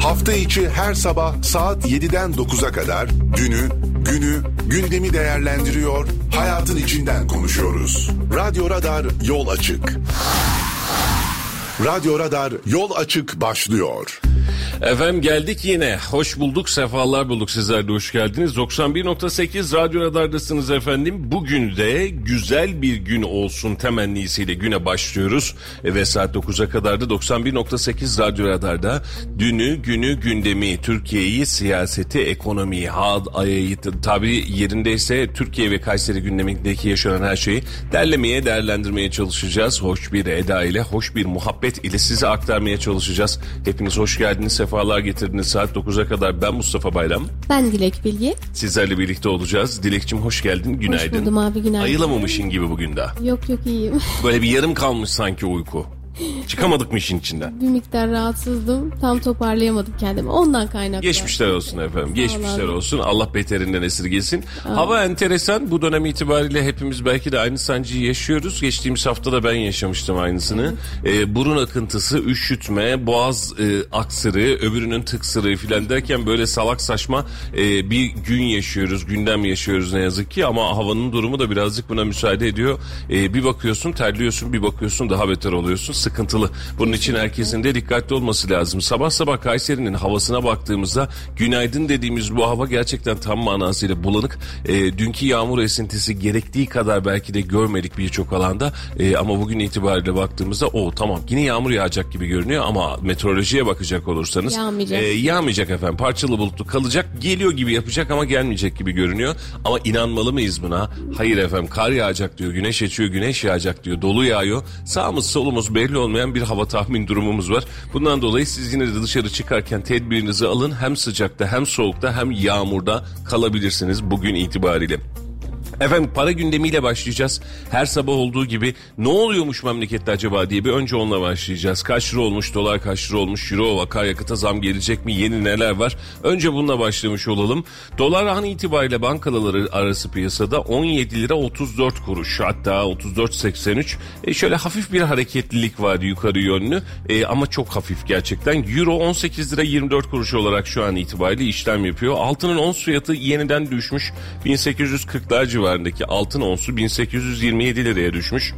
Hafta içi her sabah saat 7'den 9'a kadar günü, günü, gündemi değerlendiriyor, hayatın içinden konuşuyoruz. Radyo Radar yol açık. Radyo Radar yol açık başlıyor. Efendim geldik yine. Hoş bulduk, sefalar bulduk. Sizler de hoş geldiniz. 91.8 Radyo Radar'dasınız efendim. Bugün de güzel bir gün olsun temennisiyle güne başlıyoruz. E, ve saat 9'a kadar da 91.8 Radyo Radar'da dünü, günü, gündemi, Türkiye'yi, siyaseti, ekonomiyi, had, tabi yerindeyse Türkiye ve Kayseri gündemindeki yaşanan her şeyi derlemeye, değerlendirmeye çalışacağız. Hoş bir eda ile, hoş bir muhabbet ile size aktarmaya çalışacağız. Hepiniz hoş geldiniz, sefalar getirdiniz. Saat 9'a kadar ben Mustafa Bayram. Ben Dilek Bilgi. Sizlerle birlikte olacağız. Dilekçim hoş geldin, günaydın. Hoş buldum abi, günaydın. Ayılamamışın gibi bugün daha. Yok yok iyiyim. Böyle bir yarım kalmış sanki uyku. Çıkamadık mı işin içinden? bir miktar rahatsızdım. Tam toparlayamadım kendimi. Ondan kaynaklı. Geçmişler olsun efendim. Geçmişler olsun. Allah beterinden esirgesin. Hava enteresan. Bu dönem itibariyle hepimiz belki de aynı sancıyı yaşıyoruz. Geçtiğimiz hafta da ben yaşamıştım aynısını. Ee, burun akıntısı, üşütme, boğaz e, aksırı, öbürünün tıksırığı filan derken böyle salak saçma e, bir gün yaşıyoruz. Gündem yaşıyoruz ne yazık ki ama havanın durumu da birazcık buna müsaade ediyor. E, bir bakıyorsun terliyorsun, bir bakıyorsun daha beter oluyorsun. Sıkıntılı. Bunun için herkesin de dikkatli olması lazım. Sabah sabah Kayseri'nin havasına baktığımızda günaydın dediğimiz bu hava gerçekten tam manasıyla bulanık. E, dünkü yağmur esintisi gerektiği kadar belki de görmedik birçok alanda. E, ama bugün itibariyle baktığımızda o tamam yine yağmur yağacak gibi görünüyor ama meteorolojiye bakacak olursanız Yağmayacak. e, yağmayacak efendim. Parçalı bulutlu kalacak. Geliyor gibi yapacak ama gelmeyecek gibi görünüyor. Ama inanmalı mıyız buna? Hayır efendim. Kar yağacak diyor. Güneş açıyor. Güneş yağacak diyor. Dolu yağıyor. Sağımız solumuz belli olmayan bir hava tahmin durumumuz var. Bundan dolayı siz yine de dışarı çıkarken tedbirinizi alın. Hem sıcakta hem soğukta hem yağmurda kalabilirsiniz bugün itibariyle. Efendim para gündemiyle başlayacağız. Her sabah olduğu gibi ne oluyormuş memlekette acaba diye bir önce onunla başlayacağız. Kaç lira olmuş, dolar kaç lira olmuş, euro, akaryakıta zam gelecek mi, yeni neler var? Önce bununla başlamış olalım. Dolar an itibariyle bankaları arası piyasada 17 lira 34 kuruş hatta 34.83. E şöyle hafif bir hareketlilik var yukarı yönlü e, ama çok hafif gerçekten. Euro 18 lira 24 kuruş olarak şu an itibariyle işlem yapıyor. Altının ons fiyatı yeniden düşmüş 1840'lar civarındaki altın onsu 1827 liraya düşmüş.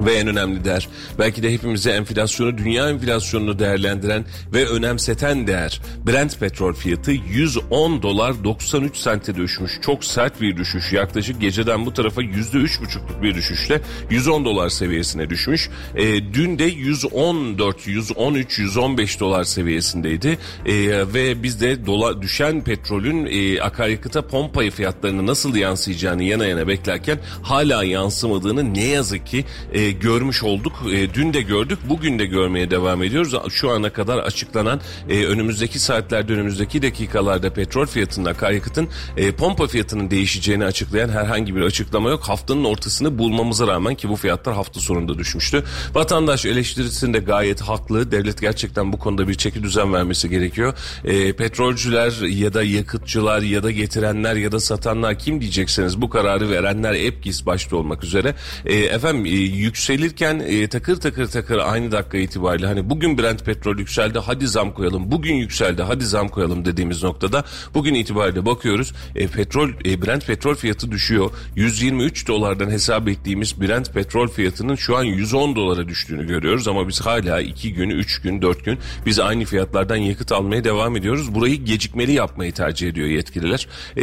Ve en önemli değer belki de hepimize enflasyonu dünya enflasyonunu değerlendiren ve önemseten değer Brent petrol fiyatı 110 dolar 93 sente düşmüş. Çok sert bir düşüş yaklaşık geceden bu tarafa %3,5'luk bir düşüşle 110 dolar seviyesine düşmüş. E, dün de 114, 113, 115 dolar seviyesindeydi e, ve biz de dolar düşen petrolün e, akaryakıta pompayı fiyatlarını nasıl yansıyacağını yana yana beklerken hala yansımadığını ne yazık ki e, görmüş olduk. E, dün de gördük, bugün de görmeye devam ediyoruz. Şu ana kadar açıklanan e, önümüzdeki saatlerde, önümüzdeki dakikalarda petrol fiyatının, akaryakıtın e, pompa fiyatının değişeceğini açıklayan herhangi bir açıklama yok. Haftanın ortasını bulmamıza rağmen ki bu fiyatlar hafta sonunda düşmüştü. Vatandaş eleştirisinde gayet haklı. Devlet gerçekten bu konuda bir çeki düzen vermesi gerekiyor. E, petrolcüler ya da yakıtçılar ya da getirenler ya da satanlar kim diyecekseniz bu kararı verenler EPGİS başta olmak üzere e, efendim e, yükselirken e, takır takır takır aynı dakika itibariyle hani bugün Brent petrol yükseldi hadi zam koyalım bugün yükseldi hadi zam koyalım dediğimiz noktada bugün itibariyle bakıyoruz e, petrol e, Brent petrol fiyatı düşüyor. 123 dolardan hesap ettiğimiz Brent petrol fiyatının şu an 110 dolara düştüğünü görüyoruz. Ama biz hala 2 gün 3 gün 4 gün biz aynı fiyatlardan yakıt almaya devam ediyoruz. Burayı gecikmeli yapmayı tercih ediyor yetkililer. E,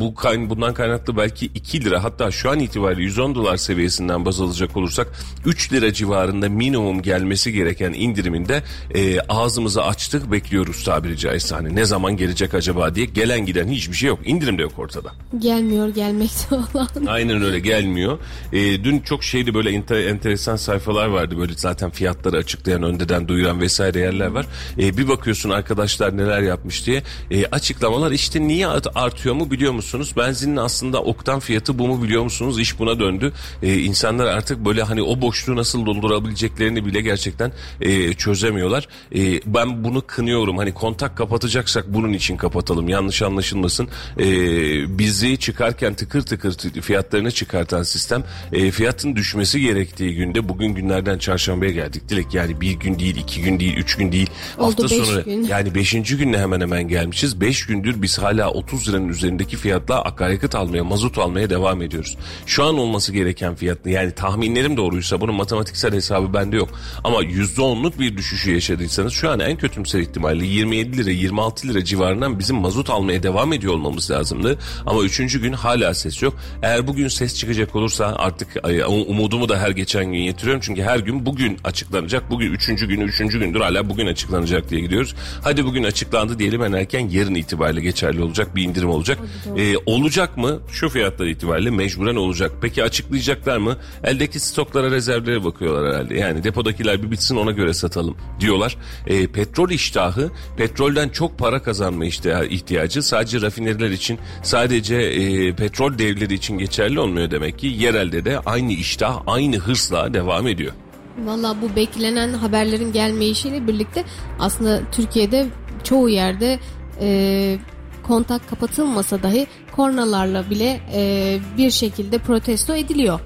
bu kayn bundan kaynaklı belki 2 lira hatta şu an itibariyle 110 dolar seviyesinden baz alacak olursak 3 lira civarında minimum gelmesi gereken indiriminde e, ağzımızı açtık bekliyoruz tabiri caizse hani ne zaman gelecek acaba diye gelen giden hiçbir şey yok indirim de yok ortada. Gelmiyor gelmekte olan. Aynen öyle gelmiyor. E, dün çok şeydi böyle enter, enteresan sayfalar vardı böyle zaten fiyatları açıklayan öndeden duyuran vesaire yerler var. E, bir bakıyorsun arkadaşlar neler yapmış diye e, açıklamalar işte niye artıyor mu biliyor musunuz? Benzinin aslında oktan fiyatı bu mu biliyor musunuz? İş buna döndü. E, insanlar artık böyle hani o boşluğu nasıl doldurabileceklerini bile gerçekten e, çözemiyorlar. E, ben bunu kınıyorum. Hani kontak kapatacaksak bunun için kapatalım. Yanlış anlaşılmasın. E, bizi çıkarken tıkır tıkır fiyatlarını çıkartan sistem e, fiyatın düşmesi gerektiği günde bugün günlerden çarşambaya geldik. Dilek yani bir gün değil, iki gün değil, üç gün değil. Oldu hafta sonu gün. yani beşinci günle hemen hemen gelmişiz. Beş gündür biz hala 30 liranın üzerindeki fiyatla akaryakıt almaya, mazot almaya devam ediyoruz. Şu an olması gereken fiyatlı yani tahminlerim doğruysa bunun matematiksel hesabı bende yok. Ama %10'luk bir düşüşü yaşadıysanız şu an en kötümser ihtimalle 27 lira 26 lira civarından bizim mazot almaya devam ediyor olmamız lazımdı. Ama üçüncü gün hala ses yok. Eğer bugün ses çıkacak olursa artık umudumu da her geçen gün yetiriyorum. Çünkü her gün bugün açıklanacak. Bugün üçüncü günü üçüncü gündür hala bugün açıklanacak diye gidiyoruz. Hadi bugün açıklandı diyelim en erken yarın itibariyle geçerli olacak bir indirim olacak. Ee, olacak mı? Şu fiyatlar itibariyle mecburen olacak. Peki açıklayacaklar mı? Eldeki stoklara rezervlere bakıyorlar herhalde. Yani depodakiler bir bitsin ona göre satalım diyorlar. Ee, petrol iştahı petrolden çok para kazanma işte ihtiyacı sadece rafineriler için sadece e, petrol devleri için geçerli olmuyor demek ki. Yerelde de aynı iştah aynı hırsla devam ediyor. Valla bu beklenen haberlerin gelmeyişiyle birlikte aslında Türkiye'de çoğu yerde e, kontak kapatılmasa dahi kornalarla bile e, bir şekilde protesto ediliyor.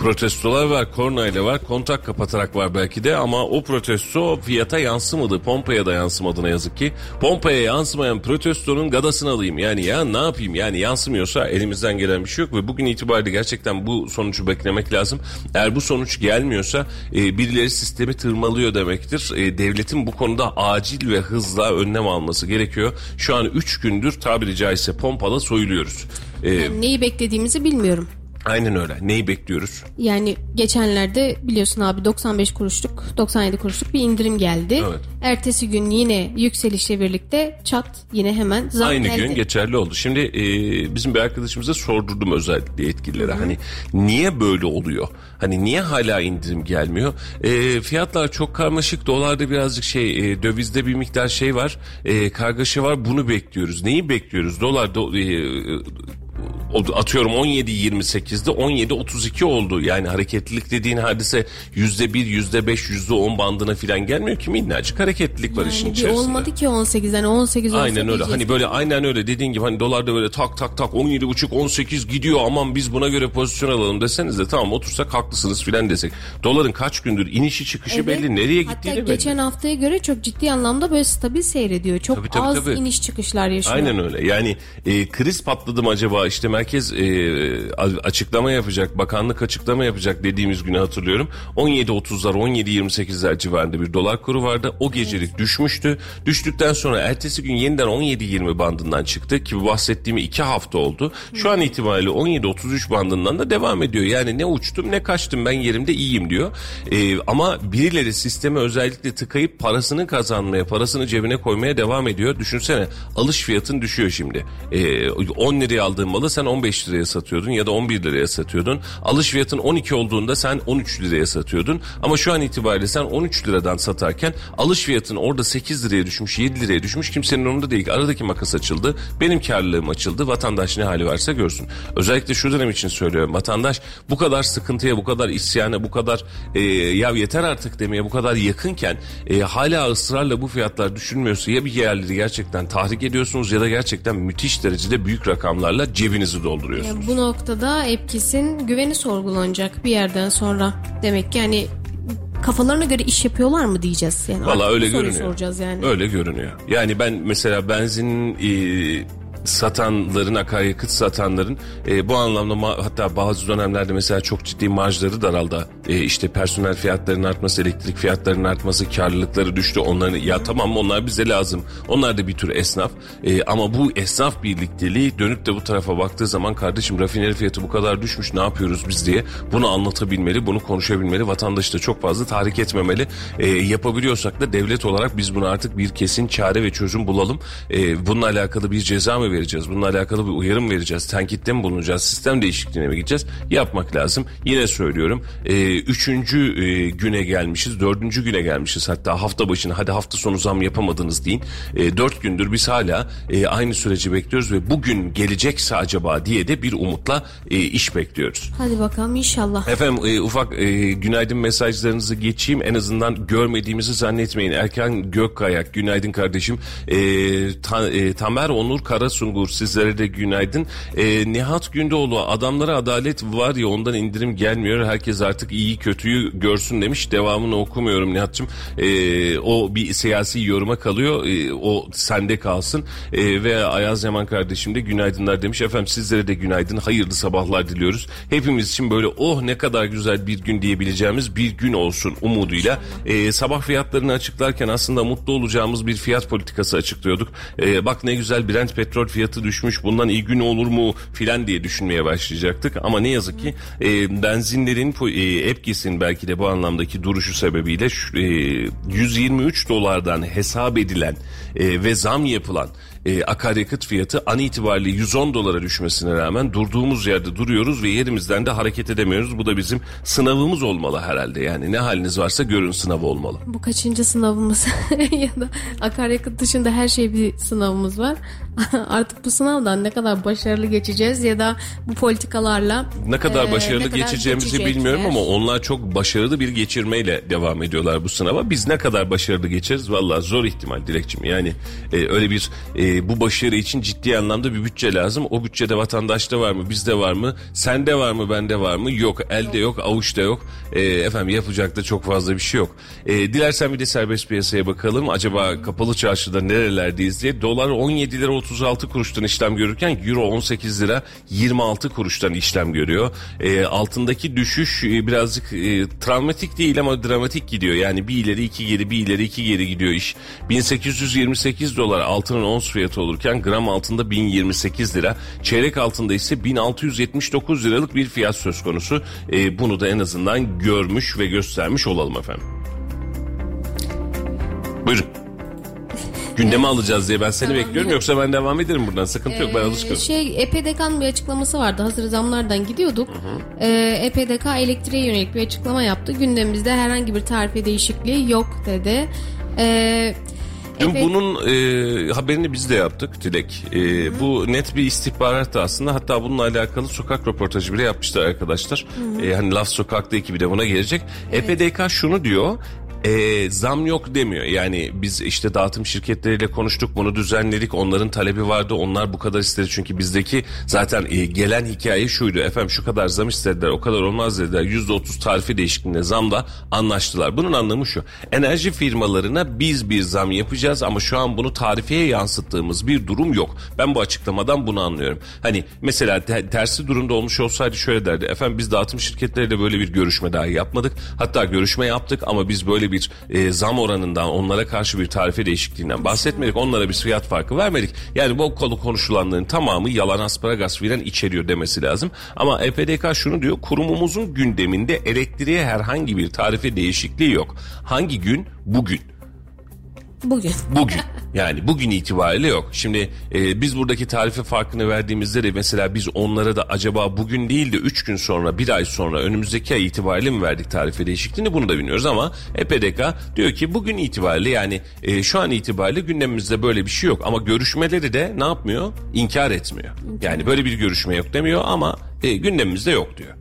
Protestolar var, kornayla var, kontak kapatarak var belki de ama o protesto fiyata yansımadı. Pompaya da yansımadı ne yazık ki. Pompaya yansımayan protestonun gadasını alayım. Yani ya ne yapayım yani yansımıyorsa elimizden gelen bir şey yok ve bugün itibariyle gerçekten bu sonucu beklemek lazım. Eğer bu sonuç gelmiyorsa e, birileri sistemi tırmalıyor demektir. E, devletin bu konuda acil ve hızla önlem alması gerekiyor. Şu an 3 gündür tabiri caizse pompala soyuluyoruz. E, Yani neyi beklediğimizi bilmiyorum. Aynen öyle. Neyi bekliyoruz? Yani geçenlerde biliyorsun abi 95 kuruşluk 97 kuruşluk bir indirim geldi. Evet. Ertesi gün yine yükselişle birlikte çat yine hemen zam Aynı geldi. gün geçerli oldu. Şimdi e, bizim bir arkadaşımıza sordurdum özellikle yetkililere. Hani niye böyle oluyor? Hani niye hala indirim gelmiyor? E, fiyatlar çok karmaşık. Dolarda birazcık şey e, dövizde bir miktar şey var. E, kargaşa var. Bunu bekliyoruz. Neyi bekliyoruz? Dolar do, e, atıyorum 17.28'de 17.32 oldu. Yani hareketlilik dediğin hadise yüzde bir, yüzde beş, yüzde on bandına filan gelmiyor ki minnacık hareketlilik var işin Yani bir içerisinde. olmadı ki 18'den 18 olsa Aynen öyle. Hani böyle aynen öyle dediğin gibi hani dolarda böyle tak tak tak 17 buçuk 18 gidiyor aman biz buna göre pozisyon alalım deseniz de tamam otursak haklısınız filan desek. Doların kaç gündür inişi çıkışı Evet. belli nereye Hatta gittiği de belli. geçen haftaya göre çok ciddi anlamda böyle stabil seyrediyor. Çok Tabii, tabii, az tabii. iniş çıkışlar yaşıyor. Aynen öyle. Yani e, kriz patladı mı acaba işte merkez e, açıklama yapacak, bakanlık açıklama yapacak dediğimiz günü hatırlıyorum. 17.30'lar, 17.28'ler civarında bir dolar kuru vardı. O gecelik düşmüştü. Düştükten sonra ertesi gün yeniden 17.20 bandından çıktı ki bu bahsettiğim iki hafta oldu. Şu an itibariyle 17.33 bandından da devam ediyor. Yani ne uçtum ne kaçtım ben yerimde iyiyim diyor. E, ama birileri sisteme özellikle tıkayıp parasını kazanmaya, parasını cebine koymaya devam ediyor. Düşünsene alış fiyatın düşüyor şimdi. E, 10 liraya aldığın malı sen 15 liraya satıyordun ya da 11 liraya satıyordun. Alış fiyatın 12 olduğunda sen 13 liraya satıyordun. Ama şu an itibariyle sen 13 liradan satarken alış fiyatın orada 8 liraya düşmüş, 7 liraya düşmüş. Kimsenin umurunda değil. Aradaki makas açıldı. Benim karlılığım açıldı. Vatandaş ne hali varsa görsün. Özellikle şu dönem için söylüyorum. Vatandaş bu kadar sıkıntıya, bu kadar isyana, bu kadar e, ya yeter artık demeye bu kadar yakınken e, hala ısrarla bu fiyatlar düşünmüyorsa ya bir yerleri gerçekten tahrik ediyorsunuz ya da gerçekten müthiş derecede büyük rakamlarla cebinizi dolduruyorsunuz. Yani bu noktada Epkis'in güveni sorgulanacak bir yerden sonra. Demek ki yani kafalarına göre iş yapıyorlar mı diyeceğiz. Yani Valla öyle görünüyor. soracağız yani. Öyle görünüyor. Yani ben mesela benzin e, satanların, akaryakıt satanların e, bu anlamda ma- hatta bazı dönemlerde mesela çok ciddi marjları daraldı. E, işte personel fiyatlarının artması, elektrik fiyatlarının artması, karlılıkları düştü. Onların ya tamam onlar bize lazım. Onlar da bir tür esnaf. E, ama bu esnaf birlikteliği dönüp de bu tarafa baktığı zaman kardeşim rafineri fiyatı bu kadar düşmüş ne yapıyoruz biz diye bunu anlatabilmeli, bunu konuşabilmeli. Vatandaşı da çok fazla tahrik etmemeli. E, yapabiliyorsak da devlet olarak biz buna artık bir kesin çare ve çözüm bulalım. E, bununla alakalı bir ceza mı fatura vereceğiz? Bununla alakalı bir uyarım vereceğiz. Tenkitte mi bulunacağız? Sistem değişikliğine mi gideceğiz? Yapmak lazım. Yine söylüyorum. E, üçüncü e, güne gelmişiz. Dördüncü güne gelmişiz. Hatta hafta başına hadi hafta sonu zam yapamadınız deyin. E, dört gündür biz hala e, aynı süreci bekliyoruz ve bugün gelecekse acaba diye de bir umutla e, iş bekliyoruz. Hadi bakalım inşallah. Efendim e, ufak e, günaydın mesajlarınızı geçeyim. En azından görmediğimizi zannetmeyin. Erkan Gökkayak günaydın kardeşim. E, ta, e, Tamer Onur Karasungur sizlere de günaydın. E, Nihat Gündoğlu adamlara adalet var ya ondan indirim gelmiyor. Herkes artık iyi kötüyü görsün demiş. Devamını okumuyorum Nihat'cığım. E, o bir siyasi yoruma kalıyor. E, o sende kalsın. E, ve Ayaz Yaman kardeşim de günaydınlar demiş. Efendim sizlere de günaydın. Hayırlı sabahlar diliyoruz. Hepimiz için böyle oh ne kadar güzel bir gün diyebileceğimiz bir gün olsun umuduyla. E, sabah fiyatlarını açıklarken aslında mutlu olacağımız bir fiyat politikası açıklıyorduk. E, bak ne güzel Brent petrol fiyatı düşmüş bundan iyi gün olur mu filan diye düşünmeye başlayacaktık. Ama ne yazık ki e, benzinlerin e, Epkis'in belki de bu anlamdaki duruşu sebebiyle e, 123 dolardan hesap edilen e, ve zam yapılan e, akaryakıt fiyatı an itibariyle 110 dolara düşmesine rağmen durduğumuz yerde duruyoruz ve yerimizden de hareket edemiyoruz. Bu da bizim sınavımız olmalı herhalde. Yani ne haliniz varsa görün sınavı olmalı. Bu kaçıncı sınavımız ya da akaryakıt dışında her şey bir sınavımız var. Artık bu sınavdan ne kadar başarılı geçeceğiz ya da bu politikalarla ne kadar e, başarılı ne kadar geçeceğimizi geçecekler. bilmiyorum ama onlar çok başarılı bir geçirmeyle devam ediyorlar bu sınava. Biz ne kadar başarılı geçeriz valla zor ihtimal Dilekçim. Yani e, öyle bir e, bu başarı için ciddi anlamda bir bütçe lazım. O bütçede vatandaşta var mı, bizde var mı, sende var mı, bende var mı? Yok, elde yok, avuçta yok. E, efendim yapacak da çok fazla bir şey yok. E, dilersen bir de serbest piyasaya bakalım. Acaba kapalı çarşıda nerelerdeyiz diye. Dolar 17 lira 36 kuruştan işlem görürken Euro 18 lira 26 kuruştan işlem görüyor. E, altındaki düşüş e, birazcık e, travmatik değil ama dramatik gidiyor. Yani bir ileri iki geri bir ileri iki geri gidiyor iş. 1828 dolar altının ons fiyatı olurken gram altında 1028 lira. Çeyrek altında ise 1679 liralık bir fiyat söz konusu. E, bunu da en azından görmüş ve göstermiş olalım efendim. Buyurun. Gündeme alacağız diye ben seni tamam, bekliyorum yoksa ben devam ederim buradan sıkıntı ee, yok ben alışkınım. Şey EPDK'nın bir açıklaması vardı hazır zamlardan gidiyorduk. Hı hı. Ee, EPDK elektriğe yönelik bir açıklama yaptı. Gündemimizde herhangi bir tarife değişikliği yok dedi. Ee, Dün evet. bunun e, haberini biz de yaptık Dilek. E, bu net bir istihbarat da aslında. Hatta bununla alakalı sokak röportajı bile yapmışlar arkadaşlar. E, hani Laf Sokak'ta ekibi de buna gelecek. Evet. EPDK şunu diyor e, zam yok demiyor. Yani biz işte dağıtım şirketleriyle konuştuk bunu düzenledik. Onların talebi vardı. Onlar bu kadar istedi. Çünkü bizdeki zaten e, gelen hikaye şuydu. Efendim şu kadar zam istediler o kadar olmaz dediler. Yüzde otuz tarifi değişikliğinde zamla anlaştılar. Bunun anlamı şu. Enerji firmalarına biz bir zam yapacağız ama şu an bunu tarifeye yansıttığımız bir durum yok. Ben bu açıklamadan bunu anlıyorum. Hani mesela te- tersi durumda olmuş olsaydı şöyle derdi. Efendim biz dağıtım şirketleriyle böyle bir görüşme dahi yapmadık. Hatta görüşme yaptık ama biz böyle bir e, zam oranından onlara karşı bir tarife değişikliğinden bahsetmedik. Onlara bir fiyat farkı vermedik. Yani bu konu konuşulanların tamamı yalan asparagas filan içeriyor demesi lazım. Ama EPDK şunu diyor kurumumuzun gündeminde elektriğe herhangi bir tarife değişikliği yok. Hangi gün? Bugün. Bugün. Bugün. Yani bugün itibariyle yok. Şimdi e, biz buradaki tarife farkını verdiğimizde de mesela biz onlara da acaba bugün değil de 3 gün sonra bir ay sonra önümüzdeki ay itibariyle mi verdik tarife değişikliğini bunu da bilmiyoruz ama EPDK diyor ki bugün itibariyle yani e, şu an itibariyle gündemimizde böyle bir şey yok ama görüşmeleri de ne yapmıyor? İnkar etmiyor. Yani böyle bir görüşme yok demiyor ama e, gündemimizde yok diyor.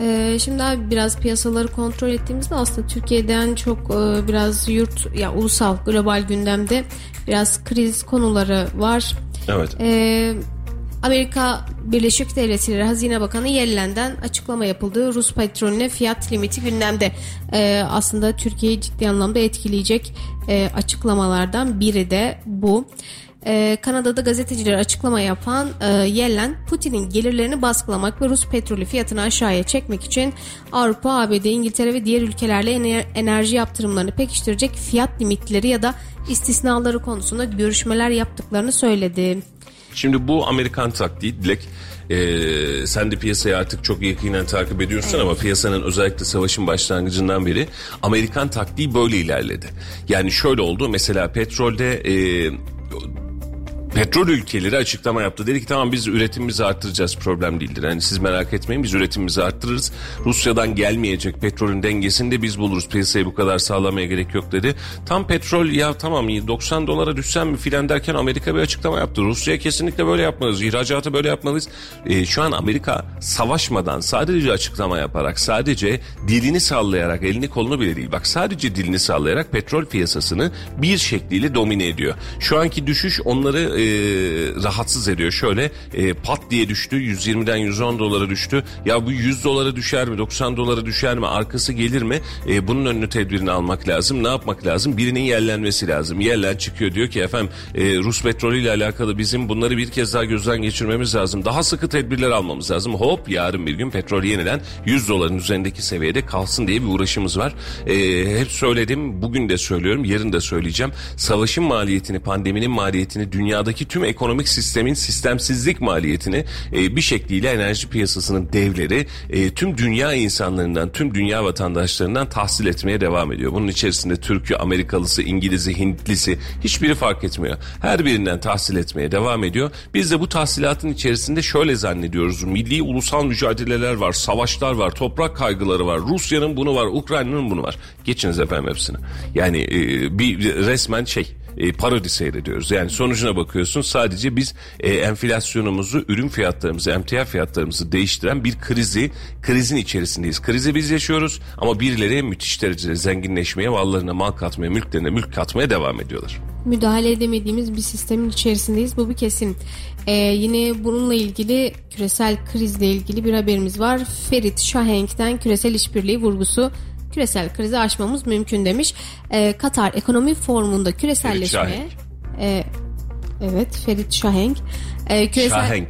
Ee, şimdi abi biraz piyasaları kontrol ettiğimizde aslında Türkiye'den çok e, biraz yurt ya ulusal global gündemde biraz kriz konuları var. Evet. Ee, Amerika Birleşik Devletleri Hazine Bakanı Yellen'den açıklama yapıldı. Rus petrolüne fiyat limiti gündemde. Ee, aslında Türkiye'yi ciddi anlamda etkileyecek e, açıklamalardan biri de bu e, Kanada'da gazetecilere açıklama yapan e, Yellen, Putin'in gelirlerini baskılamak ve Rus petrolü fiyatını aşağıya çekmek için Avrupa, ABD, İngiltere ve diğer ülkelerle ener- enerji yaptırımlarını pekiştirecek fiyat limitleri ya da istisnaları konusunda görüşmeler yaptıklarını söyledi. Şimdi bu Amerikan taktiği Dilek ee, sen de piyasayı artık çok yakinen takip ediyorsun evet. ama piyasanın özellikle savaşın başlangıcından beri Amerikan taktiği böyle ilerledi. Yani şöyle oldu mesela petrolde e, petrol ülkeleri açıklama yaptı. Dedi ki tamam biz üretimimizi arttıracağız problem değildir. Yani siz merak etmeyin biz üretimimizi arttırırız. Rusya'dan gelmeyecek petrolün dengesini de biz buluruz. Piyasayı bu kadar sağlamaya gerek yok dedi. Tam petrol ya tamam 90 dolara düşsem mi filan derken Amerika bir açıklama yaptı. Rusya kesinlikle böyle yapmalıyız. İhracatı böyle yapmalıyız. E, şu an Amerika savaşmadan sadece açıklama yaparak sadece dilini sallayarak elini kolunu bile değil. Bak sadece dilini sallayarak petrol piyasasını bir şekliyle domine ediyor. Şu anki düşüş onları e, rahatsız ediyor. Şöyle e, pat diye düştü 120'den 110 dolara düştü. Ya bu 100 dolara düşer mi 90 dolara düşer mi arkası gelir mi? E, bunun önünü tedbirini almak lazım. Ne yapmak lazım? Birinin yerlenmesi lazım. Yerlen çıkıyor diyor ki efendim e, Rus petrolü ile alakalı bizim bunları bir kez daha gözden geçirmemiz lazım. Daha sıkı tedbirler almamız lazım. Hop yarın bir gün petrol yeniden 100 doların üzerindeki seviyede kalsın diye bir uğraşımız var. E, hep söyledim bugün de söylüyorum yarın da söyleyeceğim. Savaşın maliyetini pandeminin maliyetini dünyadaki tüm ekonomik sistemin sistemsizlik maliyetini e, bir şekliyle enerji piyasasının devleri e, tüm dünya insanlarından, tüm dünya vatandaşlarından tahsil etmeye devam ediyor. Bunun içerisinde Türk'ü, Amerikalısı, İngiliz'i, Hintlisi hiçbiri fark etmiyor. Her birinden tahsil etmeye devam ediyor. Biz de bu tahsilatın içerisinde şöyle zannediyoruz. Milli ulusal mücadeleler var, savaşlar var, toprak kaygıları var. Rusya'nın bunu var, Ukrayna'nın bunu var. Geçiniz efendim hepsini. Yani e, bir resmen şey e, parodi seyrediyoruz. Yani sonucuna bakıyorsun sadece biz e, enflasyonumuzu, ürün fiyatlarımızı, emtia fiyatlarımızı değiştiren bir krizi, krizin içerisindeyiz. Krizi biz yaşıyoruz ama birileri müthiş derecede zenginleşmeye, mallarına mal katmaya, mülklerine mülk katmaya devam ediyorlar. Müdahale edemediğimiz bir sistemin içerisindeyiz. Bu bir kesin. Ee, yine bununla ilgili küresel krizle ilgili bir haberimiz var. Ferit Şahenk'ten küresel işbirliği vurgusu küresel krizi aşmamız mümkün demiş. Ee, Katar Ekonomi Forumu'nda küreselleşme e, Evet Ferit Şahenk. Ee, küresel... Şahenk.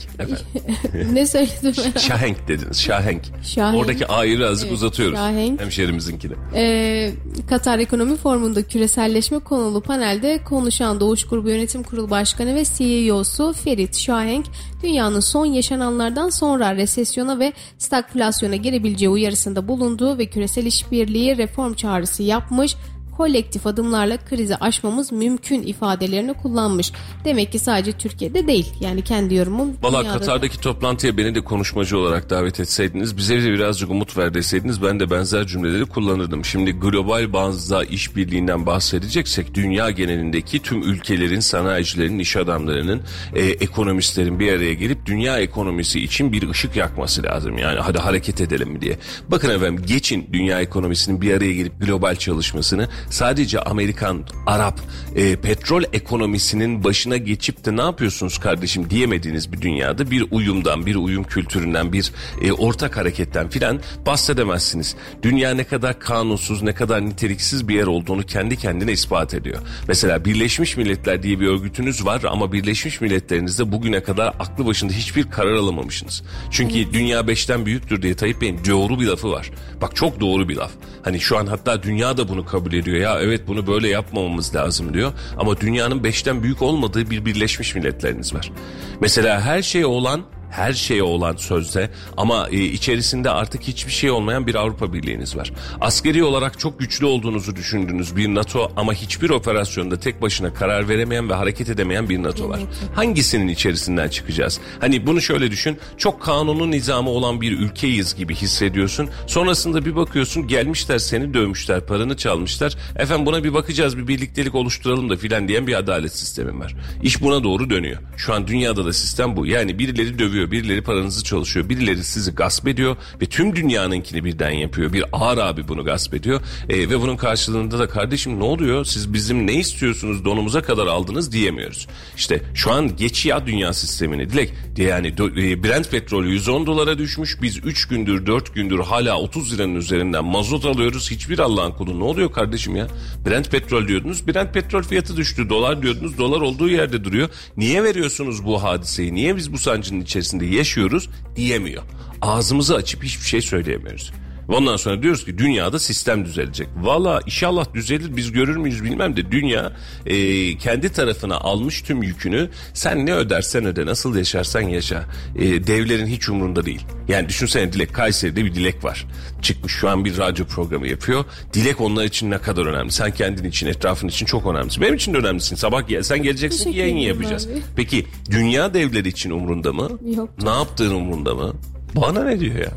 ne söyledim ben? Şahenk dediniz. Şahenk. Şahenk. Oradaki A'yı birazcık evet, uzatıyoruz. Şahenk. Hemşehrimizinkini. Ee, Katar Ekonomi Forumu'nda küreselleşme konulu panelde konuşan Doğuş Grubu Yönetim Kurulu Başkanı ve CEO'su Ferit Şahenk, dünyanın son yaşananlardan sonra resesyona ve stagflasyona girebileceği uyarısında bulunduğu ve küresel işbirliği reform çağrısı yapmış kolektif adımlarla krizi aşmamız mümkün ifadelerini kullanmış. Demek ki sadece Türkiye'de değil. Yani kendi yorumum. Valla Katar'daki da... toplantıya beni de konuşmacı olarak davet etseydiniz, bize de birazcık umut verdeseydiniz ben de benzer cümleleri kullanırdım. Şimdi global bazda işbirliğinden bahsedeceksek dünya genelindeki tüm ülkelerin, sanayicilerin, iş adamlarının, e, ekonomistlerin bir araya gelip dünya ekonomisi için bir ışık yakması lazım. Yani hadi hareket edelim diye. Bakın efendim geçin dünya ekonomisinin bir araya gelip global çalışmasını sadece Amerikan, Arap, e, petrol ekonomisinin başına geçip de ne yapıyorsunuz kardeşim diyemediğiniz bir dünyada bir uyumdan, bir uyum kültüründen, bir e, ortak hareketten filan bahsedemezsiniz. Dünya ne kadar kanunsuz, ne kadar niteliksiz bir yer olduğunu kendi kendine ispat ediyor. Mesela Birleşmiş Milletler diye bir örgütünüz var ama Birleşmiş Milletler'inizde bugüne kadar aklı başında hiçbir karar alamamışsınız. Çünkü evet. dünya beşten büyüktür diye Tayyip Bey'in doğru bir lafı var. Bak çok doğru bir laf. Hani şu an hatta dünya da bunu kabul ediyor ya evet bunu böyle yapmamamız lazım diyor. Ama dünyanın beşten büyük olmadığı bir Birleşmiş Milletleriniz var. Mesela her şey olan her şeye olan sözde ama e, içerisinde artık hiçbir şey olmayan bir Avrupa Birliği'niz var. Askeri olarak çok güçlü olduğunuzu düşündüğünüz bir NATO ama hiçbir operasyonda tek başına karar veremeyen ve hareket edemeyen bir NATO var. Hangisinin içerisinden çıkacağız? Hani bunu şöyle düşün. Çok kanunun nizamı olan bir ülkeyiz gibi hissediyorsun. Sonrasında bir bakıyorsun gelmişler seni dövmüşler, paranı çalmışlar. Efendim buna bir bakacağız, bir birliktelik oluşturalım da filan diyen bir adalet sistemi var. İş buna doğru dönüyor. Şu an dünyada da sistem bu. Yani birileri dövüyor çalıyor, birileri paranızı çalışıyor, birileri sizi gasp ediyor ve tüm dünyanınkini birden yapıyor. Bir ağır abi bunu gasp ediyor. E, ve bunun karşılığında da kardeşim ne oluyor? Siz bizim ne istiyorsunuz donumuza kadar aldınız diyemiyoruz. İşte şu an geç ya dünya sistemini Dilek yani e, Brent petrolü 110 dolara düşmüş. Biz 3 gündür 4 gündür hala 30 liranın üzerinden mazot alıyoruz. Hiçbir Allah'ın kulu ne oluyor kardeşim ya? Brent petrol diyordunuz. Brent petrol fiyatı düştü. Dolar diyordunuz. Dolar olduğu yerde duruyor. Niye veriyorsunuz bu hadiseyi? Niye biz bu sancının içerisinde içerisinde yaşıyoruz diyemiyor. Ağzımızı açıp hiçbir şey söyleyemiyoruz. Ondan sonra diyoruz ki dünyada sistem düzelecek. Valla inşallah düzelir biz görür müyüz bilmem de dünya e, kendi tarafına almış tüm yükünü sen ne ödersen öde nasıl yaşarsan yaşa. E, devlerin hiç umurunda değil. Yani düşünsene Dilek Kayseri'de bir Dilek var. Çıkmış şu an bir radyo programı yapıyor. Dilek onlar için ne kadar önemli. Sen kendin için etrafın için çok önemlisin. Benim için de önemlisin. Sabah gel, sen geleceksin Teşekkür yayın yapacağız. abi. Peki dünya devleri için umrunda mı? Yok. Ne yaptığın umrunda mı? Bana ne diyor ya?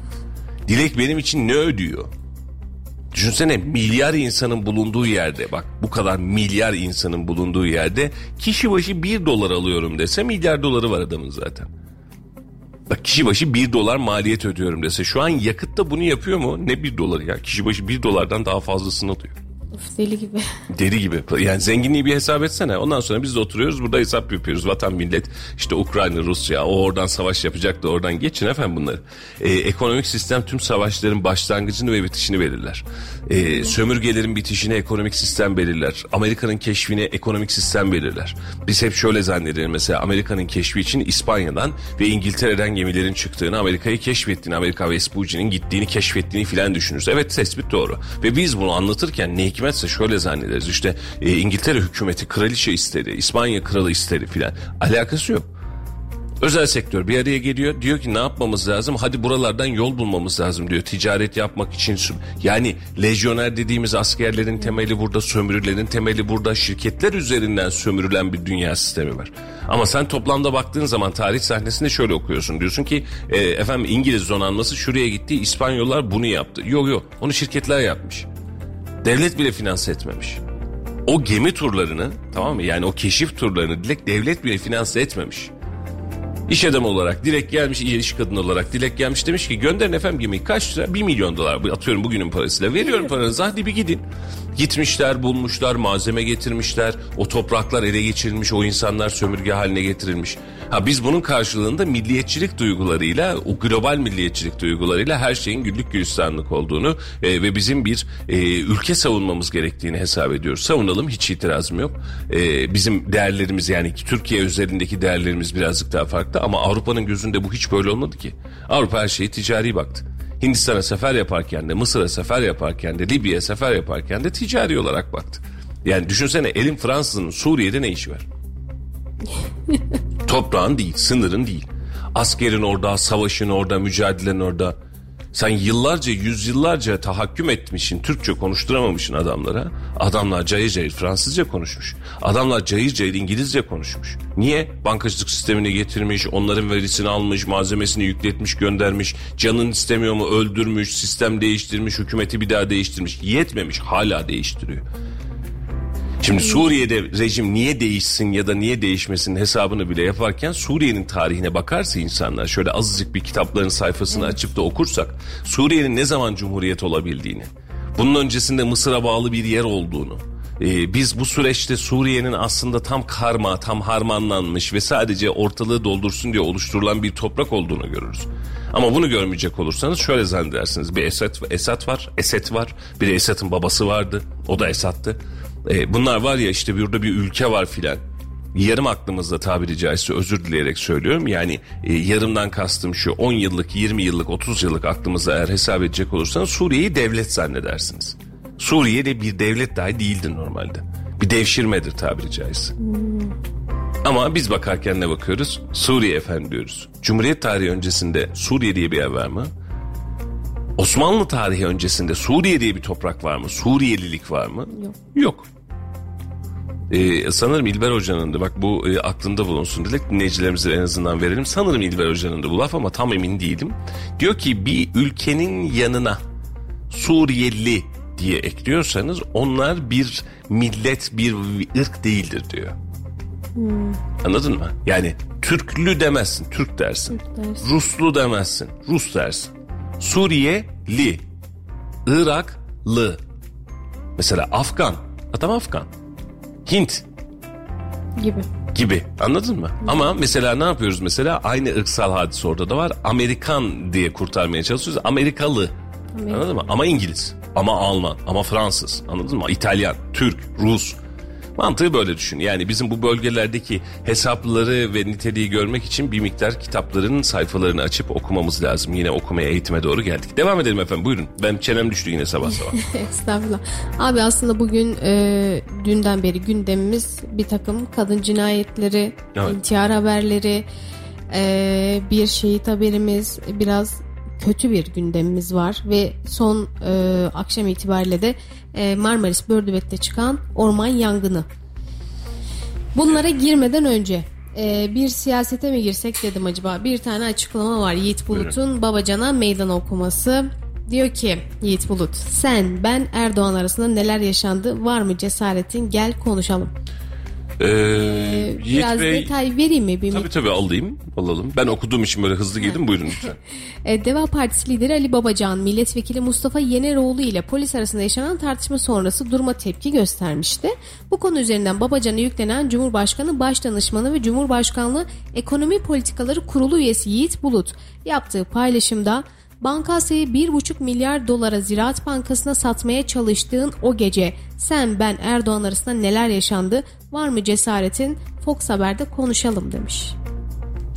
Dilek benim için ne ödüyor? Düşünsene milyar insanın bulunduğu yerde bak bu kadar milyar insanın bulunduğu yerde kişi başı bir dolar alıyorum dese milyar doları var adamın zaten. Bak kişi başı bir dolar maliyet ödüyorum dese şu an yakıtta bunu yapıyor mu? Ne bir doları ya kişi başı bir dolardan daha fazlasını alıyor. Of, deli gibi. Deri gibi. Yani zenginliği bir hesap etsene. Ondan sonra biz de oturuyoruz burada hesap yapıyoruz. Vatan millet işte Ukrayna, Rusya o oradan savaş yapacak da oradan geçin efendim bunları. Ee, ekonomik sistem tüm savaşların başlangıcını ve bitişini belirler. Ee, sömürgelerin bitişini ekonomik sistem belirler. Amerika'nın keşfini ekonomik sistem belirler. Biz hep şöyle zannederiz mesela Amerika'nın keşfi için İspanya'dan ve İngiltere'den gemilerin çıktığını, Amerika'yı keşfettiğini, Amerika Vespucci'nin gittiğini keşfettiğini filan düşünürüz. Evet tespit doğru. Ve biz bunu anlatırken ne hikmetse şöyle zannederiz. İşte e, İngiltere hükümeti kraliçe istedi, İspanya kralı istedi filan. Alakası yok. Özel sektör bir araya geliyor. Diyor ki ne yapmamız lazım? Hadi buralardan yol bulmamız lazım diyor. Ticaret yapmak için. Yani lejyoner dediğimiz askerlerin temeli burada, sömürülerin temeli burada. Şirketler üzerinden sömürülen bir dünya sistemi var. Ama sen toplamda baktığın zaman tarih sahnesinde şöyle okuyorsun. Diyorsun ki e, efendim İngiliz donanması şuraya gitti. İspanyollar bunu yaptı. Yok yok onu şirketler yapmış. Devlet bile finanse etmemiş. O gemi turlarını tamam mı? Yani o keşif turlarını dilek devlet bile finanse etmemiş. İş adamı olarak direkt gelmiş iş kadını olarak dilek gelmiş demiş ki gönderin efendim gemiyi kaç lira? 1 milyon dolar atıyorum bugünün parasıyla veriyorum paranızı hadi bir gidin. Gitmişler bulmuşlar malzeme getirmişler o topraklar ele geçirilmiş o insanlar sömürge haline getirilmiş. Ha biz bunun karşılığında milliyetçilik duygularıyla o global milliyetçilik duygularıyla her şeyin güllük gülistanlık olduğunu e, ve bizim bir e, ülke savunmamız gerektiğini hesap ediyoruz. Savunalım hiç itirazım yok. E, bizim değerlerimiz yani Türkiye üzerindeki değerlerimiz birazcık daha farklı ama Avrupa'nın gözünde bu hiç böyle olmadı ki. Avrupa her şeyi ticari baktı. Hindistan'a sefer yaparken de Mısır'a sefer yaparken de Libya'ya sefer yaparken de ticari olarak baktı. Yani düşünsene elin Fransız'ın Suriye'de ne işi var? Toprağın değil, sınırın değil. Askerin orada, savaşın orada, mücadelenin orada. Sen yıllarca, yüzyıllarca tahakküm etmişsin, Türkçe konuşturamamışsın adamlara. Adamlar cayır cayır Fransızca konuşmuş. Adamlar cayır cayır İngilizce konuşmuş. Niye? Bankacılık sistemini getirmiş, onların verisini almış, malzemesini yükletmiş, göndermiş. Canın istemiyor mu öldürmüş, sistem değiştirmiş, hükümeti bir daha değiştirmiş. Yetmemiş, hala değiştiriyor. Şimdi Suriye'de rejim niye değişsin ya da niye değişmesin hesabını bile yaparken Suriye'nin tarihine bakarsa insanlar şöyle azıcık bir kitapların sayfasını açıp da okursak Suriye'nin ne zaman cumhuriyet olabildiğini, bunun öncesinde Mısır'a bağlı bir yer olduğunu, e, biz bu süreçte Suriye'nin aslında tam karma, tam harmanlanmış ve sadece ortalığı doldursun diye oluşturulan bir toprak olduğunu görürüz. Ama bunu görmeyecek olursanız şöyle zannedersiniz. Bir Esad, Esad var, Esed var. Bir de Esad'ın babası vardı. O da Esad'tı. E, bunlar var ya işte burada bir ülke var filan. Yarım aklımızda tabiri caizse özür dileyerek söylüyorum. Yani e, yarımdan kastım şu 10 yıllık, 20 yıllık, 30 yıllık aklımızda eğer hesap edecek olursanız Suriye'yi devlet zannedersiniz. Suriye de bir devlet dahi değildir normalde. Bir devşirmedir tabiri caizse. Ama biz bakarken ne bakıyoruz? Suriye efendim diyoruz. Cumhuriyet tarihi öncesinde Suriye diye bir yer var mı? Osmanlı tarihi öncesinde Suriye diye bir toprak var mı? Suriyelilik var mı? Yok. Yok. Ee, sanırım İlber Hoca'nın da bak bu e, aklında bulunsun dilek dinleyicilerimize en azından verelim. Sanırım İlber Hoca'nın da bu laf ama tam emin değilim. Diyor ki bir ülkenin yanına Suriyeli diye ekliyorsanız onlar bir millet bir ırk değildir diyor. Anladın mı? Yani Türklü demezsin, Türk dersin. Türk dersin. Ruslu demezsin, Rus dersin. Suriyeli, Iraklı. Mesela Afgan, adam Afgan. Hint gibi. gibi anladın mı? Ama mesela ne yapıyoruz mesela aynı ırksal hadise orada da var. Amerikan diye kurtarmaya çalışıyoruz. Amerikalı. Amerika. Anladın mı? Ama İngiliz, ama Alman, ama Fransız. Anladın mı? İtalyan, Türk, Rus. Mantığı böyle düşün. Yani bizim bu bölgelerdeki hesapları ve niteliği görmek için bir miktar kitapların sayfalarını açıp okumamız lazım. Yine okumaya eğitime doğru geldik. Devam edelim efendim buyurun. Ben çenem düştü yine sabah sabah. Estağfurullah. Abi aslında bugün e, dünden beri gündemimiz bir takım kadın cinayetleri, Evet. intihar haberleri, e, bir şehit haberimiz, biraz kötü bir gündemimiz var ve son e, akşam itibariyle de e, Marmaris Bördübet'te çıkan orman yangını. Bunlara girmeden önce e, bir siyasete mi girsek dedim acaba. Bir tane açıklama var Yiğit Bulut'un Babacan'a meydan okuması. Diyor ki Yiğit Bulut sen ben Erdoğan arasında neler yaşandı var mı cesaretin gel konuşalım. Ee, Yiğit Biraz Bey... detay vereyim mi? Bir Tabii tabii alayım alalım. Ben okuduğum için böyle hızlı girdim buyurun lütfen. E, Deva Partisi lideri Ali Babacan, milletvekili Mustafa Yeneroğlu ile polis arasında yaşanan tartışma sonrası duruma tepki göstermişti. Bu konu üzerinden Babacan'a yüklenen Cumhurbaşkanı Başdanışmanı ve Cumhurbaşkanlığı Ekonomi Politikaları Kurulu üyesi Yiğit Bulut yaptığı paylaşımda Bankasa'yı 1,5 milyar dolara Ziraat Bankası'na satmaya çalıştığın o gece sen ben Erdoğan arasında neler yaşandı var mı cesaretin Fox Haber'de konuşalım demiş.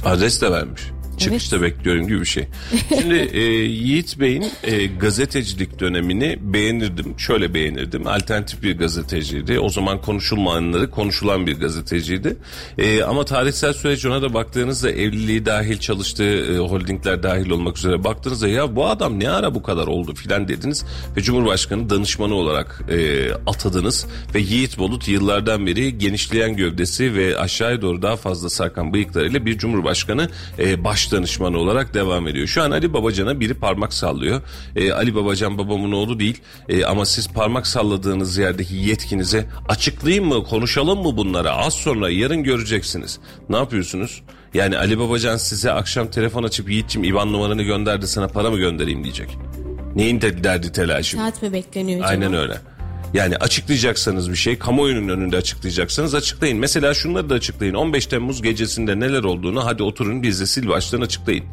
Adres de vermiş. Çıkışta bekliyorum gibi bir şey. Şimdi e, Yiğit Bey'in e, gazetecilik dönemini beğenirdim. Şöyle beğenirdim. Alternatif bir gazeteciydi. O zaman konuşulmayanları konuşulan bir gazeteciydi. E, ama tarihsel süreç ona da baktığınızda evliliği dahil çalıştığı e, holdingler dahil olmak üzere baktığınızda ya bu adam ne ara bu kadar oldu filan dediniz. Ve Cumhurbaşkanı danışmanı olarak e, atadınız. Ve Yiğit Bulut yıllardan beri genişleyen gövdesi ve aşağıya doğru daha fazla sarkan bıyıklarıyla bir Cumhurbaşkanı e, baş danışmanı olarak devam ediyor. Şu an Ali Babacan'a biri parmak sallıyor. E, Ali Babacan babamın oğlu değil e, ama siz parmak salladığınız yerdeki yetkinize açıklayayım mı konuşalım mı bunlara az sonra yarın göreceksiniz. Ne yapıyorsunuz? Yani Ali Babacan size akşam telefon açıp Yiğit'ciğim İvan numaranı gönderdi sana para mı göndereyim diyecek. Neyin te- derdi telaşı? Saat mi bekleniyor acaba? Aynen öyle. Yani açıklayacaksanız bir şey, kamuoyunun önünde açıklayacaksanız açıklayın. Mesela şunları da açıklayın. 15 Temmuz gecesinde neler olduğunu hadi oturun biz de sil baştan açıklayın.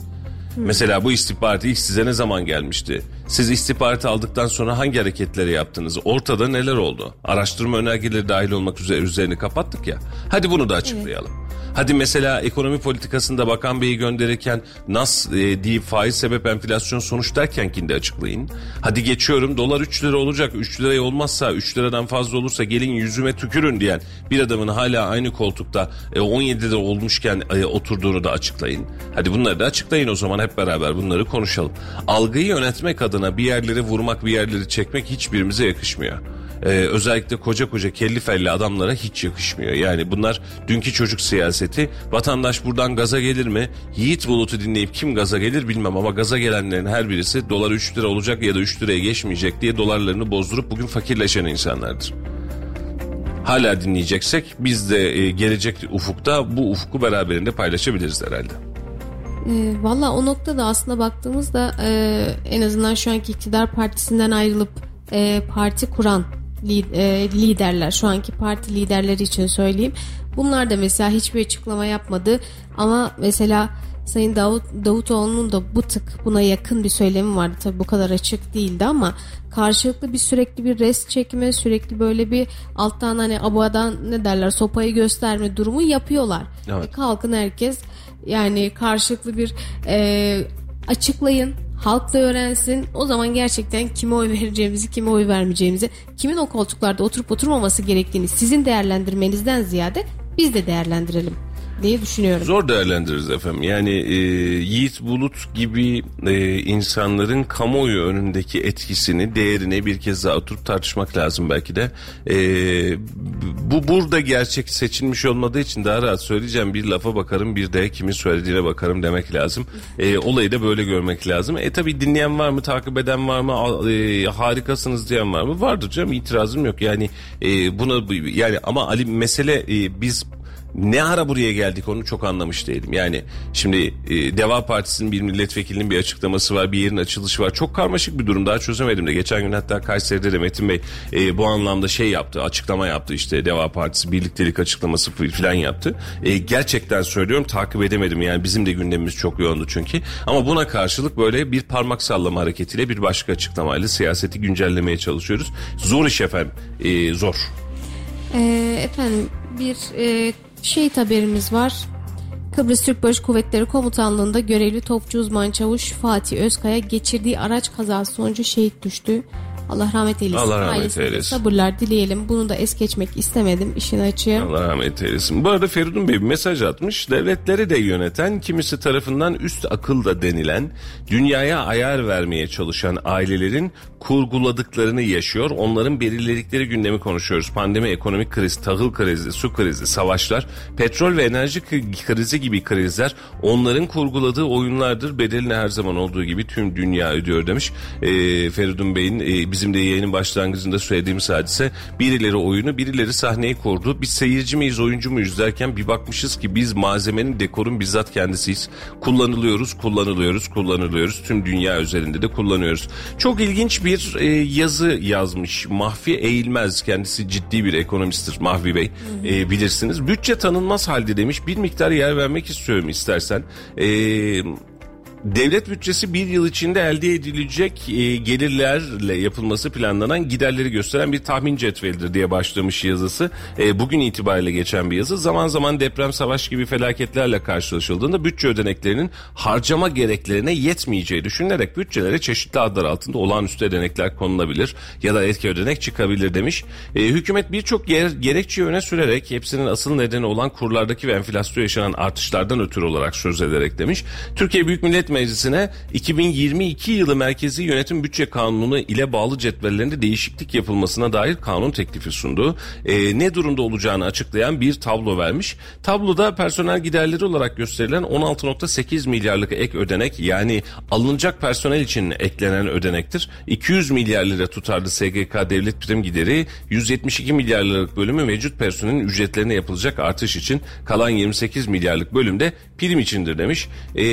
Mesela bu istihbarat ilk size ne zaman gelmişti? Siz istihbaratı aldıktan sonra hangi hareketleri yaptınız? Ortada neler oldu? Araştırma önergeleri dahil olmak üzere üzerini kapattık ya. Hadi bunu da açıklayalım. Hadi mesela ekonomi politikasında Bakan Bey'i gönderirken NAS e, deyip faiz sebep enflasyon sonuç derkenkini de açıklayın. Hadi geçiyorum dolar 3 lira olacak 3 liraya olmazsa 3 liradan fazla olursa gelin yüzüme tükürün diyen bir adamın hala aynı koltukta e, 17'de olmuşken e, oturduğunu da açıklayın. Hadi bunları da açıklayın o zaman hep beraber bunları konuşalım. Algıyı yönetmek adına bir yerleri vurmak bir yerleri çekmek hiçbirimize yakışmıyor. Ee, özellikle koca koca kelli felli adamlara hiç yakışmıyor. Yani bunlar dünkü çocuk siyaseti. Vatandaş buradan gaza gelir mi? Yiğit Bulut'u dinleyip kim gaza gelir bilmem ama gaza gelenlerin her birisi dolar 3 lira olacak ya da 3 liraya geçmeyecek diye dolarlarını bozdurup bugün fakirleşen insanlardır. Hala dinleyeceksek biz de e, gelecek ufukta bu ufku beraberinde paylaşabiliriz herhalde. E, Valla o noktada aslında baktığımızda e, en azından şu anki iktidar partisinden ayrılıp e, parti kuran e, liderler şu anki parti liderleri için söyleyeyim. Bunlar da mesela hiçbir açıklama yapmadı ama mesela Sayın Davut, Davutoğlu'nun da bu tık buna yakın bir söylemi vardı. Tabii bu kadar açık değildi ama karşılıklı bir sürekli bir rest çekme, sürekli böyle bir alttan hani abadan ne derler sopayı gösterme durumu yapıyorlar. Evet. E, kalkın herkes yani karşılıklı bir e, açıklayın halk da öğrensin. O zaman gerçekten kime oy vereceğimizi kime oy vermeyeceğimizi kimin o koltuklarda oturup oturmaması gerektiğini sizin değerlendirmenizden ziyade biz de değerlendirelim diye düşünüyorum. Zor değerlendiririz efendim. Yani e, Yiğit Bulut gibi e, insanların kamuoyu önündeki etkisini, değerini bir kez daha oturup tartışmak lazım belki de. E, bu burada gerçek seçilmiş olmadığı için daha rahat söyleyeceğim. Bir lafa bakarım bir de kimin söylediğine bakarım demek lazım. E, olayı da böyle görmek lazım. E tabi dinleyen var mı, takip eden var mı, e, harikasınız diyen var mı? Vardır canım itirazım yok. Yani e, buna yani ama Ali mesele e, biz ne ara buraya geldik onu çok anlamış değilim. Yani şimdi e, Deva Partisi'nin bir milletvekilinin bir açıklaması var, bir yerin açılışı var. Çok karmaşık bir durum daha çözemedim de. Geçen gün hatta Kayseri'de de Metin Bey e, bu anlamda şey yaptı, açıklama yaptı işte Deva Partisi birliktelik açıklaması falan yaptı. E, gerçekten söylüyorum takip edemedim yani bizim de gündemimiz çok yoğundu çünkü. Ama buna karşılık böyle bir parmak sallama hareketiyle bir başka açıklamayla siyaseti güncellemeye çalışıyoruz. Zor iş efendim, e, zor. Ee, efendim bir e, şehit haberimiz var. Kıbrıs Türk Barış Kuvvetleri Komutanlığı'nda görevli topçu uzman çavuş Fatih Özkaya geçirdiği araç kazası sonucu şehit düştü. Allah rahmet eylesin. Allah rahmet Ailesine eylesin. Sabırlar dileyelim. Bunu da es geçmek istemedim işin açığı. Allah rahmet eylesin. Bu arada Feridun Bey bir mesaj atmış. Devletleri de yöneten, kimisi tarafından üst akıl da denilen, dünyaya ayar vermeye çalışan ailelerin kurguladıklarını yaşıyor. Onların belirledikleri gündemi konuşuyoruz. Pandemi, ekonomik kriz, tahıl krizi, su krizi, savaşlar, petrol ve enerji kri- krizi gibi krizler onların kurguladığı oyunlardır. Bedelini her zaman olduğu gibi tüm dünya ödüyor demiş. Ee, Feridun Bey'in e, bizim de yayının başlangıcında söylediğimiz hadise birileri oyunu birileri sahneyi kurdu. Biz seyirci miyiz oyuncu muyuz derken bir bakmışız ki biz malzemenin dekorun bizzat kendisiyiz. Kullanılıyoruz kullanılıyoruz kullanılıyoruz tüm dünya üzerinde de kullanıyoruz. Çok ilginç bir e, yazı yazmış Mahfi Eğilmez kendisi ciddi bir ekonomisttir Mahfi Bey E, bilirsiniz. Bütçe tanınmaz halde demiş bir miktar yer vermek istiyorum istersen. Eee Devlet bütçesi bir yıl içinde elde edilecek e, gelirlerle yapılması planlanan giderleri gösteren bir tahmin cetvelidir diye başlamış yazısı. E, bugün itibariyle geçen bir yazı. Zaman zaman deprem, savaş gibi felaketlerle karşılaşıldığında bütçe ödeneklerinin harcama gereklerine yetmeyeceği düşünülerek bütçelere çeşitli adlar altında olağanüstü ödenekler konulabilir ya da etki ödenek çıkabilir demiş. E, hükümet birçok yer, gerekçeyi öne sürerek hepsinin asıl nedeni olan kurlardaki ve enflasyon yaşanan artışlardan ötürü olarak söz ederek demiş. Türkiye Büyük Millet Meclisi'ne 2022 yılı Merkezi Yönetim Bütçe Kanunu ile bağlı cetvellerinde değişiklik yapılmasına dair kanun teklifi sundu. E, ne durumda olacağını açıklayan bir tablo vermiş. Tabloda personel giderleri olarak gösterilen 16.8 milyarlık ek ödenek yani alınacak personel için eklenen ödenektir. 200 milyar lira tutarlı SGK devlet prim gideri 172 milyar liralık bölümü mevcut personelin ücretlerine yapılacak artış için kalan 28 milyarlık bölümde prim içindir demiş. E,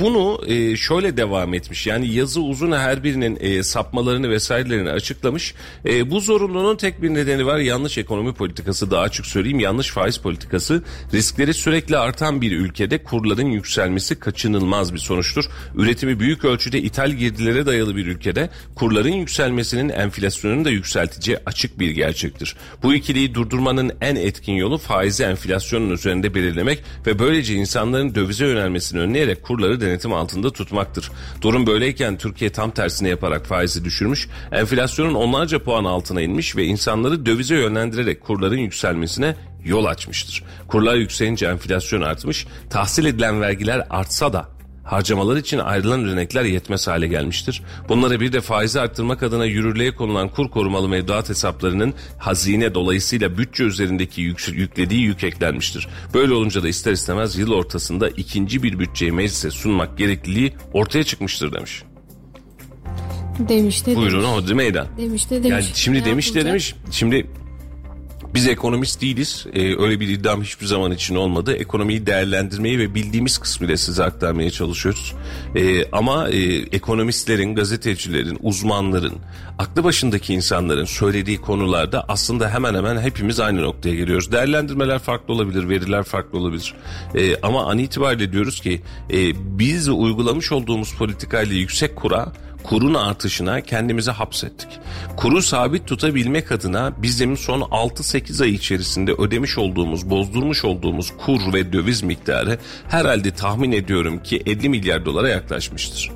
bunu e, şöyle devam etmiş. Yani yazı uzun her birinin e, sapmalarını vesairelerini açıklamış. E, bu zorunluluğun tek bir nedeni var. Yanlış ekonomi politikası daha açık söyleyeyim. Yanlış faiz politikası. Riskleri sürekli artan bir ülkede kurların yükselmesi kaçınılmaz bir sonuçtur. Üretimi büyük ölçüde ithal girdilere dayalı bir ülkede kurların yükselmesinin enflasyonunu da yükselteceği açık bir gerçektir. Bu ikiliyi durdurmanın en etkin yolu faizi enflasyonun üzerinde belirlemek ve böylece insanların dövize yönelmesini önleyerek kurları denetim altında tutmaktır. Durum böyleyken Türkiye tam tersine yaparak faizi düşürmüş, enflasyonun onlarca puan altına inmiş ve insanları dövize yönlendirerek kurların yükselmesine yol açmıştır. Kurlar yükselince enflasyon artmış, tahsil edilen vergiler artsa da harcamalar için ayrılan ödenekler yetmez hale gelmiştir. Bunlara bir de faizi arttırmak adına yürürlüğe konulan kur korumalı mevduat hesaplarının hazine dolayısıyla bütçe üzerindeki yük, yüklediği yük eklenmiştir. Böyle olunca da ister istemez yıl ortasında ikinci bir bütçeyi meclise sunmak gerekliliği ortaya çıkmıştır demiş. Demiş de Buyurun demiş. hodri meydan. Demiş de demiş. Yani şimdi Ne demiş de yapılacak? demiş. Şimdi biz ekonomist değiliz. Ee, öyle bir iddiam hiçbir zaman için olmadı. Ekonomiyi değerlendirmeyi ve bildiğimiz kısmıyla size aktarmaya çalışıyoruz. Ee, ama e, ekonomistlerin, gazetecilerin, uzmanların, aklı başındaki insanların söylediği konularda aslında hemen hemen hepimiz aynı noktaya geliyoruz. Değerlendirmeler farklı olabilir, veriler farklı olabilir. Ee, ama an itibariyle diyoruz ki e, biz uygulamış olduğumuz politikayla yüksek kura kurun artışına kendimizi hapsettik. Kuru sabit tutabilmek adına bizim son 6-8 ay içerisinde ödemiş olduğumuz, bozdurmuş olduğumuz kur ve döviz miktarı herhalde tahmin ediyorum ki 50 milyar dolara yaklaşmıştır.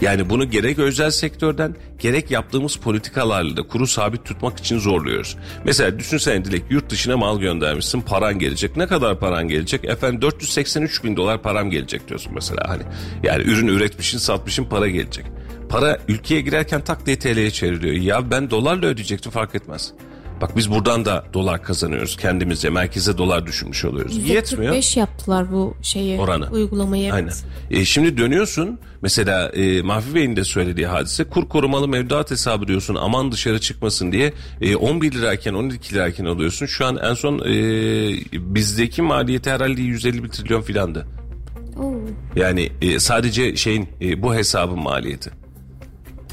Yani bunu gerek özel sektörden gerek yaptığımız politikalarla da kuru sabit tutmak için zorluyoruz. Mesela düşünsene Dilek yurt dışına mal göndermişsin paran gelecek. Ne kadar paran gelecek? Efendim 483 bin dolar param gelecek diyorsun mesela hani. Yani ürün üretmişsin satmışsın para gelecek. Para ülkeye girerken tak diye TL'ye çevriliyor. Ya ben dolarla ödeyecektim fark etmez. Bak biz buradan da dolar kazanıyoruz kendimizce. Merkeze dolar düşürmüş oluyoruz. Yetmiyor. %45 yaptılar bu şeyi. Oranı. Uygulamayı. evet. Aynen. E, şimdi dönüyorsun mesela e, Mahfi Bey'in de söylediği hadise kur korumalı mevduat hesabı diyorsun aman dışarı çıkmasın diye e, 11 lirayken 12 lirayken alıyorsun. Şu an en son e, bizdeki maliyeti herhalde 150 trilyon filandı. Oo. Yani e, sadece şeyin e, bu hesabın maliyeti.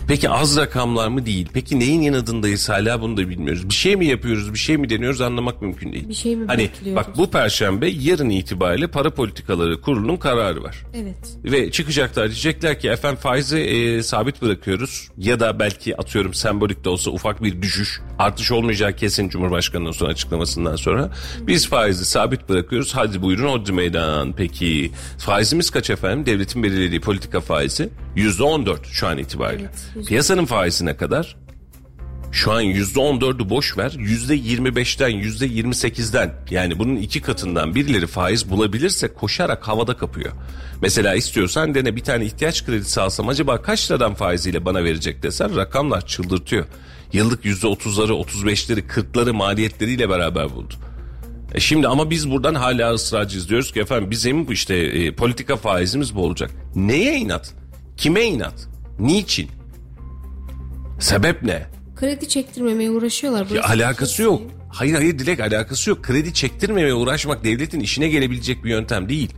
Peki az rakamlar mı değil? Peki neyin yanadındayız hala bunu da bilmiyoruz. Bir şey mi yapıyoruz, bir şey mi deniyoruz anlamak mümkün değil. Bir şey mi hani? Bak bu perşembe yarın itibariyle para politikaları kurulunun kararı var. Evet. Ve çıkacaklar diyecekler ki efendim faizi e, sabit bırakıyoruz ya da belki atıyorum sembolik de olsa ufak bir düşüş artış olmayacak kesin Cumhurbaşkanı'nın son açıklamasından sonra biz faizi sabit bırakıyoruz hadi buyurun hodri meydan peki faizimiz kaç efendim devletin belirlediği politika faizi yüzde on dört şu an itibariyle Evet, piyasanın faizi ne kadar şu an yüzde on dördü boş ver yüzde yirmi beşten yüzde yirmi sekizden yani bunun iki katından birileri faiz bulabilirse koşarak havada kapıyor. Mesela istiyorsan dene bir tane ihtiyaç kredisi alsam acaba kaç liradan faiziyle bana verecek desen rakamlar çıldırtıyor. Yıllık yüzde otuzları otuz beşleri kırkları maliyetleriyle beraber buldu. E şimdi ama biz buradan hala ısrarcıyız diyoruz ki efendim bizim işte e, politika faizimiz bu olacak. Neye inat? Kime inat? Niçin? Sebep ne? Kredi çektirmemeye uğraşıyorlar. Ya alakası yok. Hayır hayır Dilek alakası yok. Kredi çektirmemeye uğraşmak devletin işine gelebilecek bir yöntem değil.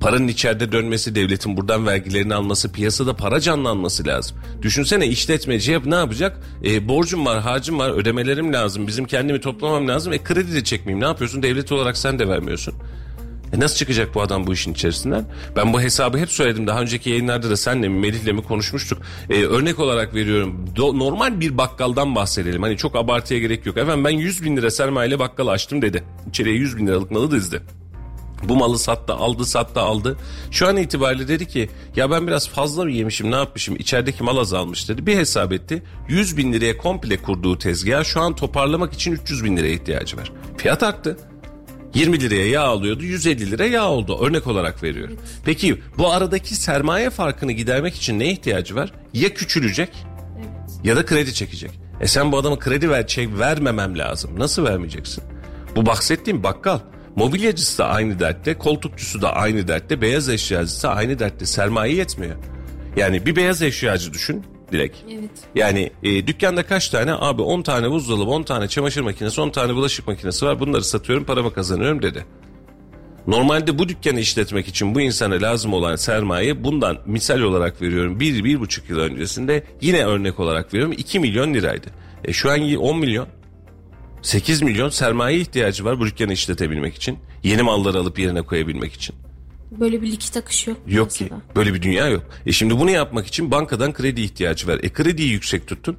Paranın içeride dönmesi, devletin buradan vergilerini alması, piyasada para canlanması lazım. Düşünsene işletmeci yap ne yapacak? E, borcum var, harcım var, ödemelerim lazım, bizim kendimi toplamam lazım. E kredi de çekmeyeyim ne yapıyorsun? Devlet olarak sen de vermiyorsun. E nasıl çıkacak bu adam bu işin içerisinden? Ben bu hesabı hep söyledim. Daha önceki yayınlarda da senle mi Melih'le mi konuşmuştuk. E, örnek olarak veriyorum. Do- normal bir bakkaldan bahsedelim. Hani çok abartıya gerek yok. Efendim ben 100 bin lira sermayeyle bakkal açtım dedi. İçeriye 100 bin liralık malı dizdi. Bu malı sattı aldı sattı aldı. Şu an itibariyle dedi ki ya ben biraz fazla mı yemişim ne yapmışım içerideki mal azalmış dedi. Bir hesap etti 100 bin liraya komple kurduğu tezgah şu an toparlamak için 300 bin liraya ihtiyacı var. Fiyat arttı. 20 liraya yağ alıyordu 150 lira yağ oldu örnek olarak veriyorum. Peki bu aradaki sermaye farkını gidermek için ne ihtiyacı var? Ya küçülecek ya da kredi çekecek. E sen bu adama kredi ver, çek, vermemem lazım. Nasıl vermeyeceksin? Bu bahsettiğim bakkal. Mobilyacısı da aynı dertte, koltukçusu da aynı dertte, beyaz eşyacısı da aynı dertte. Sermaye yetmiyor. Yani bir beyaz eşyacı düşün Dilek. Evet. Yani e, dükkanda kaç tane? Abi 10 tane buzdolabı, 10 tane çamaşır makinesi, 10 tane bulaşık makinesi var. Bunları satıyorum, paramı kazanıyorum dedi. Normalde bu dükkanı işletmek için bu insana lazım olan sermaye bundan misal olarak veriyorum bir, bir buçuk yıl öncesinde yine örnek olarak veriyorum 2 milyon liraydı. E şu an 10 milyon 8 milyon sermaye ihtiyacı var bu dükkanı işletebilmek için. Yeni malları alıp yerine koyabilmek için. Böyle bir likit akışı yok. Yok ki. piyasada. Böyle bir dünya yok. E şimdi bunu yapmak için bankadan kredi ihtiyacı var. E krediyi yüksek tuttun.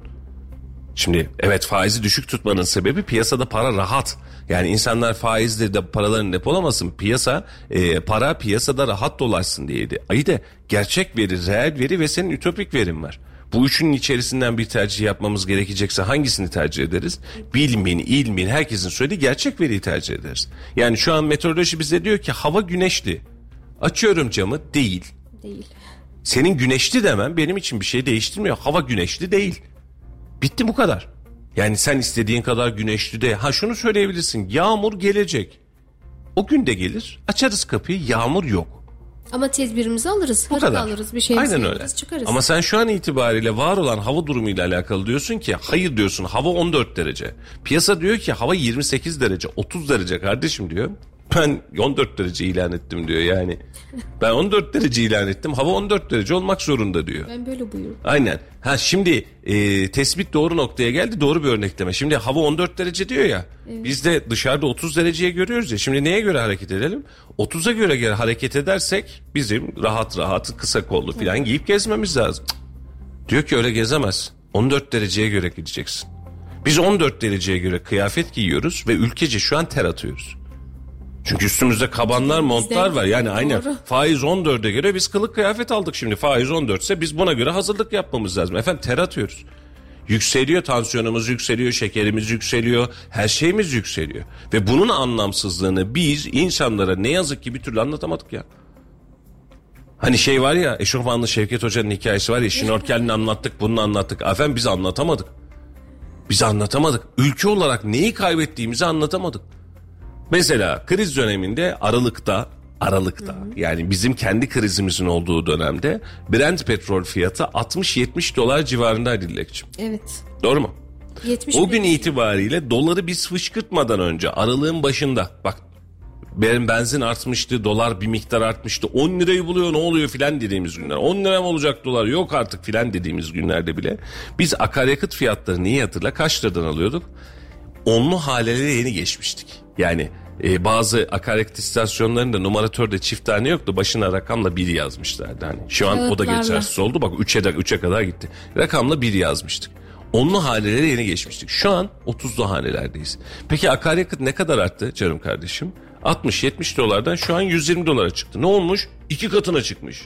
Şimdi evet faizi düşük tutmanın sebebi piyasada para rahat. Yani insanlar faizle de paralarını depolamasın. Piyasa e, para piyasada rahat dolaşsın diyeydi. Ayı da gerçek veri, reel veri ve senin ütopik verin var. Bu üçünün içerisinden bir tercih yapmamız gerekecekse hangisini tercih ederiz? Bilmin, ilmin, herkesin söylediği gerçek veriyi tercih ederiz. Yani şu an meteoroloji bize diyor ki hava güneşli. Açıyorum camı değil. Değil. Senin güneşli demen benim için bir şey değiştirmiyor. Hava güneşli değil. Bitti bu kadar. Yani sen istediğin kadar güneşli de ha şunu söyleyebilirsin. Yağmur gelecek. O gün de gelir. Açarız kapıyı. Yağmur yok. Ama tedbirimizi alırız. Bu kadar. alırız. Bir şeyimizi Aynen alırız. öyle. Çıkarız. Ama sen şu an itibariyle var olan hava durumuyla alakalı diyorsun ki hayır diyorsun hava 14 derece. Piyasa diyor ki hava 28 derece 30 derece kardeşim diyor. Ben 14 derece ilan ettim diyor yani. Ben 14 derece ilan ettim. Hava 14 derece olmak zorunda diyor. ben böyle buyurum. Aynen. Ha şimdi e, tespit doğru noktaya geldi. Doğru bir örnekleme. Şimdi hava 14 derece diyor ya. Biz de dışarıda 30 dereceye görüyoruz ya. Şimdi neye göre hareket edelim? 30'a göre, göre hareket edersek bizim rahat rahat kısa kollu falan giyip gezmemiz lazım. Cık. Diyor ki öyle gezemez. 14 dereceye göre gideceksin. Biz 14 dereceye göre kıyafet giyiyoruz ve ülkece şu an ter atıyoruz. Çünkü üstümüzde kabanlar, montlar var. Yani aynen Doğru. faiz 14'e göre biz kılık kıyafet aldık şimdi. Faiz 14 ise biz buna göre hazırlık yapmamız lazım. Efendim ter atıyoruz. Yükseliyor tansiyonumuz yükseliyor, şekerimiz yükseliyor, her şeyimiz yükseliyor. Ve bunun anlamsızlığını biz insanlara ne yazık ki bir türlü anlatamadık ya. Hani şey var ya eşofmanlı Şevket Hoca'nın hikayesi var ya şnorkelini anlattık bunu anlattık. Efendim biz anlatamadık. Biz anlatamadık. Ülke olarak neyi kaybettiğimizi anlatamadık. Mesela kriz döneminde Aralık'ta Aralık'ta yani bizim kendi krizimizin olduğu dönemde Brent petrol fiyatı 60-70 dolar civarındaydı Dilekçim. Evet. Doğru mu? 70 O gün itibariyle doları biz fışkırtmadan önce aralığın başında bak Benim benzin artmıştı, dolar bir miktar artmıştı. 10 lirayı buluyor ne oluyor filan dediğimiz günler. 10 lira mı olacak dolar yok artık filan dediğimiz günlerde bile. Biz akaryakıt fiyatları niye hatırla kaç liradan alıyorduk? Onlu halelere yeni geçmiştik. Yani e, bazı akaryakıt istasyonlarında numaratörde çift tane yoktu. Başına rakamla bir yazmışlardı. Hani şu an o da Kağıtlarla. geçersiz oldu. Bak 3'e de 3'e kadar gitti. Rakamla bir yazmıştık. Onlu hanelere yeni geçmiştik. Şu an 30'lu hanelerdeyiz. Peki akaryakıt ne kadar arttı canım kardeşim? 60-70 dolardan şu an 120 dolara çıktı. Ne olmuş? İki katına çıkmış.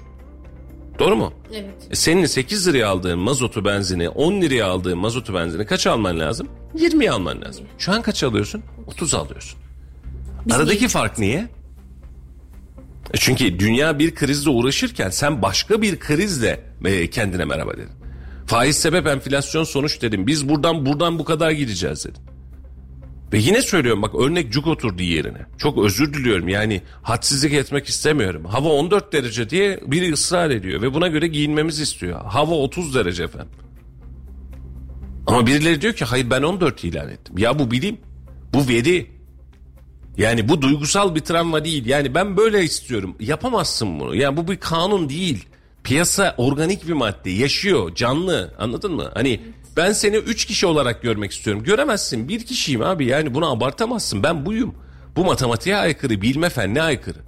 Doğru mu? Evet. E senin 8 liraya aldığın mazotu benzini 10 liraya aldığın mazotu benzini kaç alman lazım? 20'ye alman lazım. Şu an kaç alıyorsun? 30 alıyorsun. Aradaki fark niye? E Çünkü dünya bir krizle uğraşırken sen başka bir krizle e, kendine merhaba dedin. Faiz sebep enflasyon sonuç dedim. Biz buradan buradan bu kadar gideceğiz dedim. Ve yine söylüyorum bak örnek cuk oturdu yerine. Çok özür diliyorum yani hadsizlik etmek istemiyorum. Hava 14 derece diye biri ısrar ediyor ve buna göre giyinmemizi istiyor. Hava 30 derece efendim. Ama birileri diyor ki hayır ben 14 ilan ettim. Ya bu bilim, bu veri. Yani bu duygusal bir travma değil. Yani ben böyle istiyorum. Yapamazsın bunu. Yani bu bir kanun değil. Piyasa organik bir madde. Yaşıyor, canlı. Anladın mı? Hani ben seni üç kişi olarak görmek istiyorum. Göremezsin. Bir kişiyim abi. Yani bunu abartamazsın. Ben buyum. Bu matematiğe aykırı, bilme fenine aykırı.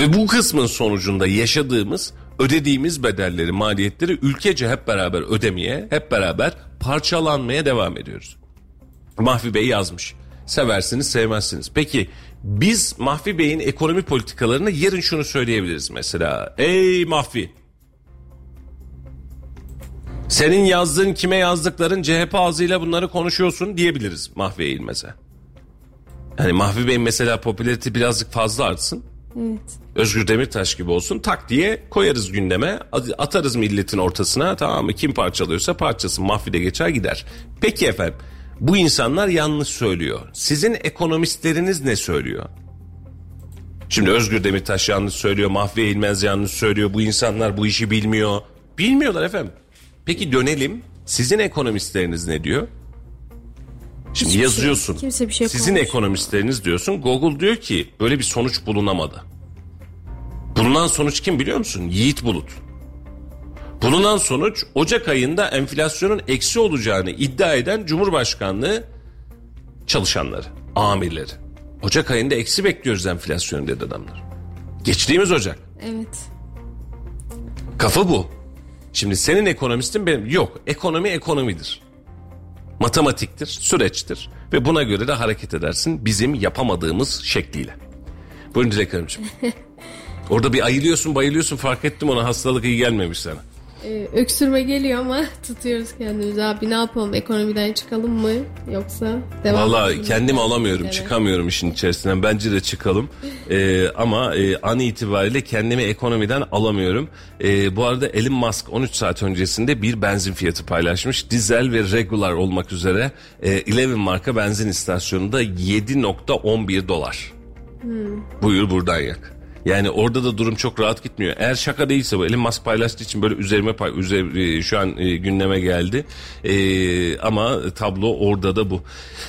Ve bu kısmın sonucunda yaşadığımız, ödediğimiz bedelleri, maliyetleri ülkece hep beraber ödemeye, hep beraber parçalanmaya devam ediyoruz. Mahfi Bey yazmış. Seversiniz sevmezsiniz. Peki biz Mahfi Bey'in ekonomi politikalarını yarın şunu söyleyebiliriz mesela. Ey Mahfi. Senin yazdığın kime yazdıkların CHP ağzıyla bunları konuşuyorsun diyebiliriz Mahfi Eğilmez'e. Yani Mahfi Bey'in mesela popülarite birazcık fazla artsın. Evet. Özgür Demirtaş gibi olsun tak diye koyarız gündeme atarız milletin ortasına tamam mı kim parçalıyorsa parçası mahfide geçer gider. Peki efendim bu insanlar yanlış söylüyor. Sizin ekonomistleriniz ne söylüyor? Şimdi Özgür Demirtaş yanlış söylüyor, Mahfi Eğilmez yanlış söylüyor. Bu insanlar bu işi bilmiyor. Bilmiyorlar efendim. Peki dönelim. Sizin ekonomistleriniz ne diyor? Şimdi Hiçbir şey- yazıyorsun. kimse bir şey Sizin yapamamış. ekonomistleriniz diyorsun. Google diyor ki böyle bir sonuç bulunamadı. Bulunan sonuç kim biliyor musun? Yiğit Bulut. Bulunan sonuç Ocak ayında enflasyonun eksi olacağını iddia eden Cumhurbaşkanlığı çalışanları, amirleri. Ocak ayında eksi bekliyoruz enflasyonu dedi adamlar. Geçtiğimiz Ocak. Evet. Kafa bu. Şimdi senin ekonomistin benim. Yok ekonomi ekonomidir. Matematiktir, süreçtir. Ve buna göre de hareket edersin bizim yapamadığımız şekliyle. Buyurun Dilek Hanımcığım. Orada bir ayılıyorsun bayılıyorsun fark ettim ona hastalık iyi gelmemiş sana. Ee, öksürme geliyor ama tutuyoruz kendimizi. Abi ne yapalım? Ekonomiden çıkalım mı? Yoksa devam Valla kendimi alamıyorum Evet. çıkamıyorum işin içerisinden. Bence de çıkalım. Ee, ama e, an itibariyle kendimi ekonomiden alamıyorum. Ee, bu arada Elon Musk 13 saat öncesinde bir benzin fiyatı paylaşmış. Dizel ve regular olmak üzere e, Eleven marka benzin istasyonunda 7.11 dolar. Buyur buradan yak yani orada da durum çok rahat gitmiyor. Eğer şaka değilse bu Elon Musk paylaştığı için böyle üzerime pay, üzer, e, şu an e, gündeme geldi. E, ama tablo orada da bu.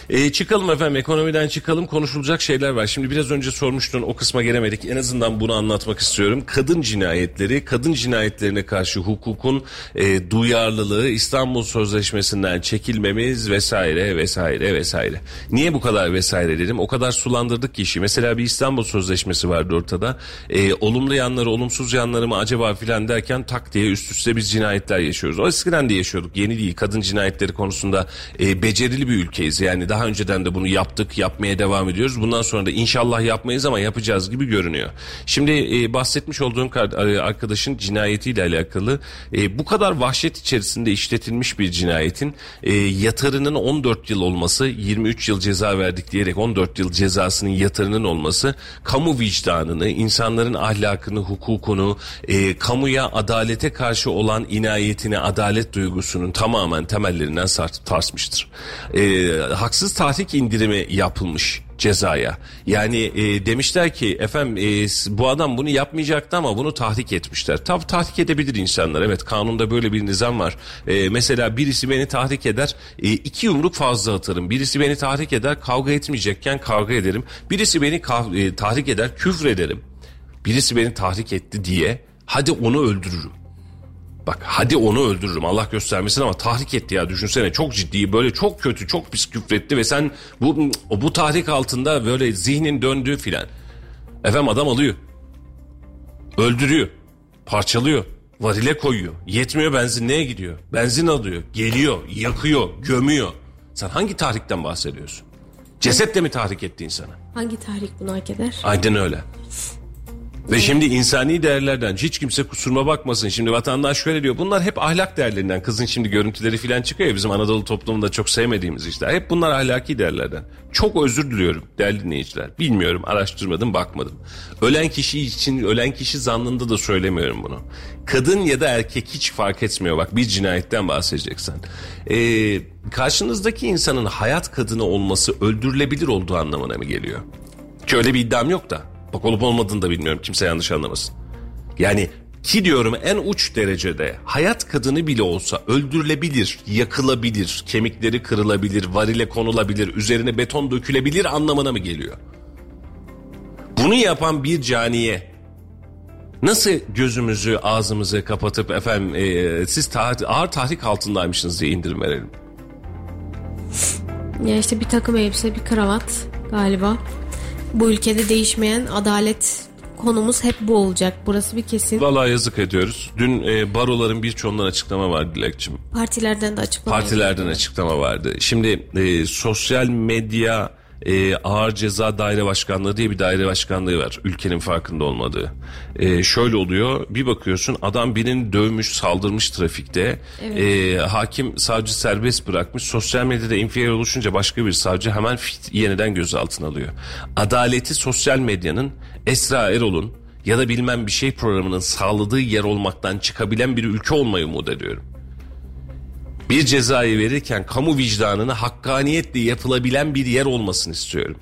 E, çıkalım efendim ekonomiden çıkalım konuşulacak şeyler var. Şimdi biraz önce sormuştun o kısma gelemedik. En azından bunu anlatmak istiyorum. Kadın cinayetleri, kadın cinayetlerine karşı hukukun e, duyarlılığı, İstanbul Sözleşmesi'nden çekilmemiz vesaire vesaire vesaire. Niye bu kadar vesaire dedim? O kadar sulandırdık ki işi. Mesela bir İstanbul Sözleşmesi vardı ortada. E, olumlu yanları, olumsuz yanları mı acaba filan derken tak diye üst üste biz cinayetler yaşıyoruz. O eskiden de yaşıyorduk. Yeni değil. Kadın cinayetleri konusunda e, becerili bir ülkeyiz. Yani daha önceden de bunu yaptık, yapmaya devam ediyoruz. Bundan sonra da inşallah yapmayız ama yapacağız gibi görünüyor. Şimdi e, bahsetmiş olduğum e, arkadaşın cinayetiyle alakalı e, bu kadar vahşet içerisinde işletilmiş bir cinayetin e, yatarının 14 yıl olması, 23 yıl ceza verdik diyerek 14 yıl cezasının yatarının olması kamu vicdanını, insanların ahlakını, hukukunu, e, kamuya adalete karşı olan inayetini, adalet duygusunun tamamen temellerinden sar- sarsmıştır. E, haksız tahrik indirimi yapılmış cezaya. Yani e, demişler ki efendim e, bu adam bunu yapmayacaktı ama bunu tahrik etmişler. Tabi tahrik edebilir insanlar. Evet kanunda böyle bir nizam var. E, mesela birisi beni tahrik eder e, iki yumruk fazla atarım. Birisi beni tahrik eder kavga etmeyecekken kavga ederim. Birisi beni e, tahrik eder küfür ederim. Birisi beni tahrik etti diye hadi onu öldürürüm. Bak hadi onu öldürürüm Allah göstermesin ama tahrik etti ya düşünsene çok ciddi böyle çok kötü çok pis küfretti ve sen bu bu tahrik altında böyle zihnin döndüğü filan. Efendim adam alıyor. Öldürüyor. Parçalıyor. Varile koyuyor. Yetmiyor benzinliğe gidiyor. Benzin alıyor. Geliyor. Yakıyor. Gömüyor. Sen hangi tahrikten bahsediyorsun? Ceset de mi tahrik etti insanı? Hangi tahrik bunu hak eder? Aynen öyle. Ve şimdi insani değerlerden hiç kimse kusuruma bakmasın. Şimdi vatandaş şöyle diyor. Bunlar hep ahlak değerlerinden. Kızın şimdi görüntüleri falan çıkıyor ya bizim Anadolu toplumunda çok sevmediğimiz işler. Hep bunlar ahlaki değerlerden. Çok özür diliyorum değerli dinleyiciler. Bilmiyorum araştırmadım bakmadım. Ölen kişi için ölen kişi zannında da söylemiyorum bunu. Kadın ya da erkek hiç fark etmiyor. Bak bir cinayetten bahsedeceksen. Ee, karşınızdaki insanın hayat kadını olması öldürülebilir olduğu anlamına mı geliyor? Ki öyle bir iddiam yok da. Bak olup olmadığını da bilmiyorum. Kimse yanlış anlamasın. Yani ki diyorum en uç derecede hayat kadını bile olsa öldürülebilir, yakılabilir, kemikleri kırılabilir, varile konulabilir, üzerine beton dökülebilir anlamına mı geliyor? Bunu yapan bir caniye nasıl gözümüzü ağzımızı kapatıp efendim e, siz tah- ağır tahrik altındaymışsınız diye indirim verelim. Ya işte bir takım elbise, bir kravat galiba. Bu ülkede değişmeyen adalet konumuz hep bu olacak. Burası bir kesin. Vallahi yazık ediyoruz. Dün e, baroların birçoğundan açıklama vardı Dilekçim. Partilerden de açıklama Partilerden açıklama vardı. Şimdi e, sosyal medya e, ağır ceza daire başkanlığı diye bir daire başkanlığı var. Ülkenin farkında olmadığı. E, şöyle oluyor bir bakıyorsun adam birini dövmüş saldırmış trafikte. E, hakim savcı serbest bırakmış. Sosyal medyada infial oluşunca başka bir savcı hemen fit, yeniden gözaltına alıyor. Adaleti sosyal medyanın Esra Erol'un ya da bilmem bir şey programının sağladığı yer olmaktan çıkabilen bir ülke olmayı umut ediyorum bir cezayı verirken kamu vicdanını hakkaniyetle yapılabilen bir yer olmasını istiyorum.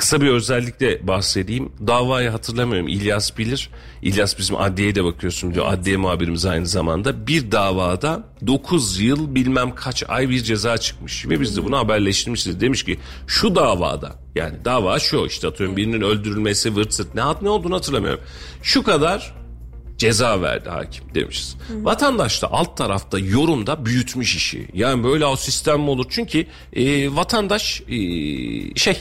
Kısa bir özellikle bahsedeyim. Davayı hatırlamıyorum. İlyas bilir. İlyas bizim adliyeye de bakıyorsun diyor. Adliye muhabirimiz aynı zamanda. Bir davada 9 yıl bilmem kaç ay bir ceza çıkmış. Ve biz de bunu haberleştirmişiz. Demiş ki şu davada yani dava şu işte atıyorum birinin öldürülmesi vırt zırt ne, ne olduğunu hatırlamıyorum. Şu kadar ceza verdi hakim demişiz. Vatandaş da alt tarafta yorumda büyütmüş işi. Yani böyle o sistem mi olur? Çünkü e, vatandaş e, şey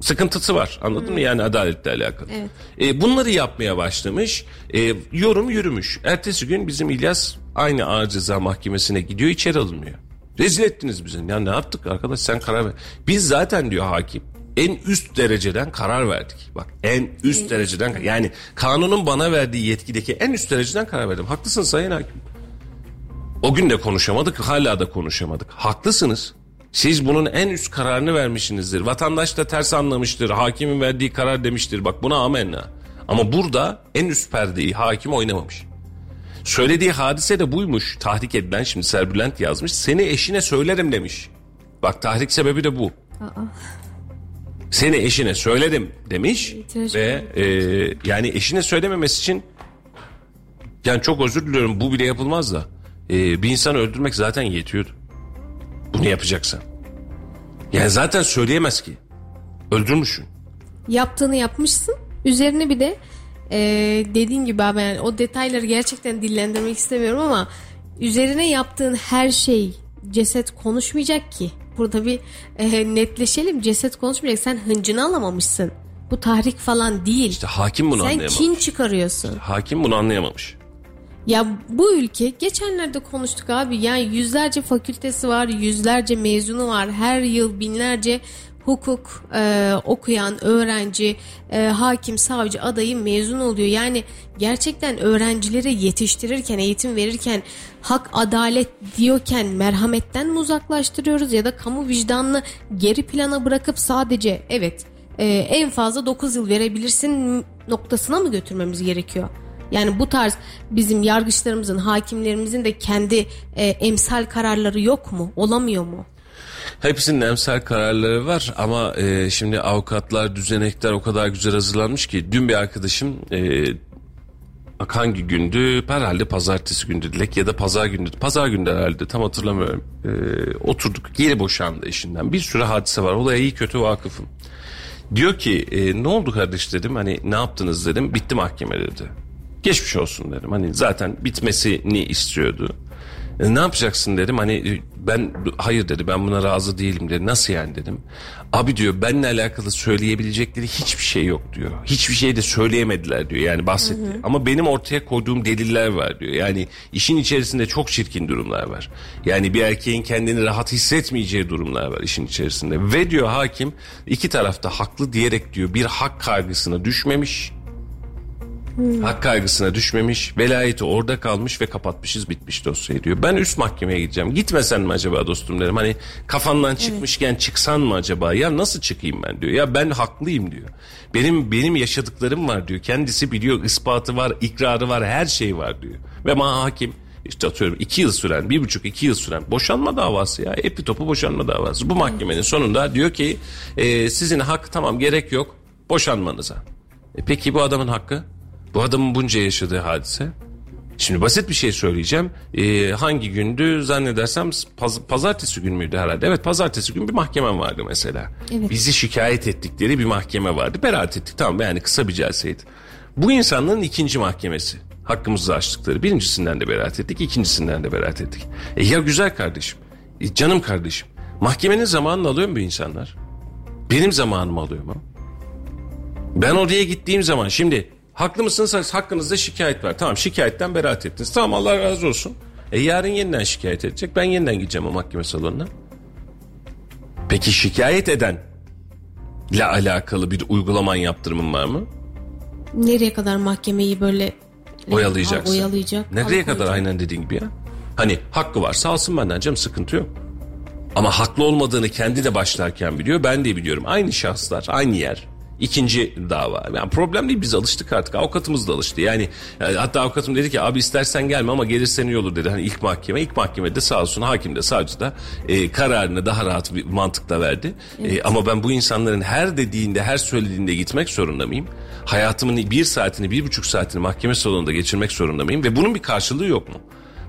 sıkıntısı var anladın mı yani adaletle alakalı. Evet. E, bunları yapmaya başlamış e, yorum yürümüş. Ertesi gün bizim İlyas aynı ağır ceza mahkemesine gidiyor içeri alınmıyor. Rezil ettiniz bizi. Ya ne yaptık arkadaş sen karar ver. Biz zaten diyor hakim en üst dereceden karar verdik. Bak en üst dereceden yani kanunun bana verdiği yetkideki en üst dereceden karar verdim. Haklısın sayın hakim. O gün de konuşamadık hala da konuşamadık. Haklısınız. Siz bunun en üst kararını vermişsinizdir. Vatandaş da ters anlamıştır. Hakimin verdiği karar demiştir. Bak buna amenna. Ama burada en üst perdeyi hakim oynamamış. Söylediği hadise de buymuş. Tahrik edilen şimdi Serbülent yazmış. Seni eşine söylerim demiş. Bak tahrik sebebi de bu. Seni eşine söylerim demiş ve e, yani eşine söylememesi için yani çok özür diliyorum bu bile yapılmaz da e, bir insanı öldürmek zaten yetiyordu. Bunu yapacaksan. Yani zaten söyleyemez ki. Öldürmüşsün. yaptığını yapmışsın. Üzerine bir de e, dediğin gibi abi yani o detayları gerçekten dillendirmek istemiyorum ama üzerine yaptığın her şey ceset konuşmayacak ki. Burada bir e, netleşelim. Ceset konuşmayacak. Sen hıncını alamamışsın. Bu tahrik falan değil. İşte hakim bunu Sen anlayamamış. kin çıkarıyorsun. Hakim bunu anlayamamış. Ya bu ülke geçenlerde konuştuk abi yani yüzlerce fakültesi var yüzlerce mezunu var her yıl binlerce hukuk e, okuyan öğrenci e, hakim savcı adayı mezun oluyor yani gerçekten öğrencileri yetiştirirken eğitim verirken hak adalet diyorken merhametten mi uzaklaştırıyoruz ya da kamu vicdanını geri plana bırakıp sadece evet e, en fazla 9 yıl verebilirsin noktasına mı götürmemiz gerekiyor? Yani bu tarz bizim yargıçlarımızın, hakimlerimizin de kendi e, emsal kararları yok mu? Olamıyor mu? Hepsinin emsal kararları var ama e, şimdi avukatlar, düzenekler o kadar güzel hazırlanmış ki dün bir arkadaşım e, hangi gündü? Herhalde pazartesi gündü Dilek ya da pazar gündü. Pazar gündü herhalde tam hatırlamıyorum. E, oturduk yeni boşandı eşinden. Bir sürü hadise var. Olaya iyi kötü vakıfım. Diyor ki e, ne oldu kardeş dedim hani ne yaptınız dedim bitti mahkeme dedi. Geçmiş olsun dedim hani zaten bitmesini istiyordu. E, ne yapacaksın dedim hani e, ben hayır dedi ben buna razı değilim dedi nasıl yani dedim. Abi diyor benimle alakalı söyleyebilecekleri hiçbir şey yok diyor. Hiçbir şey de söyleyemediler diyor yani bahsetti. Hı hı. Ama benim ortaya koyduğum deliller var diyor. Yani işin içerisinde çok çirkin durumlar var. Yani bir erkeğin kendini rahat hissetmeyeceği durumlar var işin içerisinde. Ve diyor hakim iki tarafta haklı diyerek diyor bir hak kaygısına düşmemiş Hmm. Hak kaygısına düşmemiş, velayeti orada kalmış ve kapatmışız bitmiş dosyayı diyor. Ben üst mahkemeye gideceğim. Gitmesen mi acaba dostum derim. Hani kafandan çıkmışken evet. çıksan mı acaba? Ya nasıl çıkayım ben diyor. Ya ben haklıyım diyor. Benim benim yaşadıklarım var diyor. Kendisi biliyor, ispatı var, ikrarı var, her şey var diyor. Ve ma hakim işte atıyorum iki yıl süren, bir buçuk iki yıl süren boşanma davası ya. Epitopu boşanma davası. Bu mahkemenin sonunda diyor ki e, sizin hak tamam gerek yok boşanmanıza. E, peki bu adamın hakkı? Bu adamın bunca yaşadığı hadise. Şimdi basit bir şey söyleyeceğim. Ee, hangi gündü zannedersem paz- pazartesi gün müydü herhalde? Evet pazartesi gün bir mahkemem vardı mesela. Evet. Bizi şikayet ettikleri bir mahkeme vardı. Beraat ettik tamam yani kısa bir celseydi. Bu insanların ikinci mahkemesi. Hakkımızı açtıkları. Birincisinden de beraat ettik, ikincisinden de beraat ettik. E ya güzel kardeşim, e canım kardeşim. Mahkemenin zamanını alıyor mu bu insanlar? Benim zamanımı alıyor mu? Ben oraya gittiğim zaman şimdi Haklı mısınız? Hakkınızda şikayet var. Tamam şikayetten beraat ettiniz. Tamam Allah razı olsun. E yarın yeniden şikayet edecek. Ben yeniden gideceğim o mahkeme salonuna. Peki şikayet eden ile alakalı bir uygulaman yaptırımın var mı? Nereye kadar mahkemeyi böyle oyalayacaksın? Oyalayacak. Nereye kadar aynen dediğin gibi ya? Hani hakkı varsa alsın benden canım sıkıntı yok. Ama haklı olmadığını kendi de başlarken biliyor. Ben de biliyorum. Aynı şahıslar, aynı yer. İkinci dava. Yani problem değil biz alıştık artık. Avukatımız da alıştı. Yani, yani hatta avukatım dedi ki abi istersen gelme ama gelirsen iyi olur dedi. Hani ilk mahkeme. ilk mahkemede sağ olsun hakim de savcı da e, kararını daha rahat bir mantıkla verdi. E, evet. E, ama ben bu insanların her dediğinde her söylediğinde gitmek zorunda mıyım? Hayatımın bir saatini bir buçuk saatini mahkeme salonunda geçirmek zorunda mıyım? Ve bunun bir karşılığı yok mu?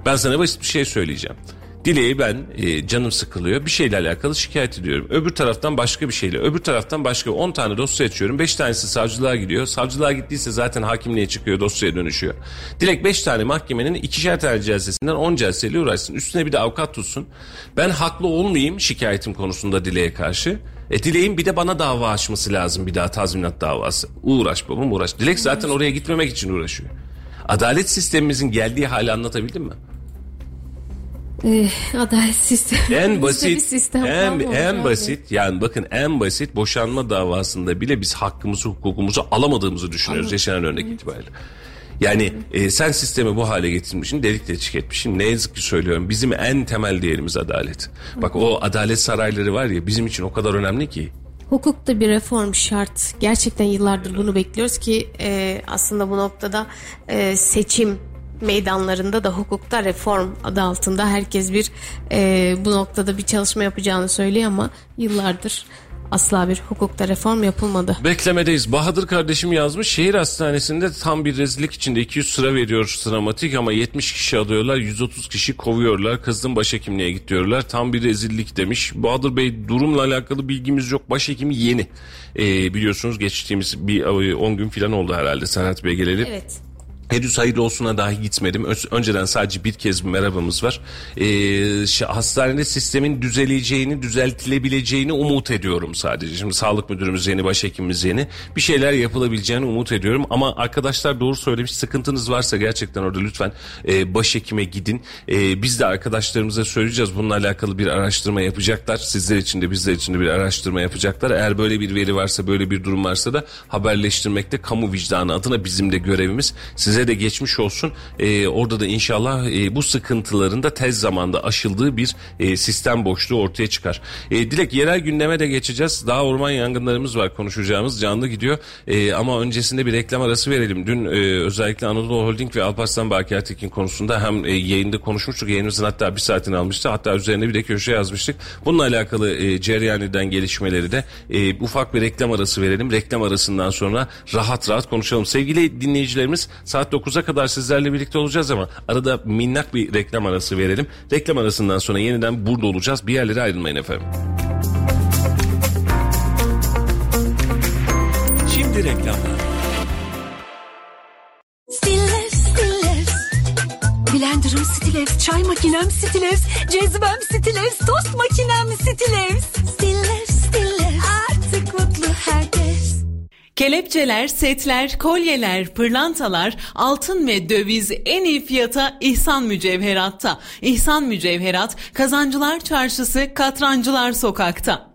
Ben sana basit bir şey söyleyeceğim. Dileği ben e, canım sıkılıyor bir şeyle alakalı şikayet ediyorum. Öbür taraftan başka bir şeyle öbür taraftan başka 10 tane dosya açıyorum. 5 tanesi savcılığa gidiyor. Savcılığa gittiyse zaten hakimliğe çıkıyor dosyaya dönüşüyor. Dilek 5 tane mahkemenin ikişer tane celsesinden 10 celseyle uğraşsın. Üstüne bir de avukat tutsun. Ben haklı olmayayım şikayetim konusunda Dilek'e karşı. E Dilek'in bir de bana dava açması lazım bir daha tazminat davası. Uğraş babam uğraş. Dilek zaten oraya gitmemek için uğraşıyor. Adalet sistemimizin geldiği hali anlatabildim mi? E, adalet sistemi. En basit, sistem en, en basit yani bakın en basit boşanma davasında bile biz hakkımızı hukukumuzu alamadığımızı düşünüyoruz yaşanan örnek evet. itibariyle. Yani e, sen sistemi bu hale getirmişsin, delik deşik etmişsin. Ne yazık ki söylüyorum. Bizim en temel değerimiz adalet. Bak o adalet sarayları var ya bizim için o kadar önemli ki. Hukukta bir reform şart. Gerçekten yıllardır bunu bekliyoruz ki e, aslında bu noktada e, seçim meydanlarında da hukukta reform adı altında herkes bir e, bu noktada bir çalışma yapacağını söylüyor ama yıllardır asla bir hukukta reform yapılmadı. Beklemedeyiz. Bahadır kardeşim yazmış. Şehir hastanesinde tam bir rezillik içinde 200 sıra veriyor sıramatik ama 70 kişi alıyorlar. 130 kişi kovuyorlar. Kızın başhekimliğe gidiyorlar. Tam bir rezillik demiş. Bahadır Bey durumla alakalı bilgimiz yok. Başhekimi yeni. Ee, biliyorsunuz geçtiğimiz bir 10 gün falan oldu herhalde Serhat Bey geleli. Evet. Henüz hayırlı olsuna dahi gitmedim. Önceden sadece bir kez merhabamız var. Ee, hastanede sistemin düzeleceğini, düzeltilebileceğini umut ediyorum sadece. Şimdi sağlık müdürümüz yeni, başhekimimiz yeni. Bir şeyler yapılabileceğini umut ediyorum. Ama arkadaşlar doğru söylemiş. Sıkıntınız varsa gerçekten orada lütfen e, başhekime gidin. E, biz de arkadaşlarımıza söyleyeceğiz. Bununla alakalı bir araştırma yapacaklar. Sizler için de bizler için de bir araştırma yapacaklar. Eğer böyle bir veri varsa, böyle bir durum varsa da haberleştirmekte kamu vicdanı adına bizim de görevimiz. Siz Size de geçmiş olsun. E, orada da inşallah e, bu sıkıntıların da tez zamanda aşıldığı bir e, sistem boşluğu ortaya çıkar. E, Dilek yerel gündeme de geçeceğiz. Daha orman yangınlarımız var konuşacağımız canlı gidiyor. E, ama öncesinde bir reklam arası verelim. Dün e, özellikle Anadolu Holding ve Alparslan Baki Ertekin konusunda hem e, yayında konuşmuştuk. Yayınımızın hatta bir saatini almıştı. Hatta üzerine bir de köşe yazmıştık. Bununla alakalı e, cereyan eden gelişmeleri de e, ufak bir reklam arası verelim. Reklam arasından sonra rahat rahat konuşalım. Sevgili dinleyicilerimiz saat 9'a kadar sizlerle birlikte olacağız ama arada minnak bir reklam arası verelim. Reklam arasından sonra yeniden burada olacağız. Bir yerlere ayrılmayın efendim. Şimdi reklamlar. Blender'ım Stillers, çay makinem Stillers, cezvem Stillers, tost makinem Stillers. Stillers, Stillers. Artık mutlu herkes. Kelepçeler, setler, kolyeler, pırlantalar, altın ve döviz en iyi fiyata İhsan Mücevherat'ta. İhsan Mücevherat, Kazancılar Çarşısı, Katrancılar Sokak'ta.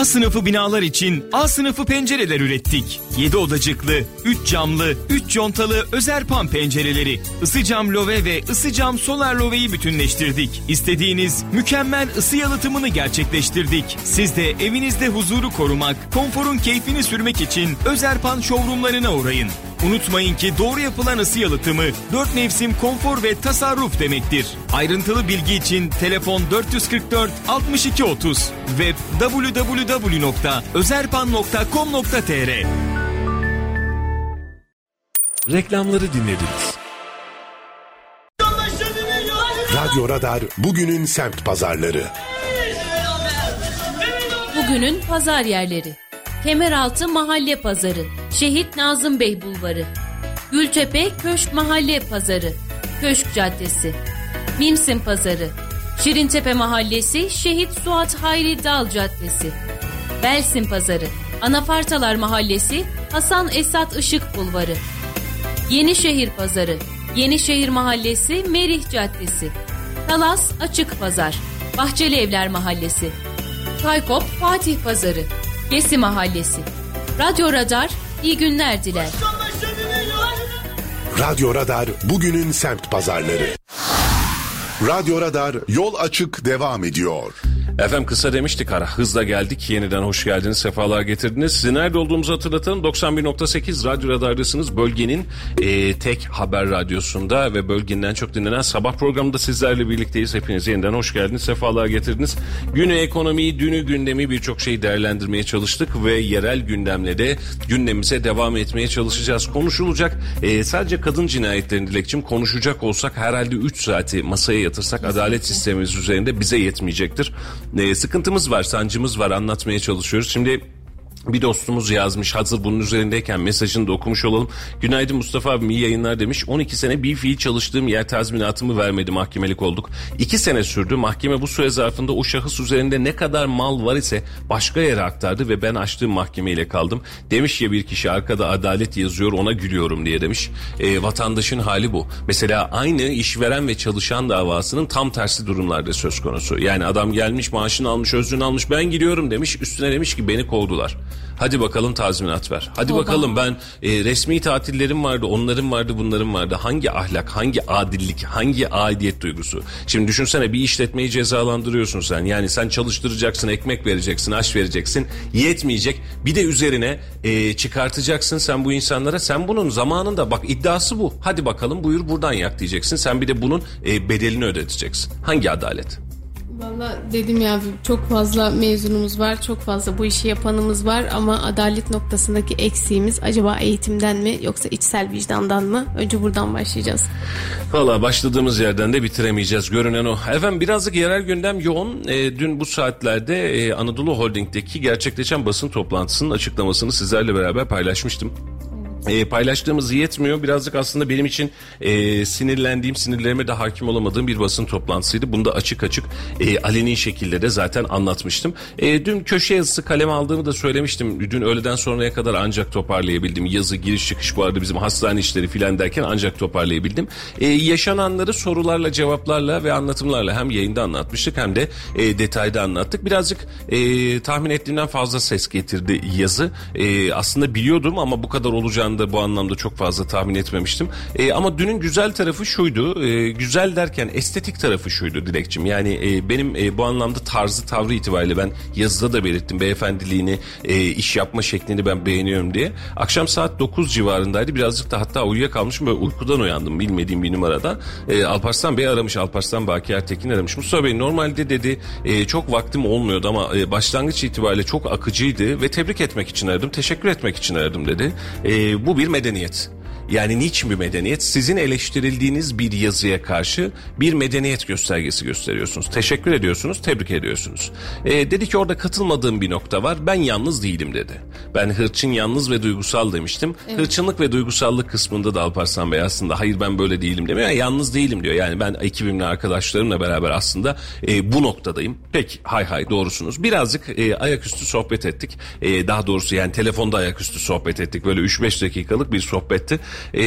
A sınıfı binalar için A sınıfı pencereler ürettik. 7 odacıklı, 3 camlı, 3 contalı Özerpan pencereleri. Isı cam love ve ısı cam solar loveyi bütünleştirdik. İstediğiniz mükemmel ısı yalıtımını gerçekleştirdik. Siz de evinizde huzuru korumak, konforun keyfini sürmek için Özerpan showroomlarına uğrayın. Unutmayın ki doğru yapılan ısı yalıtımı 4 mevsim konfor ve tasarruf demektir. Ayrıntılı bilgi için telefon 444 62 30 web www.özerpan.com.tr Reklamları dinlediniz. Radyo Radar bugünün semt pazarları. Bugünün pazar yerleri. Kemeraltı Mahalle Pazarı, Şehit Nazım Bey Bulvarı, Gültepe Köşk Mahalle Pazarı, Köşk Caddesi, Mimsin Pazarı, Şirintepe Mahallesi, Şehit Suat Hayri Dal Caddesi, Belsin Pazarı, Anafartalar Mahallesi, Hasan Esat Işık Bulvarı, Yenişehir Pazarı, Yenişehir Mahallesi, Merih Caddesi, Talas Açık Pazar, Bahçeli Evler Mahallesi, Kaykop Fatih Pazarı, Gesi Mahallesi. Radyo Radar iyi günler diler. Radyo Radar bugünün semt pazarları. Radyo Radar yol açık devam ediyor. Efendim kısa demiştik ara hızla geldik yeniden hoş geldiniz sefalar getirdiniz. Sizi nerede olduğumuzu hatırlatalım 91.8 Radyo Radar'dasınız bölgenin e, tek haber radyosunda ve bölgenin çok dinlenen sabah programında sizlerle birlikteyiz. Hepiniz yeniden hoş geldiniz sefalar getirdiniz. Günü ekonomiyi dünü gündemi birçok şeyi değerlendirmeye çalıştık ve yerel gündemle de gündemimize devam etmeye çalışacağız. Konuşulacak e, sadece kadın cinayetlerini dilekçim konuşacak olsak herhalde 3 saati masaya yatırsak adalet sistemimiz üzerinde bize yetmeyecektir. E, sıkıntımız var, sancımız var anlatmaya çalışıyoruz. Şimdi bir dostumuz yazmış hazır bunun üzerindeyken mesajını da okumuş olalım. Günaydın Mustafa abim iyi yayınlar demiş. 12 sene bir fiil çalıştığım yer tazminatımı vermedi mahkemelik olduk. 2 sene sürdü mahkeme bu süre zarfında o şahıs üzerinde ne kadar mal var ise başka yere aktardı ve ben açtığım mahkemeyle kaldım. Demiş ya bir kişi arkada adalet yazıyor ona gülüyorum diye demiş. E, vatandaşın hali bu. Mesela aynı işveren ve çalışan davasının tam tersi durumlarda söz konusu. Yani adam gelmiş maaşını almış özrünü almış ben gidiyorum demiş üstüne demiş ki beni kovdular. Hadi bakalım tazminat ver. Hadi Oba. bakalım ben e, resmi tatillerim vardı, onların vardı, bunların vardı. Hangi ahlak, hangi adillik, hangi aidiyet duygusu? Şimdi düşünsene bir işletmeyi cezalandırıyorsun sen. Yani sen çalıştıracaksın, ekmek vereceksin, aş vereceksin. Yetmeyecek. Bir de üzerine e, çıkartacaksın sen bu insanlara. Sen bunun zamanında bak iddiası bu. Hadi bakalım buyur buradan yak diyeceksin. Sen bir de bunun e, bedelini ödeteceksin. Hangi adalet? Valla dedim ya çok fazla mezunumuz var, çok fazla bu işi yapanımız var ama adalet noktasındaki eksiğimiz acaba eğitimden mi yoksa içsel vicdandan mı? Önce buradan başlayacağız. Valla başladığımız yerden de bitiremeyeceğiz görünen o. Efendim birazcık yerel gündem yoğun. E, dün bu saatlerde e, Anadolu Holding'deki gerçekleşen basın toplantısının açıklamasını sizlerle beraber paylaşmıştım. E, paylaştığımız yetmiyor. Birazcık aslında benim için e, sinirlendiğim, sinirlerime de hakim olamadığım bir basın toplantısıydı. Bunu da açık açık e, aleni şekilde de zaten anlatmıştım. E, dün köşe yazısı kaleme aldığımı da söylemiştim. Dün öğleden sonraya kadar ancak toparlayabildim. Yazı, giriş çıkış bu arada bizim hastane işleri filan derken ancak toparlayabildim. E, yaşananları sorularla, cevaplarla ve anlatımlarla hem yayında anlatmıştık hem de e, detayda anlattık. Birazcık e, tahmin ettiğimden fazla ses getirdi yazı. E, aslında biliyordum ama bu kadar olacağını da bu anlamda çok fazla tahmin etmemiştim. E, ama dünün güzel tarafı şuydu. E, güzel derken estetik tarafı şuydu Dilekçim. Yani e, benim e, bu anlamda tarzı tavrı itibariyle ben yazıda da belirttim. Beyefendiliğini, e, iş yapma şeklini ben beğeniyorum diye. Akşam saat 9 civarındaydı. Birazcık da hatta uyuyakalmışım. Böyle uykudan uyandım bilmediğim bir numarada. E, Alparslan Bey aramış. Alparslan Baki Ertekin aramış. Mustafa Bey normalde dedi e, çok vaktim olmuyordu ama e, başlangıç itibariyle çok akıcıydı ve tebrik etmek için aradım. Teşekkür etmek için aradım dedi. E, bu bir medeniyet. Yani niçin bir medeniyet? Sizin eleştirildiğiniz bir yazıya karşı bir medeniyet göstergesi gösteriyorsunuz. Teşekkür ediyorsunuz, tebrik ediyorsunuz. E, dedi ki orada katılmadığım bir nokta var. Ben yalnız değilim dedi. Ben hırçın, yalnız ve duygusal demiştim. Hırçınlık ve duygusallık kısmında da Alparslan Bey aslında hayır ben böyle değilim demiyor. Yani yalnız değilim diyor. Yani ben ekibimle, arkadaşlarımla beraber aslında e, bu noktadayım. Peki hay hay doğrusunuz. Birazcık e, ayaküstü sohbet ettik. E, daha doğrusu yani telefonda ayaküstü sohbet ettik. Böyle 3-5 dakikalık bir sohbetti. E,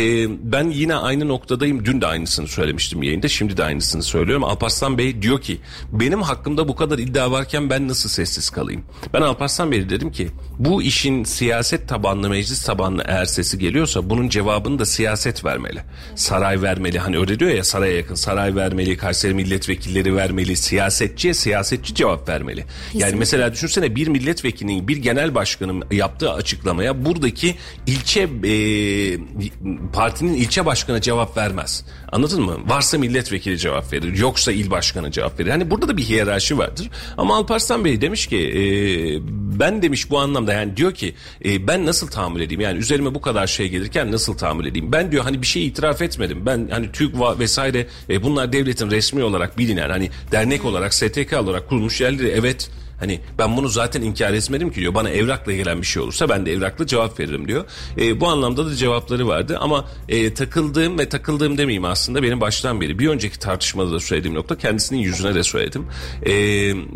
ben yine aynı noktadayım. Dün de aynısını söylemiştim yayında. Şimdi de aynısını söylüyorum. Alparslan Bey diyor ki benim hakkımda bu kadar iddia varken ben nasıl sessiz kalayım? Ben Alparslan Bey'e dedim ki bu işin siyaset tabanlı meclis tabanlı eğer sesi geliyorsa bunun cevabını da siyaset vermeli. Saray vermeli. Hani öyle diyor ya saraya yakın saray vermeli, Kayseri milletvekilleri vermeli, siyasetçiye siyasetçi cevap vermeli. Yani mesela düşünsene bir milletvekilinin bir genel başkanın yaptığı açıklamaya buradaki ilçe e, partinin ilçe başkanı cevap vermez. Anladın mı? Varsa milletvekili cevap verir. Yoksa il başkanı cevap verir. Hani burada da bir hiyerarşi vardır. Ama Alparslan Bey demiş ki e, ben demiş bu anlamda yani diyor ki e, ben nasıl tahammül edeyim? Yani üzerime bu kadar şey gelirken nasıl tahammül edeyim? Ben diyor hani bir şey itiraf etmedim. Ben hani TÜG vesaire e, bunlar devletin resmi olarak bilinen hani dernek olarak STK olarak kurulmuş yerleri evet Hani ben bunu zaten inkar etmedim ki diyor. Bana evrakla gelen bir şey olursa ben de evrakla cevap veririm diyor. E, bu anlamda da cevapları vardı ama e, takıldığım ve takıldığım demeyeyim aslında benim baştan beri bir önceki tartışmada da söylediğim nokta kendisinin yüzüne de söyledim. E,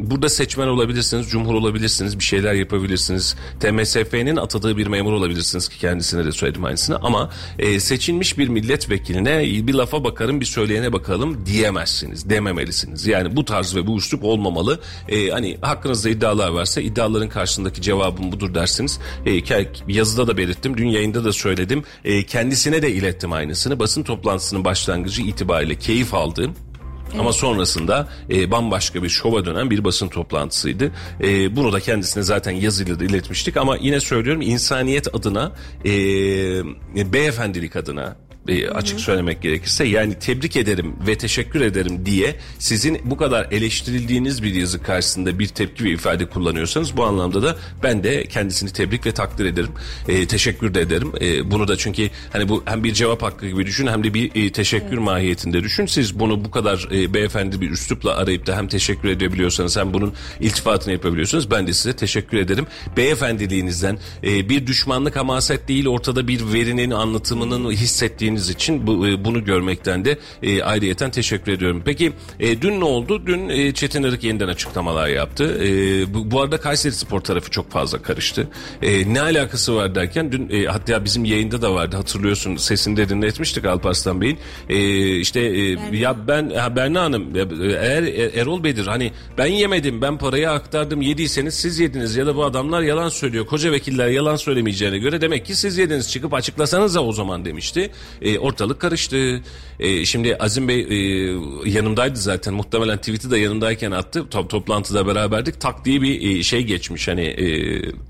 burada seçmen olabilirsiniz, cumhur olabilirsiniz, bir şeyler yapabilirsiniz. TMSF'nin atadığı bir memur olabilirsiniz ki kendisine de söyledim aynısını ama e, seçilmiş bir milletvekiline bir lafa bakarım bir söyleyene bakalım diyemezsiniz, dememelisiniz. Yani bu tarz ve bu üslup olmamalı. E, hani hakkınızda iddialar varsa iddiaların karşısındaki cevabım budur dersiniz. E, yazıda da belirttim, dün yayında da söyledim. E, kendisine de ilettim aynısını. Basın toplantısının başlangıcı itibariyle keyif aldığım Ama sonrasında e, bambaşka bir şova dönen bir basın toplantısıydı. E, bunu da kendisine zaten yazıyla da iletmiştik ama yine söylüyorum insaniyet adına, e, beyefendilik adına, e, açık söylemek gerekirse yani tebrik ederim ve teşekkür ederim diye sizin bu kadar eleştirildiğiniz bir yazı karşısında bir tepki ve ifade kullanıyorsanız bu anlamda da ben de kendisini tebrik ve takdir ederim. E, teşekkür de ederim. E, bunu da çünkü hani bu hem bir cevap hakkı gibi düşün hem de bir e, teşekkür mahiyetinde düşün. Siz bunu bu kadar e, beyefendi bir üslupla arayıp da hem teşekkür edebiliyorsanız hem bunun iltifatını yapabiliyorsunuz. Ben de size teşekkür ederim. Beyefendiliğinizden e, bir düşmanlık hamaset değil ortada bir verinin anlatımının hissettiğiniz için bu, e, bunu görmekten de e, ayrıyeten teşekkür ediyorum. Peki e, dün ne oldu? Dün e, Çetin Arık yeniden açıklamalar yaptı. E, bu, bu arada Kayseri Spor tarafı çok fazla karıştı. E, ne alakası var derken dün e, hatta bizim yayında da vardı hatırlıyorsun sesini de dinletmiştik Alparslan Bey'in. E, işte e, ya ben ha, Berna Hanım eğer E- Erol Bey'dir hani ben yemedim ben parayı aktardım yediyseniz siz yediniz ya da bu adamlar yalan söylüyor. Koca vekiller yalan söylemeyeceğine göre demek ki siz yediniz çıkıp açıklasanız da o zaman demişti. E, E, ortalık karıştı. E, şimdi Azim Bey e, yanımdaydı zaten. Muhtemelen tweet'i de yanımdayken attı. Top, toplantıda beraberdik. Tak diye bir e, şey geçmiş. Hani e,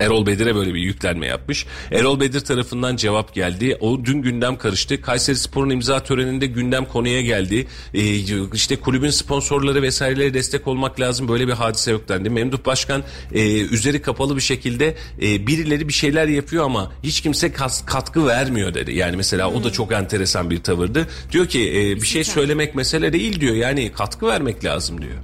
Erol Bedir'e böyle bir yüklenme yapmış. Erol Bedir tarafından cevap geldi. O dün gündem karıştı. Kayseri Spor'un imza töreninde gündem konuya geldi. E, işte kulübün sponsorları vesaireleri destek olmak lazım. Böyle bir hadise yok dendi. Memduh Başkan e, üzeri kapalı bir şekilde e, birileri bir şeyler yapıyor ama hiç kimse kas, katkı vermiyor dedi. Yani mesela o da çok enteresan bir tavırdı. Diyor ki e, bir şey söylemek mesele değil diyor. Yani katkı vermek lazım diyor.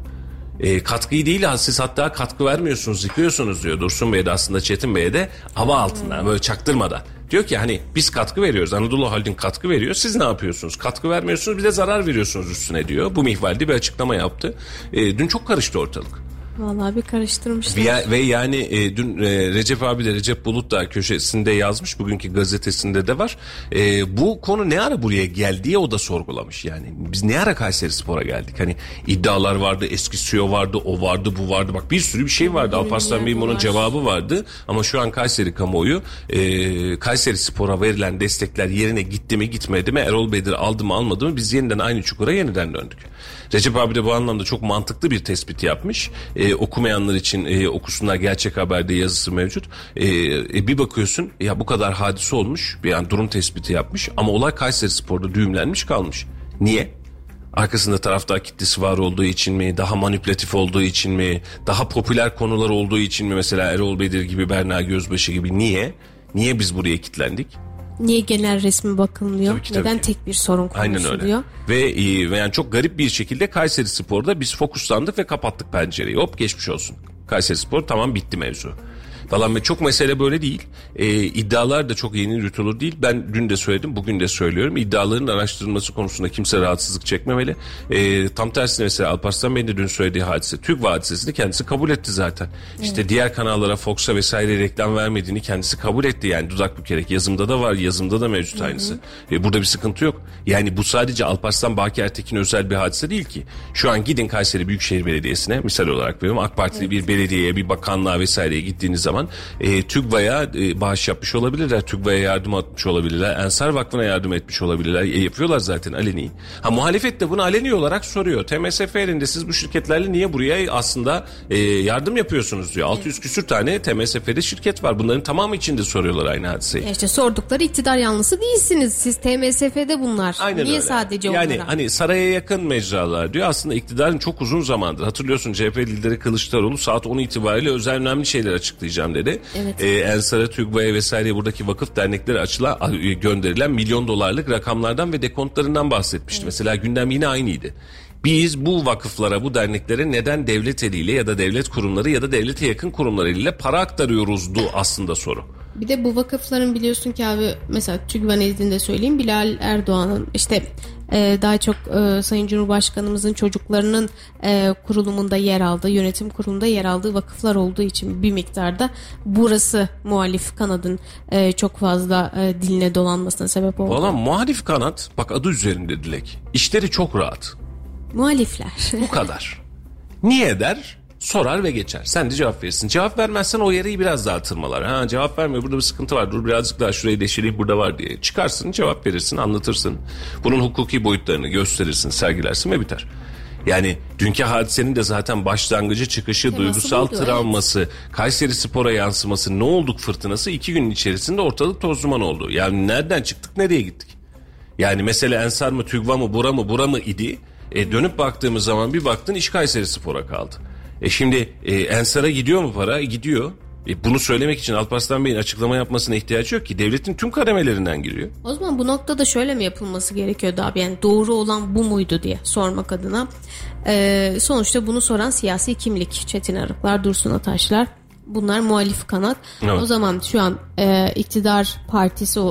E, katkıyı değil siz hatta katkı vermiyorsunuz yıkıyorsunuz diyor Dursun Bey de aslında Çetin Bey'e de hava altından böyle çaktırmadan. Diyor ki hani biz katkı veriyoruz Anadolu Holding katkı veriyor siz ne yapıyorsunuz katkı vermiyorsunuz bir de zarar veriyorsunuz üstüne diyor. Bu mihvalde bir açıklama yaptı. E, dün çok karıştı ortalık. Vallahi bir karıştırmışlar. Ve, ve yani e, dün e, Recep abi de Recep Bulut da köşesinde yazmış bugünkü gazetesinde de var. E, bu konu ne ara buraya geldi diye o da sorgulamış yani. Biz ne ara Kayseri Spor'a geldik? Hani iddialar vardı, eski CEO vardı, o vardı, bu vardı. Bak bir sürü bir şey vardı. Alparslan Bey'in bunun cevabı vardı. Ama şu an Kayseri kamuoyu e, Kayseri Spor'a verilen destekler yerine gitti mi gitmedi mi? Erol Bedir aldı mı almadı mı? Biz yeniden aynı çukura yeniden döndük. Recep abi de bu anlamda çok mantıklı bir tespit yapmış. E, okumayanlar için e, okusunlar gerçek haberde yazısı mevcut. E, e, bir bakıyorsun ya bu kadar hadise olmuş. Yani durum tespiti yapmış ama olay Kayseri Spor'da düğümlenmiş kalmış. Niye? Arkasında taraftar kitlesi var olduğu için mi? Daha manipülatif olduğu için mi? Daha popüler konular olduğu için mi? Mesela Erol Bedir gibi, Berna Gözbaşı gibi. Niye? Niye biz buraya kilitlendik? Niye genel resmi bakılmıyor? Tabii ki, tabii Neden ki. tek bir sorun Aynen konuşuluyor? öyle. Ve, e, ve yani çok garip bir şekilde Kayseri Spor'da biz fokuslandık ve kapattık pencereyi. Hop geçmiş olsun. Kayseri Spor tamam bitti mevzu. Falan ve çok mesele böyle değil. E, iddialar da çok yeni yürütülür değil. Ben dün de söyledim, bugün de söylüyorum. İddiaların araştırılması konusunda kimse rahatsızlık çekmemeli. E, tam tersine mesela Alparslan Bey'in de dün söylediği hadise, TÜG hadisesini kendisi kabul etti zaten. İşte diğer kanallara, Fox'a vesaire reklam vermediğini kendisi kabul etti. Yani dudak bükerek yazımda da var, yazımda da mevcut aynısı. E, burada bir sıkıntı yok. Yani bu sadece Alparslan Baki Ertekin özel bir hadise değil ki. Şu an gidin Kayseri Büyükşehir Belediyesi'ne misal olarak veriyorum. AK Partili bir belediyeye, bir bakanlığa vesaireye gittiğiniz zaman e, TÜGVA'ya e, bağış yapmış olabilirler. TÜGVA'ya yardım etmiş olabilirler. Ensar Vakfı'na yardım etmiş olabilirler. E, yapıyorlar zaten aleni. Ha muhalefet de bunu aleni olarak soruyor. TMSF elinde siz bu şirketlerle niye buraya aslında e, yardım yapıyorsunuz diyor. 600 küsür tane TMSF'de şirket var. Bunların tamamı içinde soruyorlar aynı hadiseyi. Ya işte sordukları iktidar yanlısı değilsiniz. Siz TMSF'de bunlar. Aynen Niye öyle. sadece yani onlara? hani saraya yakın mecralar diyor. Aslında iktidarın çok uzun zamandır. Hatırlıyorsun CHP lideri Kılıçdaroğlu saat 10 itibariyle özel önemli şeyler açıklayacağım dedi. Evet. Ee, Ensar'a, TÜGVA'ya vesaire buradaki vakıf derneklere açılan, gönderilen milyon dolarlık rakamlardan ve dekontlarından bahsetmişti. Mesela gündem yine aynıydı. Biz bu vakıflara, bu derneklere neden devlet eliyle ya da devlet kurumları ya da devlete yakın kurumlar eliyle para aktarıyoruzdu aslında soru. Bir de bu vakıfların biliyorsun ki abi mesela TÜGVA nezdinde söyleyeyim Bilal Erdoğan'ın işte e, daha çok e, Sayın Cumhurbaşkanımızın çocuklarının e, kurulumunda yer aldığı, yönetim kurulunda yer aldığı vakıflar olduğu için bir miktarda burası muhalif kanadın e, çok fazla e, diline dolanmasına sebep oldu. Valla muhalif kanat bak adı üzerinde Dilek. İşleri çok rahat. Muhalifler. Bu kadar. Niye der? Sorar ve geçer. Sen de cevap verirsin. Cevap vermezsen o yarayı biraz daha tırmalar. Ha cevap vermiyor burada bir sıkıntı var. Dur birazcık daha şurayı deşeleyip burada var diye. Çıkarsın cevap verirsin anlatırsın. Bunun hukuki boyutlarını gösterirsin sergilersin ve biter. Yani dünkü hadisenin de zaten başlangıcı çıkışı, Teması duygusal buydu, travması, Kayseri Spor'a yansıması, ne olduk fırtınası iki gün içerisinde ortalık toz duman oldu. Yani nereden çıktık nereye gittik? Yani mesele Ensar mı, TÜGVA mı, Bura mı, Bura mı idi? E, dönüp baktığımız zaman bir baktın iş Kayseri Spor'a kaldı. E şimdi e, Ensar'a gidiyor mu para? E, gidiyor. E, bunu söylemek için Alparslan Bey'in açıklama yapmasına ihtiyaç yok ki. Devletin tüm kademelerinden giriyor. O zaman bu noktada şöyle mi yapılması gerekiyordu abi? Yani doğru olan bu muydu diye sormak adına. Ee, sonuçta bunu soran siyasi kimlik. Çetin Arıklar, Dursun Ataşlar. Bunlar muhalif kanat. Evet. O zaman şu an e, iktidar partisi e,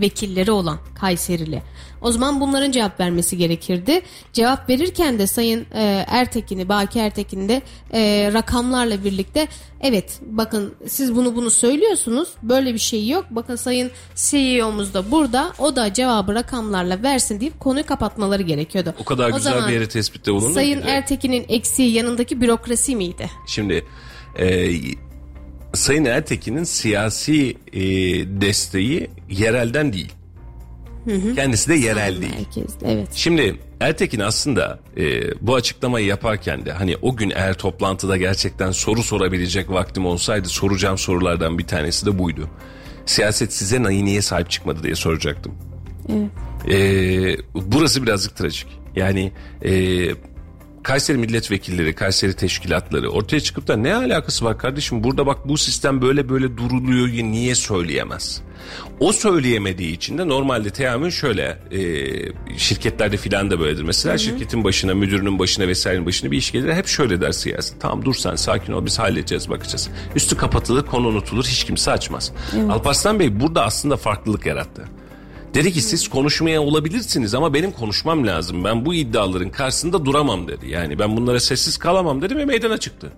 vekilleri olan Kayserili. O zaman bunların cevap vermesi gerekirdi. Cevap verirken de Sayın e, Ertekin'i, Baki Ertekin'i de e, rakamlarla birlikte evet bakın siz bunu bunu söylüyorsunuz. Böyle bir şey yok. Bakın Sayın CEO'muz da burada. O da cevabı rakamlarla versin deyip konuyu kapatmaları gerekiyordu. O kadar güzel zaman bir yere tespitte bulundun Sayın ki. Ertekin'in eksiği yanındaki bürokrasi miydi? Şimdi e, Sayın Ertekin'in siyasi e, desteği yerelden değil. Kendisi de yerel değil. Merkezde evet. Şimdi Ertekin aslında e, bu açıklamayı yaparken de hani o gün eğer toplantıda gerçekten soru sorabilecek vaktim olsaydı soracağım sorulardan bir tanesi de buydu. Siyaset size niye sahip çıkmadı diye soracaktım. E, burası birazcık trajik. Yani e, Kayseri milletvekilleri, Kayseri teşkilatları ortaya çıkıp da ne alakası var kardeşim burada bak bu sistem böyle böyle duruluyor niye söyleyemez? O söyleyemediği için de normalde teamül şöyle e, şirketlerde filan da böyledir. Mesela şirketin başına, müdürünün başına vesairenin başına bir iş gelir hep şöyle der siyaset. Tamam dur sen sakin ol biz halledeceğiz bakacağız. Üstü kapatılır konu unutulur hiç kimse açmaz. Alparslan Bey burada aslında farklılık yarattı. Dedi ki siz konuşmaya olabilirsiniz ama benim konuşmam lazım. Ben bu iddiaların karşısında duramam dedi. Yani ben bunlara sessiz kalamam dedi ve meydana çıktı.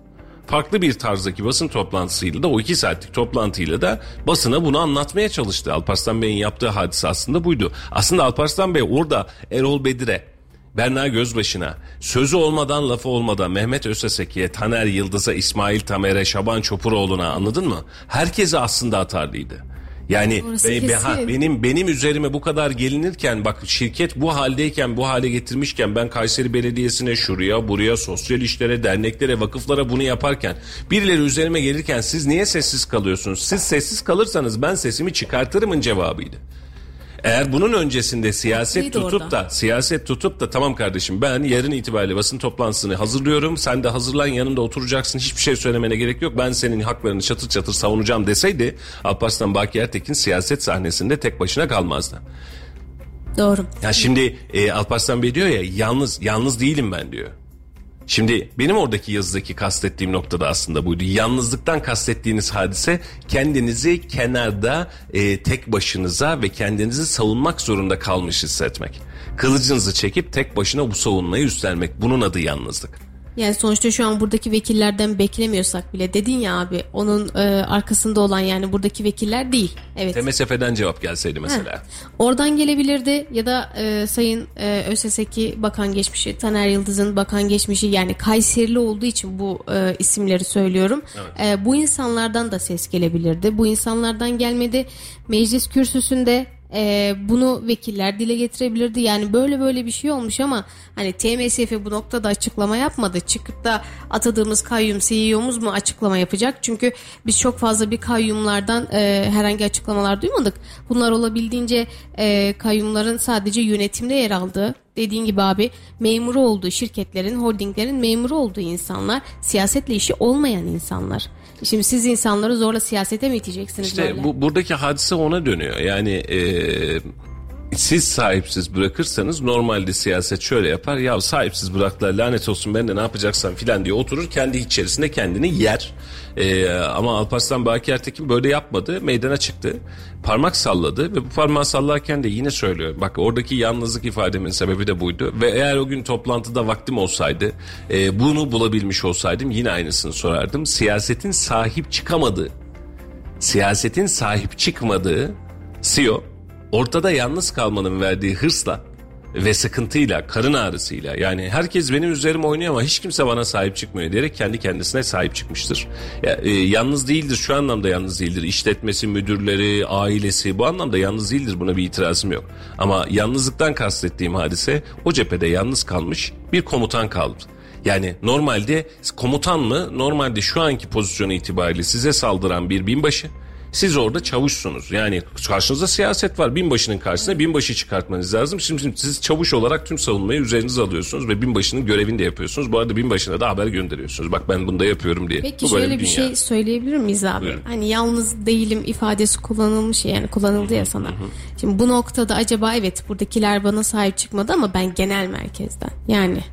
Farklı bir tarzdaki basın toplantısıyla da o iki saatlik toplantıyla da basına bunu anlatmaya çalıştı. Alparslan Bey'in yaptığı hadise aslında buydu. Aslında Alparslan Bey orada Erol Bedir'e Berna Gözbaşı'na, sözü olmadan lafı olmadan Mehmet Öseseki'ye, Taner Yıldız'a, İsmail Tamer'e, Şaban Çopuroğlu'na anladın mı? Herkese aslında atarlıydı. Yani be- be- ha, benim benim üzerime bu kadar gelinirken bak şirket bu haldeyken bu hale getirmişken ben Kayseri Belediyesi'ne şuraya buraya sosyal işlere derneklere vakıflara bunu yaparken birileri üzerime gelirken siz niye sessiz kalıyorsunuz? Siz sessiz kalırsanız ben sesimi çıkartırımın cevabıydı. Eğer bunun öncesinde siyaset Haklıydı tutup orada. da siyaset tutup da tamam kardeşim ben yarın itibariyle basın toplantısını hazırlıyorum. Sen de hazırlan yanında oturacaksın. Hiçbir şey söylemene gerek yok. Ben senin haklarını çatır çatır savunacağım deseydi Alparslan Baki Ertekin siyaset sahnesinde tek başına kalmazdı. Doğru. Ya şimdi e, Alparslan Bey diyor ya yalnız yalnız değilim ben diyor. Şimdi benim oradaki yazıdaki kastettiğim nokta da aslında buydu. Yalnızlıktan kastettiğiniz hadise kendinizi kenarda e, tek başınıza ve kendinizi savunmak zorunda kalmış hissetmek. Kılıcınızı çekip tek başına bu savunmayı üstlenmek. Bunun adı yalnızlık. Yani sonuçta şu an buradaki vekillerden beklemiyorsak bile dedin ya abi onun e, arkasında olan yani buradaki vekiller değil. Evet. TMSF'den cevap gelseydi mesela. Ha, Oradan gelebilirdi ya da e, Sayın e, ÖSS'ki bakan geçmişi, Taner Yıldız'ın bakan geçmişi yani Kayserili olduğu için bu e, isimleri söylüyorum. E, bu insanlardan da ses gelebilirdi. Bu insanlardan gelmedi. Meclis kürsüsünde e, bunu vekiller dile getirebilirdi. Yani böyle böyle bir şey olmuş ama hani TMSF bu noktada açıklama yapmadı. Çıkıp da atadığımız kayyum CEO'muz mu açıklama yapacak? Çünkü biz çok fazla bir kayyumlardan e, herhangi açıklamalar duymadık. Bunlar olabildiğince e, kayyumların sadece yönetimde yer aldığı dediğin gibi abi memuru olduğu şirketlerin, holdinglerin memuru olduğu insanlar, siyasetle işi olmayan insanlar. Şimdi siz insanları zorla siyasete mi iteceksiniz İşte böyle? bu buradaki hadise ona dönüyor. Yani e, siz sahipsiz bırakırsanız normalde siyaset şöyle yapar. Ya sahipsiz bıraktılar lanet olsun ben de ne yapacaksan filan diye oturur kendi içerisinde kendini yer. E, ama Alparslan Baki Ertekin böyle yapmadı. Meydana çıktı. Parmak salladı ve bu parmağı sallarken de yine söylüyor. Bak oradaki yalnızlık ifademin sebebi de buydu. Ve eğer o gün toplantıda vaktim olsaydı e, bunu bulabilmiş olsaydım yine aynısını sorardım. Siyasetin sahip çıkamadığı siyasetin sahip çıkmadığı CEO ortada yalnız kalmanın verdiği hırsla ve sıkıntıyla, karın ağrısıyla yani herkes benim üzerime oynuyor ama hiç kimse bana sahip çıkmıyor diyerek kendi kendisine sahip çıkmıştır. Ya, e, yalnız değildir şu anlamda yalnız değildir. İşletmesi, müdürleri, ailesi bu anlamda yalnız değildir buna bir itirazım yok. Ama yalnızlıktan kastettiğim hadise o cephede yalnız kalmış bir komutan kaldı. Yani normalde komutan mı normalde şu anki pozisyonu itibariyle size saldıran bir binbaşı siz orada çavuşsunuz. Yani karşınızda siyaset var. Binbaşının karşısına binbaşı çıkartmanız lazım. Şimdi, siz çavuş olarak tüm savunmayı üzerinize alıyorsunuz ve binbaşının görevini de yapıyorsunuz. Bu arada binbaşına da haber gönderiyorsunuz. Bak ben bunu da yapıyorum diye. Peki Bu şöyle bir dünya. şey söyleyebilir miyiz abi? Buyurun. Hani yalnız değilim ifadesi kullanılmış ya, yani kullanıldı ya sana. Şimdi bu noktada acaba evet buradakiler bana sahip çıkmadı ama ben genel merkezden yani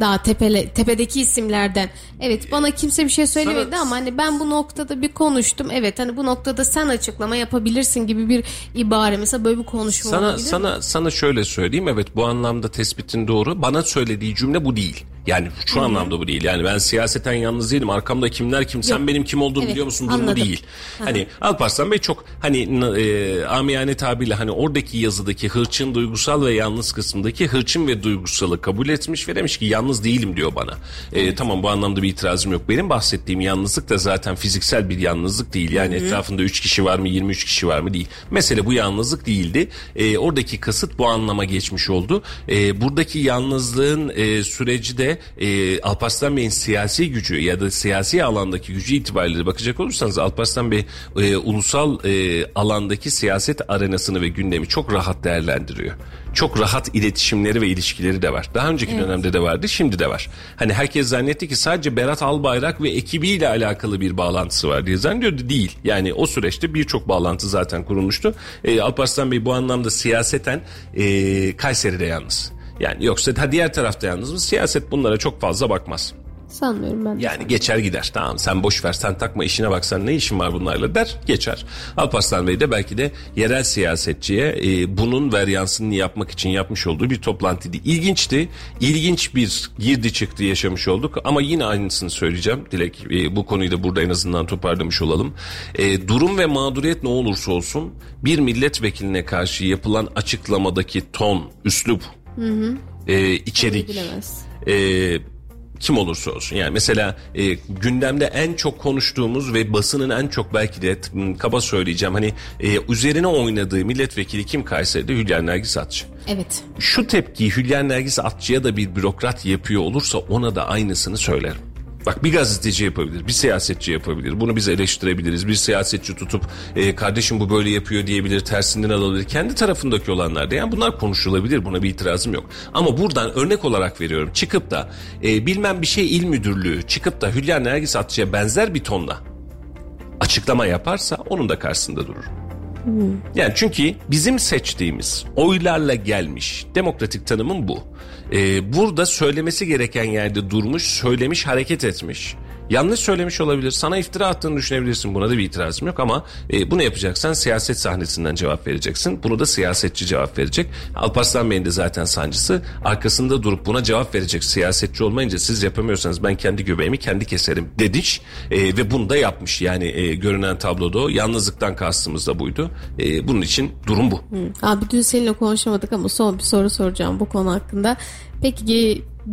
daha tepele, tepedeki isimlerden evet bana kimse bir şey söylemedi Sana- ama hani ben bu noktada bir konuştum evet hani bu noktada sen açıklama yapabilirsin gibi bir ibare mesela böyle bir konuşma Sana olabilir mi? sana sana şöyle söyleyeyim evet bu anlamda tespitin doğru. Bana söylediği cümle bu değil. Yani şu anlamda bu değil. Yani ben siyaseten yalnız değilim. Arkamda kimler kim? Sen Yok. benim kim olduğumu Evet, biliyor musun? Durumu değil. Hani Alparslan Bey çok hani e, amiyane tabirle hani oradaki yazıdaki hırçın duygusal ve yalnız kısmındaki hırçın ve duygusalı kabul etmiş ve demiş ki yalnız değilim diyor bana. E, tamam bu anlamda bir itirazım yok. Benim bahsettiğim yalnızlık da zaten fiziksel bir yalnızlık değil. Yani etrafında 3 kişi var mı 23 kişi var mı değil. Mesele bu yalnızlık değildi. E, oradaki kasıt bu anlama geçmiş oldu. E, buradaki yalnızlığın e, süreci de e, Alparslan Bey'in siyasi gücü ya da siyasi alandaki gücü itibariyle bakacak olursanız Alparslan Bey e, ulusal e, alandaki siyaset arenasını ve gündemi çok rahat değerlendiriyor. Çok rahat iletişimleri ve ilişkileri de var. Daha önceki dönemde de vardı, şimdi de var. Hani herkes zannetti ki sadece Berat Albayrak ve ekibiyle alakalı bir bağlantısı var diye zannediyordu. Değil. Yani o süreçte birçok bağlantı zaten kurulmuştu. E, Alparslan Bey bu anlamda siyaseten e, Kayseri'de yalnız. Yani yoksa ha diğer tarafta yalnız mı? Siyaset bunlara çok fazla bakmaz. Sanmıyorum ben. Yani geçer gider. Tamam sen boş ver sen takma işine bak sen ne işin var bunlarla der geçer. Alparslan Bey de belki de yerel siyasetçiye e, bunun veryansını yapmak için yapmış olduğu bir toplantıydı. İlginçti. İlginç bir girdi çıktı yaşamış olduk ama yine aynısını söyleyeceğim. Dilek e, bu konuyu da burada en azından toparlamış olalım. E, durum ve mağduriyet ne olursa olsun bir milletvekiline karşı yapılan açıklamadaki ton, üslup, e, içerik, e, kim olursa olsun. Yani mesela e, gündemde en çok konuştuğumuz ve basının en çok belki de kaba söyleyeceğim hani e, üzerine oynadığı milletvekili kim Kayseri'de Hülya Nergis Atçı. Evet. Şu tepkiyi Hülya Nergis Atçı'ya da bir bürokrat yapıyor olursa ona da aynısını söylerim. Bak bir gazeteci yapabilir, bir siyasetçi yapabilir. Bunu biz eleştirebiliriz. Bir siyasetçi tutup e, kardeşim bu böyle yapıyor diyebilir, tersinden alabilir. Kendi tarafındaki olanlar da yani bunlar konuşulabilir. Buna bir itirazım yok. Ama buradan örnek olarak veriyorum. Çıkıp da e, bilmem bir şey il müdürlüğü çıkıp da Hülya Nergis Atçı'ya benzer bir tonla açıklama yaparsa onun da karşısında durur. Yani çünkü bizim seçtiğimiz oylarla gelmiş demokratik tanımın bu. Ee, burada söylemesi gereken yerde durmuş, söylemiş, hareket etmiş. Yanlış söylemiş olabilir. Sana iftira attığını düşünebilirsin. Buna da bir itirazım yok ama e, bunu yapacaksan siyaset sahnesinden cevap vereceksin. Bunu da siyasetçi cevap verecek. Alparslan Bey'in de zaten sancısı arkasında durup buna cevap verecek siyasetçi olmayınca siz yapamıyorsanız ben kendi göbeğimi kendi keserim dedik. E, ve bunu da yapmış. Yani e, görünen tabloda o. Yalnızlıktan kastımız da buydu. E, bunun için durum bu. Abi dün seninle konuşamadık ama son bir soru soracağım bu konu hakkında. Peki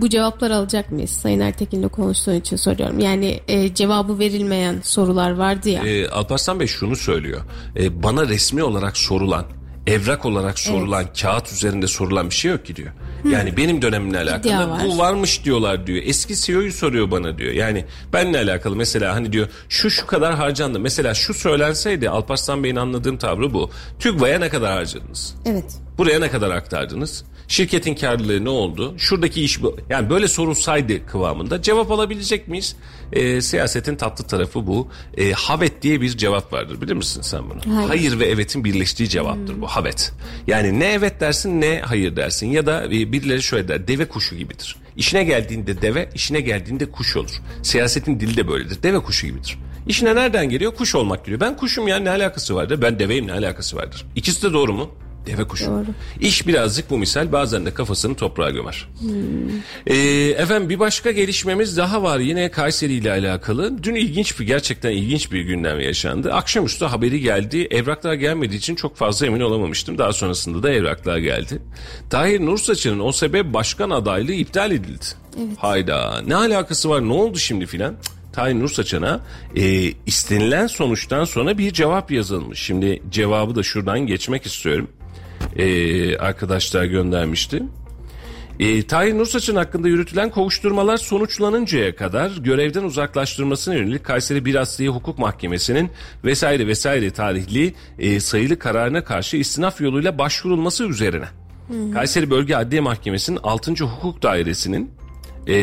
bu cevaplar alacak mıyız? Sayın Ertekin'le konuştuğun için soruyorum. Yani e, cevabı verilmeyen sorular vardı ya. E, Alparslan Bey şunu söylüyor. E, bana resmi olarak sorulan, evrak olarak sorulan, kağıt üzerinde sorulan bir şey yok ki diyor. Yani benim dönemimle alakalı İddia var. bu varmış diyorlar diyor. Eski CEO'yu soruyor bana diyor. Yani benimle alakalı mesela hani diyor şu şu kadar harcandı. Mesela şu söylenseydi Alparslan Bey'in anladığım tavrı bu. TÜGVA'ya ne kadar harcadınız? Evet. Buraya ne kadar aktardınız? Şirketin karlılığı ne oldu? Şuradaki iş bu. Yani böyle sorulsaydı kıvamında cevap alabilecek miyiz? Ee, siyasetin tatlı tarafı bu. Ee, havet diye bir cevap vardır bilir misin sen bunu? Hayır. Hayır ve evetin birleştiği cevaptır bu havet. Yani ne evet dersin ne hayır dersin ya da e, birileri şöyle der deve kuşu gibidir. İşine geldiğinde deve, işine geldiğinde kuş olur. Siyasetin dili de böyledir. Deve kuşu gibidir. İşine nereden geliyor? Kuş olmak geliyor. Ben kuşum ya ne alakası vardır? Ben deveyim ne alakası vardır? İkisi de doğru mu? Deve kuşu. Doğru. İş birazcık bu misal bazen de kafasını toprağa gömer. Ee, efendim bir başka gelişmemiz daha var yine Kayseri ile alakalı. Dün ilginç bir gerçekten ilginç bir gündem yaşandı. Akşamüstü haberi geldi. Evraklar gelmediği için çok fazla emin olamamıştım. Daha sonrasında da evraklar geldi. Tahir Nursaç'ın o sebep başkan adaylığı iptal edildi. Hayda ne alakası var ne oldu şimdi filan? Tahir Nursaçan'a e, istenilen sonuçtan sonra bir cevap yazılmış. Şimdi cevabı da şuradan geçmek istiyorum. E, arkadaşlar göndermişti. E, Tahir Nursaç'ın hakkında yürütülen kovuşturmalar sonuçlanıncaya kadar görevden uzaklaştırmasına yönelik Kayseri Bir Asliye Hukuk Mahkemesi'nin vesaire vesaire tarihli e, sayılı kararına karşı istinaf yoluyla başvurulması üzerine. Kayseri Bölge Adliye Mahkemesi'nin 6. Hukuk Dairesi'nin e,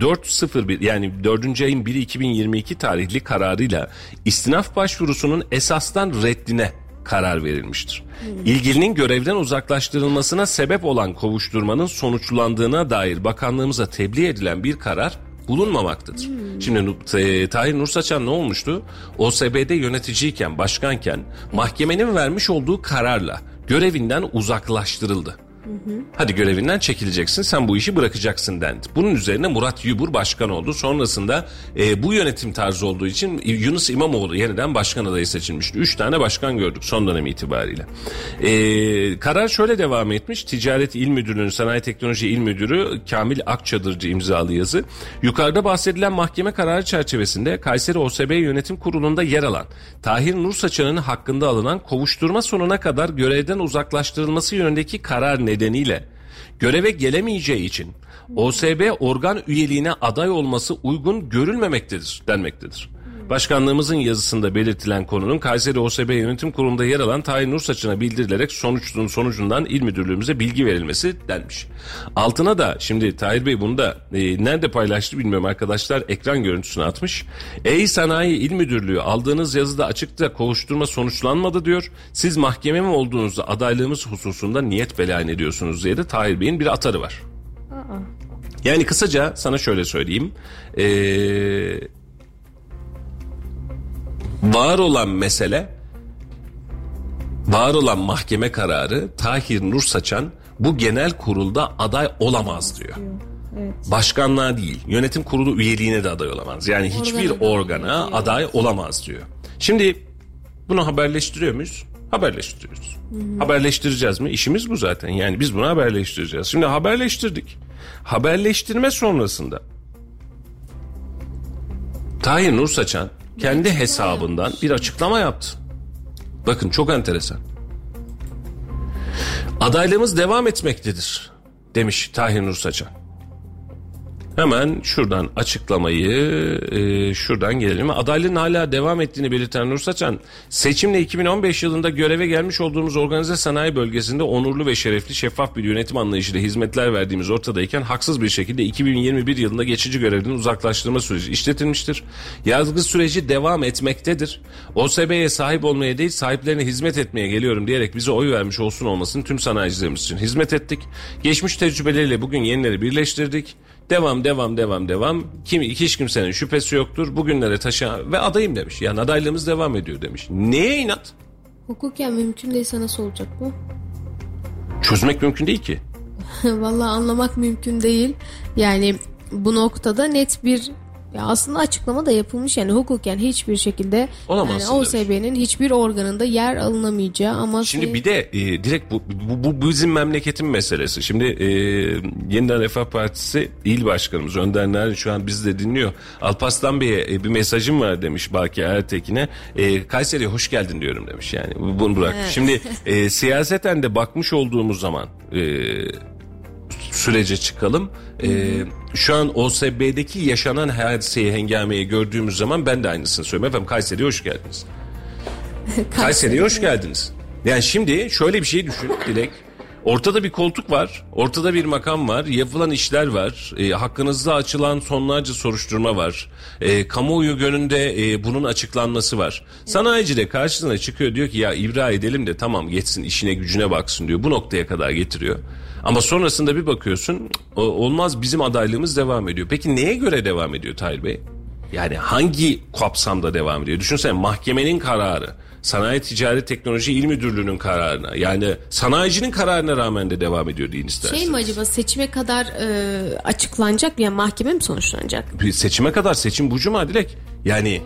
401 yani 4. ayın 1'i 2022 tarihli kararıyla istinaf başvurusunun esastan reddine karar verilmiştir. İlgilinin görevden uzaklaştırılmasına sebep olan kovuşturmanın sonuçlandığına dair bakanlığımıza tebliğ edilen bir karar bulunmamaktadır. Şimdi e, Tahir Nursaçan ne olmuştu? OSB'de yöneticiyken, başkanken mahkemenin vermiş olduğu kararla görevinden uzaklaştırıldı. Hadi görevinden çekileceksin sen bu işi bırakacaksın dendi. Bunun üzerine Murat Yubur başkan oldu. Sonrasında e, bu yönetim tarzı olduğu için Yunus İmamoğlu yeniden başkan adayı seçilmişti. Üç tane başkan gördük son dönem itibariyle. E, karar şöyle devam etmiş. Ticaret İl Müdürlüğü'nün Sanayi Teknoloji İl Müdürü Kamil Akçadırcı imzalı yazı. Yukarıda bahsedilen mahkeme kararı çerçevesinde Kayseri OSB Yönetim Kurulu'nda yer alan Tahir Nursaçan'ın hakkında alınan kovuşturma sonuna kadar görevden uzaklaştırılması yönündeki karar nedeniyle göreve gelemeyeceği için OSB organ üyeliğine aday olması uygun görülmemektedir denmektedir. Başkanlığımızın yazısında belirtilen konunun Kayseri OSB Yönetim Kurulu'nda yer alan Tahir Nursaç'ına bildirilerek sonuçluğun sonucundan il müdürlüğümüze bilgi verilmesi denmiş. Altına da şimdi Tahir Bey bunu da e, nerede paylaştı bilmiyorum arkadaşlar ekran görüntüsünü atmış. Ey Sanayi İl Müdürlüğü aldığınız yazıda açıkta kovuşturma sonuçlanmadı diyor. Siz mahkeme mi olduğunuzda adaylığımız hususunda niyet beyan ediyorsunuz diye de Tahir Bey'in bir atarı var. Yani kısaca sana şöyle söyleyeyim. Eee var olan mesele var olan mahkeme kararı Tahir Nur Saçan bu genel kurulda aday olamaz diyor. Başkanlığa değil yönetim kurulu üyeliğine de aday olamaz. Yani hiçbir Organa aday olamaz diyor. Şimdi bunu haberleştiriyor muyuz? Haberleştiriyoruz. Haberleştireceğiz mi? İşimiz bu zaten. Yani biz bunu haberleştireceğiz. Şimdi haberleştirdik. Haberleştirme sonrasında Tahir Nur Saçan kendi hesabından bir açıklama yaptı. Bakın çok enteresan. Adaylığımız devam etmektedir demiş Tahir Nur Saçan. Hemen şuradan açıklamayı e, şuradan gelelim. Adaylığın hala devam ettiğini belirten Nur Saçan, seçimle 2015 yılında göreve gelmiş olduğumuz organize sanayi bölgesinde onurlu ve şerefli şeffaf bir yönetim anlayışıyla hizmetler verdiğimiz ortadayken haksız bir şekilde 2021 yılında geçici görevden uzaklaştırma süreci işletilmiştir. Yargı süreci devam etmektedir. OSB'ye sahip olmaya değil sahiplerine hizmet etmeye geliyorum diyerek bize oy vermiş olsun olmasın tüm sanayicilerimiz için hizmet ettik. Geçmiş tecrübeleriyle bugün yenileri birleştirdik. Devam devam devam devam. Kim hiç kimsenin şüphesi yoktur. Bugünlere taşıyan ve adayım demiş. Yani adaylığımız devam ediyor demiş. Neye inat? Hukuken mümkün değilse nasıl olacak bu? Çözmek mümkün değil ki. Vallahi anlamak mümkün değil. Yani bu noktada net bir ya aslında açıklama da yapılmış yani hukuken hiçbir şekilde Olamazsın yani. OSB'nin hiçbir organında yer alınamayacağı ama Şimdi şey- bir de e, direkt bu, bu, bu bizim memleketin meselesi. Şimdi e, Yeniden Refah Partisi il başkanımız Önder Narin şu an bizi de dinliyor. Alparslan Bey'e e, bir mesajım var demiş Baki Ertekin'e. E, Kayseri'ye hoş geldin diyorum demiş yani. Bunu bırak. Şimdi e, siyaseten de bakmış olduğumuz zaman e, sürece çıkalım. E, şu an OSB'deki yaşanan hadiseyi hengameyi gördüğümüz zaman ben de aynısını söylüyorum. Efendim Kayseri'ye hoş geldiniz. Kayseri'ye hoş geldiniz. Yani şimdi şöyle bir şey düşün Dilek. Ortada bir koltuk var, ortada bir makam var, yapılan işler var, e, hakkınızda açılan sonlarca soruşturma var, e, kamuoyu gönünde e, bunun açıklanması var. Sanayici de karşısına çıkıyor diyor ki ya ibra edelim de tamam geçsin işine gücüne baksın diyor. Bu noktaya kadar getiriyor. Ama sonrasında bir bakıyorsun olmaz bizim adaylığımız devam ediyor. Peki neye göre devam ediyor Tahir Bey? Yani hangi kapsamda devam ediyor? Düşünsene mahkemenin kararı, Sanayi Ticaret Teknoloji İl Müdürlüğü'nün kararına yani sanayicinin kararına rağmen de devam ediyor deyin isterseniz. şey mi acaba seçime kadar e, açıklanacak yani mahkeme mi sonuçlanacak? Bir seçime kadar seçim bu cuma Dilek. Yani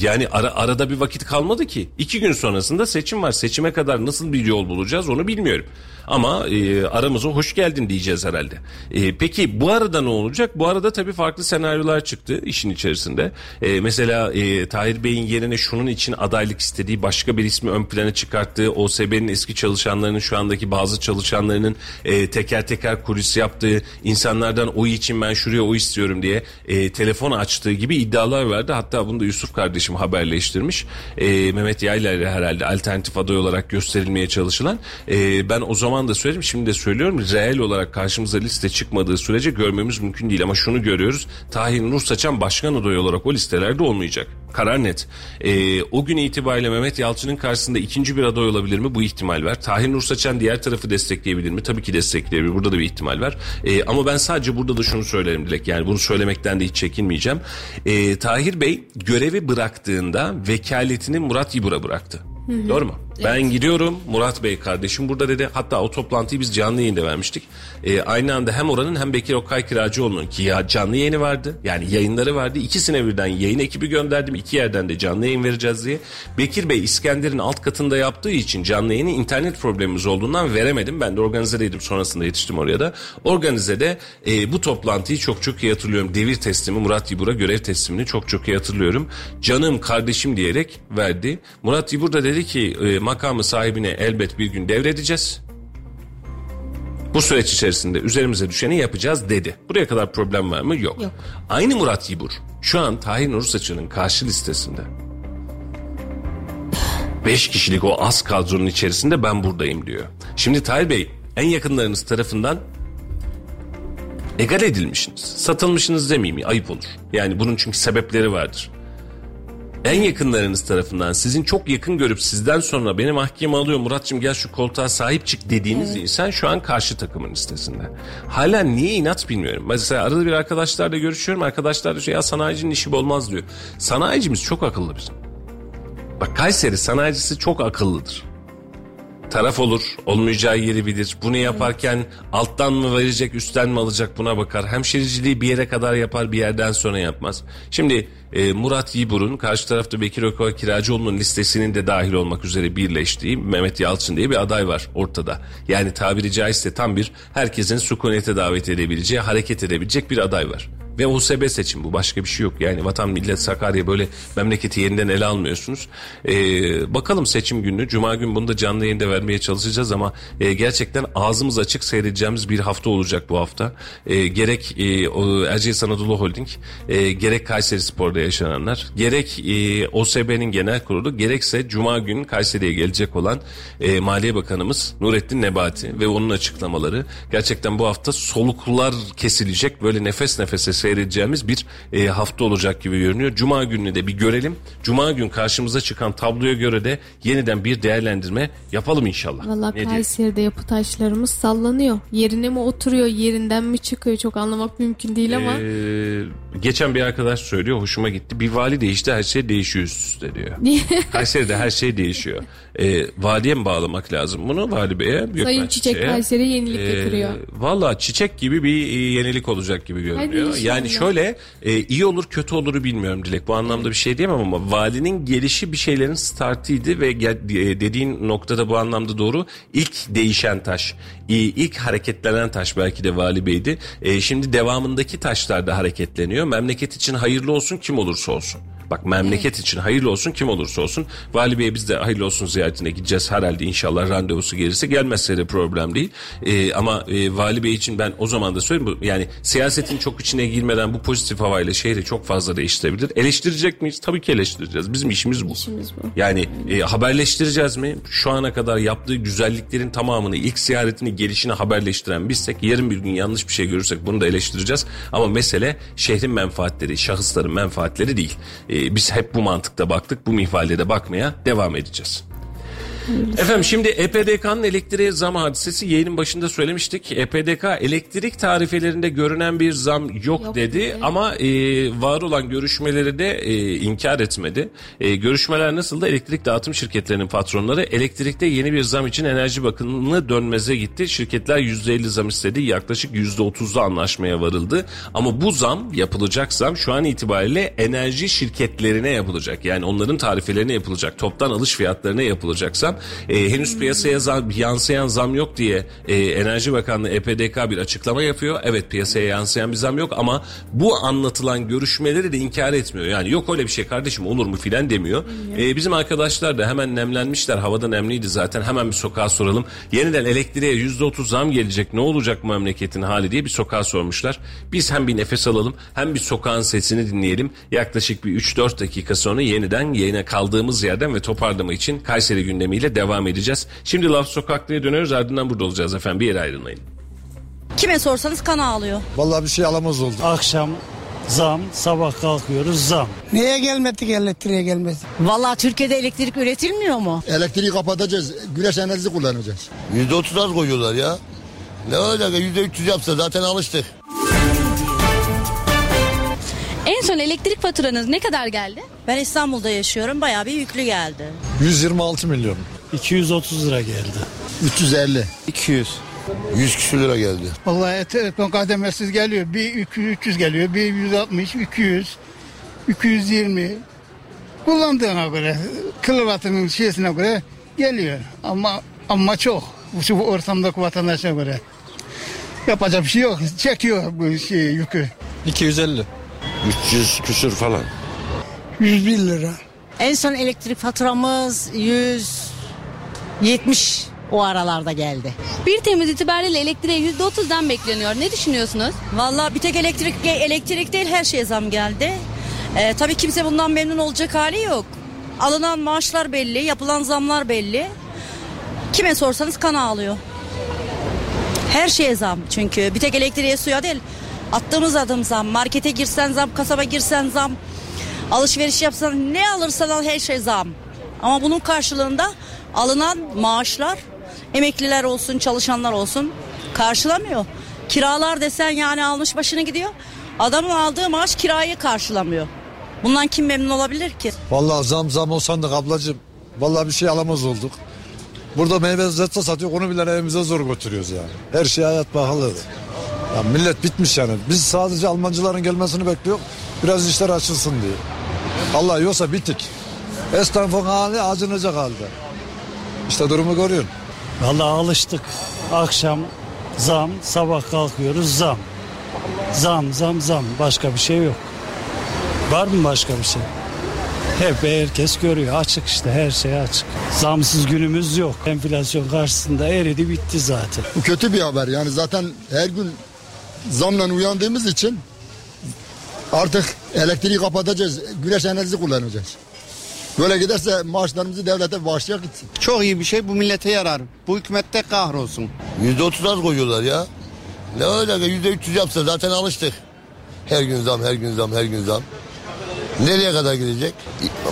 yani ara, arada bir vakit kalmadı ki. İki gün sonrasında seçim var. Seçime kadar nasıl bir yol bulacağız onu bilmiyorum. Ama e, aramıza hoş geldin diyeceğiz herhalde. E, peki bu arada ne olacak? Bu arada tabii farklı senaryolar çıktı işin içerisinde. E, mesela e, Tahir Bey'in yerine şunun için adaylık istediği başka bir ismi ön plana çıkarttığı OSB'nin eski çalışanlarının şu andaki bazı çalışanlarının e, teker teker kulis yaptığı insanlardan oy için ben şuraya oy istiyorum diye e, telefon açtığı gibi iddialar vardı. Hatta bunu da Yusuf kardeşim haberleştirmiş. E, Mehmet Yayla herhalde alternatif aday olarak gösterilmeye çalışılan. E, ben o zaman da söyledim şimdi de söylüyorum. Reel olarak karşımıza liste çıkmadığı sürece görmemiz mümkün değil. Ama şunu görüyoruz. Tahir Nur Saçan başkan adayı olarak o listelerde olmayacak. Karar net. E, o gün itibariyle Mehmet Yalçın'ın karşısında ikinci bir aday olabilir mi? Bu ihtimal var. Tahir Nur Saçan diğer tarafı destekleyebilir mi? Tabii ki destekleyebilir. Burada da bir ihtimal var. E, ama ben sadece burada da şunu söylerim Dilek. Yani bunu söylemekten de hiç çekinmeyeceğim. E, Tahir Bey görevi bıraktığında vekaletini Murat İbur'a bıraktı. Doğru mu? Ben gidiyorum Murat Bey kardeşim burada dedi. Hatta o toplantıyı biz canlı yayında vermiştik. Ee, aynı anda hem oranın hem Bekir Okay Kiracıoğlu'nun ki ya canlı yayını vardı. Yani yayınları vardı. İkisine birden yayın ekibi gönderdim. İki yerden de canlı yayın vereceğiz diye. Bekir Bey İskender'in alt katında yaptığı için canlı yayını internet problemimiz olduğundan veremedim. Ben de organizedeydim sonrasında yetiştim oraya da. Organizede e, bu toplantıyı çok çok iyi hatırlıyorum. Devir teslimi Murat Yibur'a görev teslimini çok çok iyi hatırlıyorum. Canım kardeşim diyerek verdi. Murat Yibur da dedi ki e, makamı sahibine elbet bir gün devredeceğiz. Bu süreç içerisinde üzerimize düşeni yapacağız dedi. Buraya kadar problem var mı? Yok. Yok. Aynı Murat Yibur şu an Tahir Nursaçı'nın karşı listesinde. Beş kişilik o az kadronun içerisinde ben buradayım diyor. Şimdi Tahir Bey en yakınlarınız tarafından egal edilmişsiniz. Satılmışsınız demeyeyim ayıp olur. Yani bunun çünkü sebepleri vardır. En yakınlarınız tarafından sizin çok yakın görüp sizden sonra beni mahkeme alıyor Muratçım gel şu koltuğa sahip çık dediğiniz insan şu an karşı takımın listesinde. Hala niye inat bilmiyorum. Mesela arada bir arkadaşlarla görüşüyorum. Arkadaşlar diyor ya sanayicinin işi olmaz diyor. Sanayicimiz çok akıllı bizim. Bak Kayseri sanayicisi çok akıllıdır. Taraf olur, olmayacağı yeri bilir. Bunu yaparken alttan mı verecek, üstten mi alacak buna bakar. Hemşiriciliği bir yere kadar yapar, bir yerden sonra yapmaz. Şimdi e, Murat Yibur'un karşı tarafta Bekir Ökoy Kiracıoğlu'nun listesinin de dahil olmak üzere birleştiği Mehmet Yalçın diye bir aday var ortada. Yani tabiri caizse tam bir herkesin sükunete davet edebileceği, hareket edebilecek bir aday var. Ve OSB seçim bu başka bir şey yok. Yani vatan millet Sakarya böyle memleketi yeniden ele almıyorsunuz. Ee, bakalım seçim günü Cuma gün bunu da canlı yayında vermeye çalışacağız ama e, gerçekten ağzımız açık seyredeceğimiz bir hafta olacak bu hafta. E, gerek e, o Erciyes Anadolu Holding e, gerek Kayseri Spor'da yaşananlar gerek e, OSB'nin genel kurulu gerekse Cuma günü Kayseri'ye gelecek olan e, Maliye Bakanımız Nurettin Nebati ve onun açıklamaları gerçekten bu hafta soluklar kesilecek böyle nefes nefese seyredeceğimiz bir e, hafta olacak gibi görünüyor. Cuma gününü de bir görelim. Cuma gün karşımıza çıkan tabloya göre de yeniden bir değerlendirme yapalım inşallah. Valla? Kayseri'de yapı taşlarımız sallanıyor. Yerine mi oturuyor, yerinden mi çıkıyor çok anlamak mümkün değil ama. Ee, geçen bir arkadaş söylüyor hoşuma gitti. Bir vali değişti her şey değişiyor üst üste diyor. Kayseri'de her şey değişiyor. Ee, valiye mi bağlamak lazım bunu vali beye? Sayın Çiçek Çiçek'e? Kayseri'ye yenilik Ee, getiriyor. Valla çiçek gibi bir e, yenilik olacak gibi görünüyor. Yani şöyle e, iyi olur kötü oluru bilmiyorum Dilek. Bu anlamda bir şey diyemem ama valinin gelişi bir şeylerin startıydı ve e, dediğin noktada bu anlamda doğru. İlk değişen taş, e, ilk hareketlenen taş belki de vali beydi. E, şimdi devamındaki taşlar da hareketleniyor. Memleket için hayırlı olsun kim olursa olsun. Bak memleket için hayırlı olsun kim olursa olsun. Vali Bey biz de hayırlı olsun ziyaretine gideceğiz herhalde inşallah randevusu gelirse. Gelmezse de problem değil. Ee, ama e, Vali Bey için ben o zaman da söyleyeyim. Yani siyasetin çok içine girmeden bu pozitif havayla şehri çok fazla değiştirebilir. Eleştirecek miyiz? Tabii ki eleştireceğiz. Bizim işimiz bu. İşimiz bu. Yani e, haberleştireceğiz mi? Şu ana kadar yaptığı güzelliklerin tamamını ilk ziyaretini gelişini haberleştiren bizsek yarın bir gün yanlış bir şey görürsek bunu da eleştireceğiz. Ama mesele şehrin menfaatleri, şahısların menfaatleri değil. E, biz hep bu mantıkta baktık. Bu minvalde de bakmaya devam edeceğiz. Efendim şimdi EPDK'nın elektriğe zam hadisesi yayının başında söylemiştik. EPDK elektrik tarifelerinde görünen bir zam yok, Yok dedi dedi. ama e, var olan görüşmeleri de e, inkar etmedi. E, görüşmeler nasıldı? Elektrik dağıtım şirketlerinin patronları elektrikte yeni bir zam için Enerji Bakanlığı dönmeze gitti. Şirketler %50 zam istedi. Yaklaşık %30'lu anlaşmaya varıldı. Ama bu zam yapılacak zam şu an itibariyle enerji şirketlerine yapılacak. Yani onların tarifelerine yapılacak. Toptan alış fiyatlarına yapılacak zam. E, henüz piyasaya zam, yansıyan zam yok diye e, Enerji Bakanlığı EPDK bir açıklama yapıyor. Evet piyasaya yansıyan bir zam yok ama bu anlatılan görüşmeleri de inkar etmiyor. Yani yok öyle bir şey kardeşim olur mu filan demiyor. E, bizim arkadaşlar da hemen nemlenmişler. Havada nemliydi zaten. Hemen bir sokağa soralım. Yeniden elektriğe %30 zam gelecek. Ne olacak memleketin hali diye bir sokağa sormuşlar. Biz hem bir nefes alalım hem bir sokağın sesini dinleyelim. Yaklaşık bir 3-4 dakika sonra yeniden yayına kaldığımız yerden ve toparlama için Kayseri gündemiyle devam edeceğiz. Şimdi Laf Sokaklı'ya dönüyoruz ardından burada olacağız efendim. Bir yere ayrılmayın. Kime sorsanız kan ağlıyor. Vallahi bir şey alamaz oldu. Akşam zam, sabah kalkıyoruz zam. Niye gelmedik elektriğe gelmedi? Vallahi Türkiye'de elektrik üretilmiyor mu? Elektriği kapatacağız. Güneş enerjisi kullanacağız. Yüzde otuz az koyuyorlar ya. Ne olacak ya yüzde üç yüz yapsa zaten alıştık. En son elektrik faturanız ne kadar geldi? Ben İstanbul'da yaşıyorum bayağı bir yüklü geldi. 126 milyon. 230 lira geldi. 350. 200. 100 küsür lira geldi. Vallahi et, et kademesiz geliyor. Bir 200, 300 geliyor. Bir 160, 200, 220. Kullandığına göre, kilovatının şeysine göre geliyor. Ama ama çok. Bu şu ortamdaki vatandaşa göre. Yapacak bir şey yok. Çekiyor bu şey yükü. 250. 300 küsür falan. 101 lira. En son elektrik faturamız 170 o aralarda geldi. 1 Temmuz itibariyle elektriğe %30'dan bekleniyor. Ne düşünüyorsunuz? Vallahi bir tek elektrik elektrik değil her şeye zam geldi. Ee, tabii kimse bundan memnun olacak hali yok. Alınan maaşlar belli, yapılan zamlar belli. Kime sorsanız kan ağlıyor. Her şeye zam çünkü bir tek elektriğe suya değil. Attığımız adım zam. Markete girsen zam, kasaba girsen zam. Alışveriş yapsan ne alırsan al her şey zam. Ama bunun karşılığında alınan maaşlar emekliler olsun çalışanlar olsun karşılamıyor. Kiralar desen yani almış başını gidiyor. Adamın aldığı maaş kirayı karşılamıyor. Bundan kim memnun olabilir ki? Vallahi zam zam olsandık ablacığım. Vallahi bir şey alamaz olduk. Burada meyve zeytin satıyor onu bile evimize zor götürüyoruz yani. Her şey hayat pahalı. Ya millet bitmiş yani. Biz sadece Almancıların gelmesini bekliyor. Biraz işler açılsın diye. Allah yoksa bitik. Esnafın hali acınacak halde. İşte durumu görüyorsun. Vallahi alıştık. Akşam zam, sabah kalkıyoruz zam. Zam, zam, zam. Başka bir şey yok. Var mı başka bir şey? Hep herkes görüyor. Açık işte her şey açık. Zamsız günümüz yok. Enflasyon karşısında eridi bitti zaten. Bu kötü bir haber yani zaten her gün zamla uyandığımız için artık elektriği kapatacağız. Güneş enerjisi kullanacağız. Böyle giderse maaşlarımızı devlete bağışlayak gitsin. Çok iyi bir şey bu millete yarar. Bu hükümette kahrolsun. %30 az koyuyorlar ya. Ne alaka %300 yapsa zaten alıştık. Her gün zam, her gün zam, her gün zam. Nereye kadar gidecek?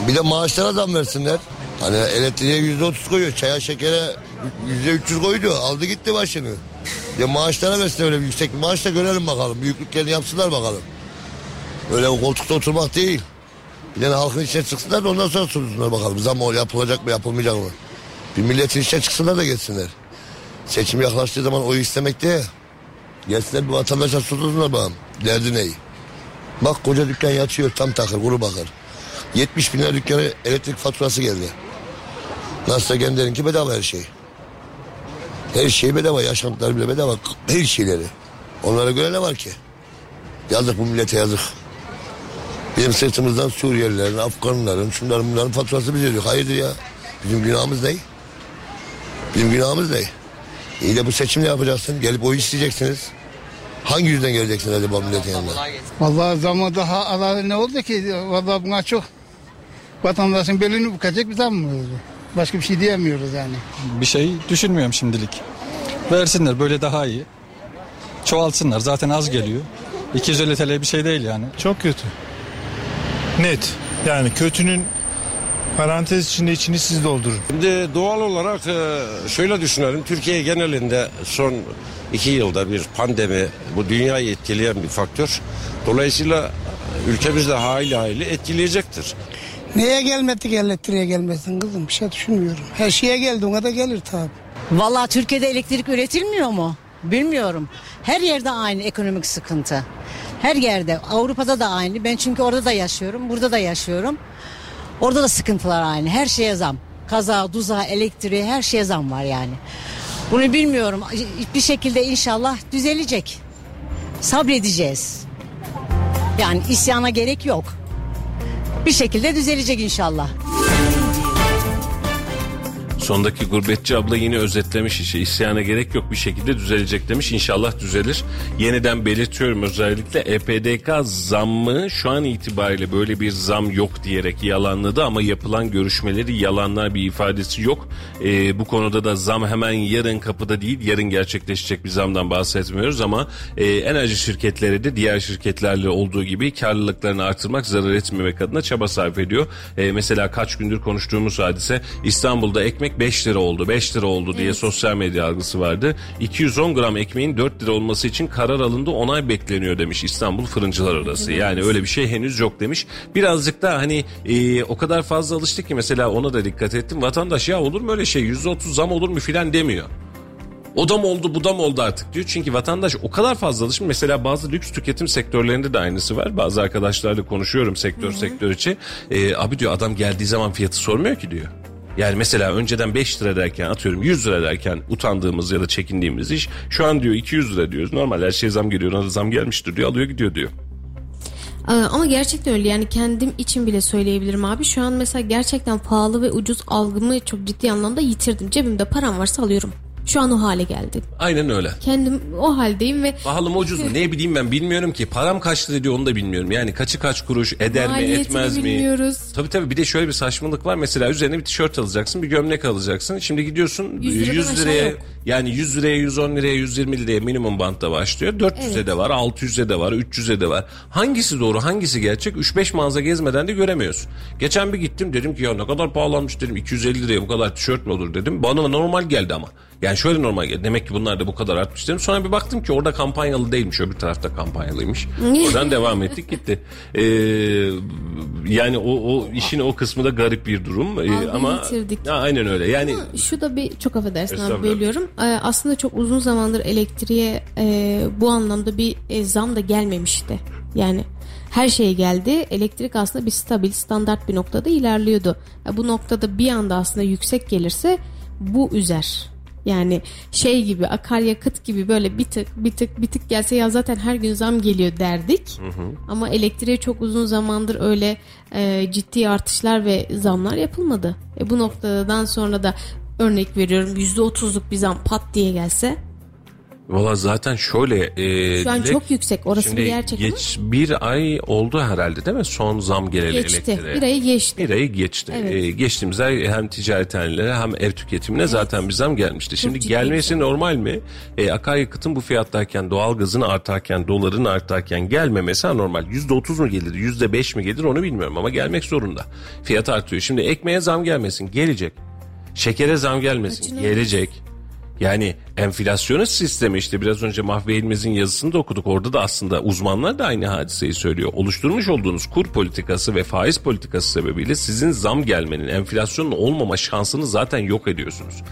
Bir de maaşlara zam versinler. Hani elektriğe yüzde otuz koyuyor. Çaya şekere yüzde üç yüz koydu. Aldı gitti başını. Ya maaşlara versin öyle bir yüksek bir maaş da görelim bakalım. Büyüklüklerini yapsınlar bakalım. Öyle o koltukta oturmak değil. De halkın içine çıksınlar da ondan sonra sorsunlar bakalım. Zam yapılacak mı yapılmayacak mı? Bir milletin içine çıksınlar da geçsinler. Seçim yaklaştığı zaman oy istemek de gelsinler bir vatandaşa sorsunlar bakalım. Derdi neyi? Bak koca dükkan yatıyor tam takır kuru bakır. 70 bin lira dükkana elektrik faturası geldi. Nasılsa kendilerinki bedava her şey. Her şey bedava yaşantılar bile bedava her şeyleri. Onlara göre ne var ki? Yazık bu millete yazık. Bizim sırtımızdan Suriyelilerin, Afganların, şunların bunların faturası biz ödüyor. Hayırdır ya? Bizim günahımız ne? Bizim günahımız ne? İyi de bu seçim ne yapacaksın? Gelip oy isteyeceksiniz. Hangi yüzden geleceksin acaba milletin yanına? Vallahi zamı daha ala ne oldu ki? Vallahi buna çok vatandaşın belini bükecek bir zam mı? Başka bir şey diyemiyoruz yani. Bir şey düşünmüyorum şimdilik. Versinler böyle daha iyi. Çoğaltsınlar zaten az geliyor. 250 TL bir şey değil yani. Çok kötü. Net. Yani kötünün parantez içinde içini siz doldurun. Şimdi doğal olarak e, şöyle düşünelim. Türkiye genelinde son iki yılda bir pandemi bu dünyayı etkileyen bir faktör. Dolayısıyla ülkemizde hayli hayli etkileyecektir. Neye gelmedik elektriğe gelmesin kızım bir şey düşünmüyorum. Her şeye geldi ona da gelir tabi. Vallahi Türkiye'de elektrik üretilmiyor mu? Bilmiyorum. Her yerde aynı ekonomik sıkıntı. Her yerde. Avrupa'da da aynı. Ben çünkü orada da yaşıyorum. Burada da yaşıyorum. Orada da sıkıntılar aynı. Her şeye zam. Kaza, duza, elektriğe her şeye zam var yani. Bunu bilmiyorum. Bir şekilde inşallah düzelecek. Sabredeceğiz. Yani isyana gerek yok. Bir şekilde düzelecek inşallah. Sondaki gurbetçi abla yine özetlemiş işi. İsyana gerek yok bir şekilde düzelecek demiş. İnşallah düzelir. Yeniden belirtiyorum özellikle EPDK zammı şu an itibariyle böyle bir zam yok diyerek yalanladı ama yapılan görüşmeleri yalanlar bir ifadesi yok. Ee, bu konuda da zam hemen yarın kapıda değil yarın gerçekleşecek bir zamdan bahsetmiyoruz ama e, enerji şirketleri de diğer şirketlerle olduğu gibi karlılıklarını artırmak zarar etmemek adına çaba sarf ediyor. E, mesela kaç gündür konuştuğumuz hadise İstanbul'da ekmek ekmek 5 lira oldu 5 lira oldu diye sosyal medya algısı vardı. 210 gram ekmeğin 4 lira olması için karar alındı onay bekleniyor demiş İstanbul Fırıncılar Odası. Yani öyle bir şey henüz yok demiş. Birazcık da hani e, o kadar fazla alıştık ki mesela ona da dikkat ettim. Vatandaş ya olur mu öyle şey %30 zam olur mu filan demiyor. O da mı oldu bu da mı oldu artık diyor. Çünkü vatandaş o kadar fazla alışmış. Mesela bazı lüks tüketim sektörlerinde de aynısı var. Bazı arkadaşlarla konuşuyorum sektör sektör içi. Ee, abi diyor adam geldiği zaman fiyatı sormuyor ki diyor. Yani mesela önceden 5 lira derken atıyorum 100 lira derken utandığımız ya da çekindiğimiz iş şu an diyor 200 lira diyoruz. Normal her şey zam geliyor ona zam gelmiştir diyor alıyor gidiyor diyor. Aa, Ama gerçekten öyle yani kendim için bile söyleyebilirim abi. Şu an mesela gerçekten pahalı ve ucuz algımı çok ciddi anlamda yitirdim. Cebimde param varsa alıyorum. Şu an o hale geldim. Aynen öyle. Kendim o haldeyim ve Pahalı mı ucuz mu ne bileyim ben bilmiyorum ki. Param kaç lira diyor onu da bilmiyorum. Yani kaçı kaç kuruş eder mi etmez mi? bilmiyoruz. Tabii tabii bir de şöyle bir saçmalık var. Mesela üzerine bir tişört alacaksın bir gömlek alacaksın. Şimdi gidiyorsun 100 liradan 100 aşağı liraya yok. yani 100 liraya 110 liraya 120 liraya minimum bantta başlıyor. 400'e Evet. de var 600'e de var 300'e de var. Hangisi doğru hangisi gerçek 3-5 mağaza gezmeden de göremiyorsun. Geçen bir gittim dedim ki ya ne kadar pahalanmış dedim 250 liraya bu kadar tişört mü olur dedim. Bana normal geldi ama. Yani şöyle normal. Demek ki bunlar da bu kadar artmış dedim. Sonra bir baktım ki orada kampanyalı değilmiş. Öbür tarafta kampanyalıymış. Oradan devam ettik gitti. Ee, yani o, o işin o kısmı da garip bir durum. Ee, ama yitirdik. Aynen öyle. Yani şu da bir çok affedersin abi bölüyorum. Ee, aslında çok uzun zamandır elektriğe e, bu anlamda bir e, zam da gelmemişti. Yani her şey geldi. Elektrik aslında bir stabil, standart bir noktada ilerliyordu. E, bu noktada bir anda aslında yüksek gelirse bu üzer. Yani şey gibi akaryakıt gibi böyle bir tık bir tık bir tık gelse ya zaten her gün zam geliyor derdik. Ama elektriğe çok uzun zamandır öyle e, ciddi artışlar ve zamlar yapılmadı. E, bu noktadan sonra da örnek veriyorum %30'luk bir zam pat diye gelse Valla zaten şöyle. e, Şu an Dilek, çok yüksek, orası şimdi bir gerçek ama. geç, Bir ay oldu herhalde değil mi? Son zam geleli Geçti. elektriğe. Bir ayı geçti. Bir ayı geçti. Evet. E, geçtiğimiz ay hem ticarethanelere hem ev tüketimine zaten bir zam gelmişti. Şimdi ciddi gelmesi bir normal mi? E, akaryakıtın bu fiyattayken, doğalgazın artarken, doların artarken gelmemesi anormal. %30 mu gelir, %5 mi gelir onu bilmiyorum ama gelmek zorunda. Fiyat artıyor. Şimdi ekmeğe zam gelmesin, gelecek. Şekere zam gelmesin, Kaçınılmaz. gelecek. Yani enflasyonist sistemi işte biraz önce Mahve İlmez'in yazısını da okuduk. Orada da aslında uzmanlar da aynı hadiseyi söylüyor. Oluşturmuş olduğunuz kur politikası ve faiz politikası sebebiyle sizin zam gelmenin, enflasyonun olmama şansını zaten yok ediyorsunuz.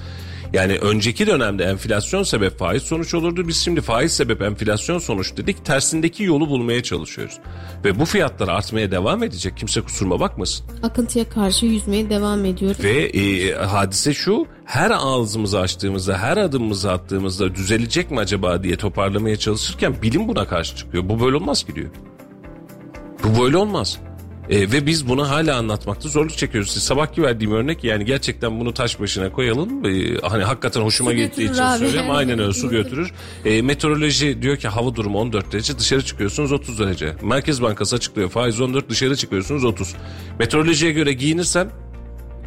Yani önceki dönemde enflasyon sebep faiz sonuç olurdu. Biz şimdi faiz sebep enflasyon sonuç dedik. Tersindeki yolu bulmaya çalışıyoruz. Ve bu fiyatlar artmaya devam edecek. Kimse kusuruma bakmasın. akıntıya karşı yüzmeye devam ediyoruz. Ve e, hadise şu her ağzımızı açtığımızda her adımımızı attığımızda düzelecek mi acaba diye toparlamaya çalışırken bilim buna karşı çıkıyor. Bu böyle olmaz ki diyor. Bu böyle olmaz. E, ve biz bunu hala anlatmakta zorluk çekiyoruz. Siz sabahki verdiğim örnek yani gerçekten bunu taş başına koyalım. E, hani hakikaten hoşuma Su gittiği için abi. söylüyorum. Aynen öyle su götürür. E, meteoroloji diyor ki hava durumu 14 derece dışarı çıkıyorsunuz 30 derece. Merkez Bankası açıklıyor faiz 14 dışarı çıkıyorsunuz 30. Meteorolojiye göre giyinirsen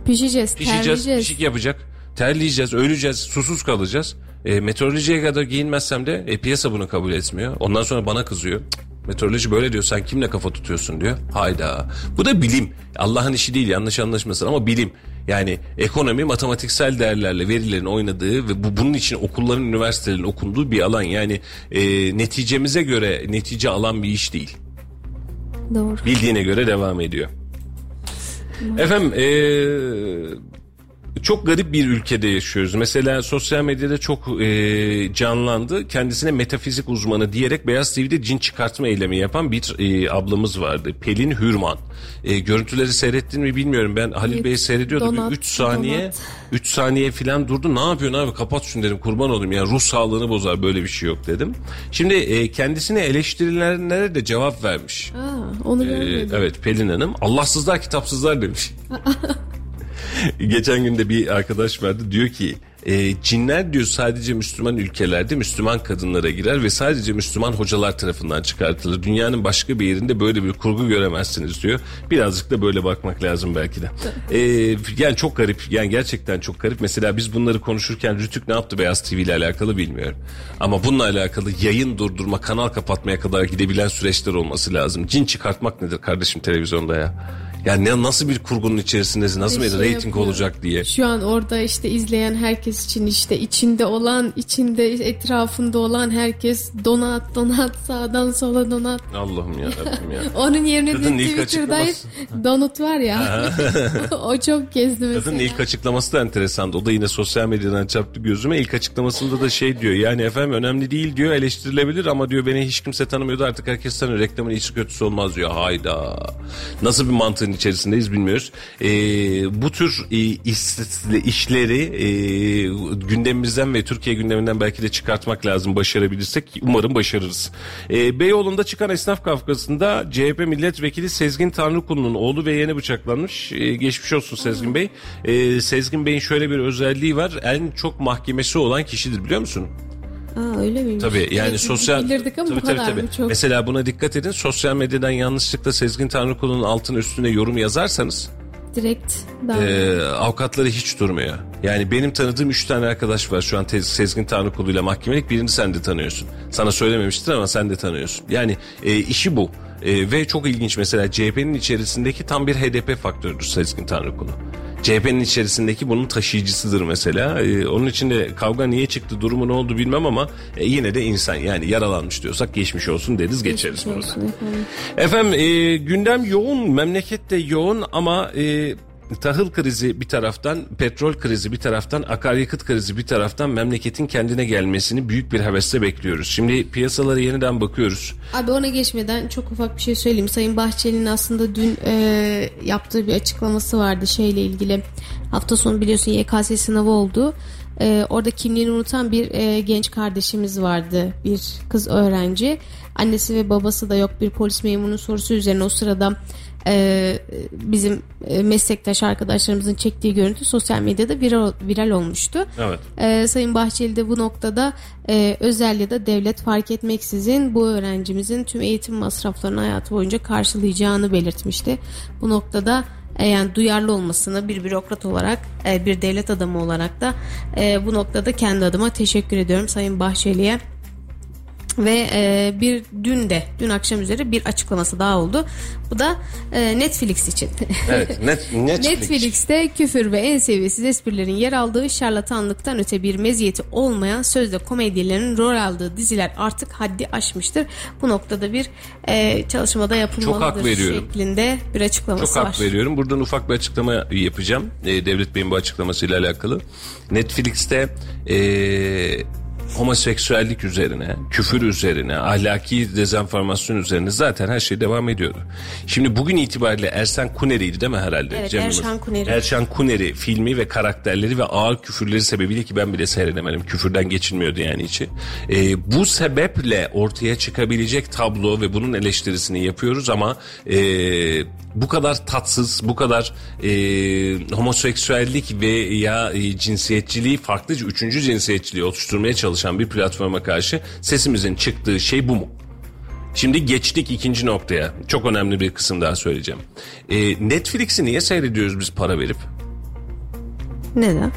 Pişeceğiz, Pişeceğiz, terleyeceğiz. pişik yapacak. Terleyeceğiz, öleceğiz, susuz kalacağız. E, meteorolojiye kadar giyinmezsem de e, piyasa bunu kabul etmiyor. Ondan sonra bana kızıyor. Cık, Meteoroloji böyle diyor sen kimle kafa tutuyorsun diyor. Hayda. Bu da bilim. Allah'ın işi değil yanlış anlaşmasın ama bilim. Yani ekonomi matematiksel değerlerle verilerin oynadığı ve bu bunun için okulların, üniversitelerin okunduğu bir alan. Yani e, neticemize göre netice alan bir iş değil. Doğru. Bildiğine göre devam ediyor. Efendim eee, çok garip bir ülkede yaşıyoruz. Mesela sosyal medyada çok eee, canlandı. Kendisine metafizik uzmanı diyerek Beyaz TV'de cin çıkartma eylemi yapan bir eee, ablamız vardı. Pelin Hürman. Eee, görüntüleri seyrettin mi bilmiyorum. Ben Halil Bey seyrediyordu. donat, 3 saniye donat. 3 saniye falan durdu. Ne yapıyorsun abi? Kapat şunu dedim. Kurban olayım ya. Ruh sağlığını bozar. Böyle bir şey yok dedim. Şimdi eee, kendisine eleştirilenlere de cevap vermiş. Aa, onu Ee, görmedim. evet Pelin Hanım Allahsızlar kitapsızlar demiş. Geçen günde bir arkadaş vardı diyor ki e, cinler diyor sadece Müslüman ülkelerde Müslüman kadınlara girer ve sadece Müslüman hocalar tarafından çıkartılır. Dünyanın başka bir yerinde böyle bir kurgu göremezsiniz diyor. Birazcık da böyle bakmak lazım belki de. E, yani çok garip yani gerçekten çok garip. Mesela biz bunları konuşurken Rütük ne yaptı Beyaz TV ile alakalı bilmiyorum. Ama bununla alakalı yayın durdurma kanal kapatmaya kadar gidebilen süreçler olması lazım. Cin çıkartmak nedir kardeşim televizyonda ya? Yani ne, nasıl bir kurgunun içerisindesin, nasıl Bir şey reyting yapıyor. olacak diye. Şu an orada işte izleyen herkes için işte içinde olan, içinde etrafında olan herkes donat donat sağdan sola donat. Allah'ım ya Rabbim ya. Onun yerine Kadının de Twitter'da donut var ya. o çok gezdi mesela. Kadının ilk açıklaması da enteresan. O da yine sosyal medyadan çarptı gözüme. İlk açıklamasında da şey diyor. Yani efendim önemli değil diyor eleştirilebilir ama diyor beni hiç kimse tanımıyordu artık herkes tanıyor. Reklamın iyisi kötüsü olmaz diyor. Hayda. Nasıl bir mantığın içerisindeyiz bilmiyoruz. Ee, bu tür e, iş- işleri e, gündemimizden ve Türkiye gündeminden belki de çıkartmak lazım başarabilirsek. Umarım başarırız. Ee, Beyoğlu'nda çıkan esnaf kavgasında CHP milletvekili Sezgin Tanrıkulu'nun oğlu ve yeğeni bıçaklanmış. Ee, geçmiş olsun Sezgin Bey. Ee, Sezgin Bey'in şöyle bir özelliği var. En çok mahkemesi olan kişidir biliyor musun? Aa öyle miymiş? Tabii yani Evet, sosyal bilirdik ama tabii, bu tabii, kadar tabii. mı çok? Mesela buna dikkat edin. Sosyal medyadan yanlışlıkla Sezgin Tanrıkulu'nun altına üstüne yorum yazarsanız Direkt ee, avukatları hiç durmuyor. Yani benim tanıdığım üç tane arkadaş var şu an Tez- Sezgin Tanrıkulu ile mahkemelik. Birini sen de tanıyorsun. Sana söylememiştir ama sen de tanıyorsun. Yani e, işi bu. E, ve çok ilginç mesela CHP'nin içerisindeki tam bir HDP faktörüdür Sezgin Tanrıkulu. CHP'nin içerisindeki bunun taşıyıcısıdır mesela. E, onun için de kavga niye çıktı, durumu ne oldu bilmem ama e, yine de insan yani yaralanmış diyorsak geçmiş olsun deriz geçeriz burada. Olsun efendim. Efendim e, gündem yoğun, memlekette yoğun ama e, tahıl krizi bir taraftan, petrol krizi bir taraftan, akaryakıt krizi bir taraftan memleketin kendine gelmesini büyük bir hevesle bekliyoruz. Şimdi piyasalara yeniden bakıyoruz. Abi ona geçmeden çok ufak bir şey söyleyeyim. Sayın Bahçeli'nin aslında dün e, yaptığı bir açıklaması vardı şeyle ilgili. Hafta sonu biliyorsun YKS sınavı oldu. E, orada kimliğini unutan bir e, genç kardeşimiz vardı. Bir kız öğrenci. Annesi ve babası da yok bir polis memurunun sorusu üzerine o sırada e, bizim e, meslektaş arkadaşlarımızın çektiği görüntü sosyal medyada viral, viral olmuştu. Evet. Ee, Sayın Bahçeli de bu noktada e, özel ya da devlet fark etmeksizin bu öğrencimizin tüm eğitim masraflarını hayatı boyunca karşılayacağını belirtmişti. Bu noktada e, yani duyarlı olmasını bir bürokrat olarak e, bir devlet adamı olarak da bu noktada kendi adıma teşekkür ediyorum Sayın Bahçeli'ye. Ve e, bir dün de dün akşam üzere bir açıklaması daha oldu. Bu da e, Netflix için. Evet, net, Netflix. Netflix'te küfür ve en seviyesiz esprilerin yer aldığı şarlatanlıktan öte bir meziyeti olmayan sözde komedyenlerin rol aldığı diziler artık haddi aşmıştır. Bu noktada bir e, çalışmada yapılmalıdır Çok hak veriyorum. şeklinde bir açıklaması Çok var. hak veriyorum. Buradan ufak bir açıklama yapacağım. E, Devlet Bey'in bu açıklamasıyla alakalı. Netflix'te e, homoseksüellik üzerine, küfür üzerine, ahlaki dezenformasyon üzerine zaten her şey devam ediyordu. Şimdi bugün itibariyle Ersen Kuneri'ydi değil mi herhalde? Evet, Cem Erşan? Kuneri. Erşan Kuneri filmi ve karakterleri ve ağır küfürleri sebebiyle ki ben bile seyredemedim. Küfürden geçilmiyordu yani içi. E, bu sebeple ortaya çıkabilecek tablo ve bunun eleştirisini yapıyoruz ama e, bu kadar tatsız, bu kadar e, homoseksüellik ve ya e, cinsiyetçiliği farklı üçüncü cinsiyetçiliği oluşturmaya çalışan bir platforma karşı sesimizin çıktığı şey bu mu? Şimdi geçtik ikinci noktaya. Çok önemli bir kısım daha söyleyeceğim. E, Netflix'i niye seyrediyoruz biz para verip? Neden?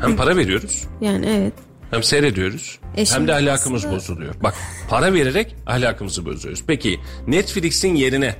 Hem para veriyoruz Yani evet. hem seyrediyoruz E hem de ahlakımız aslında- bozuluyor. Bak para vererek ahlakımızı bozuyoruz. Peki Netflix'in yerine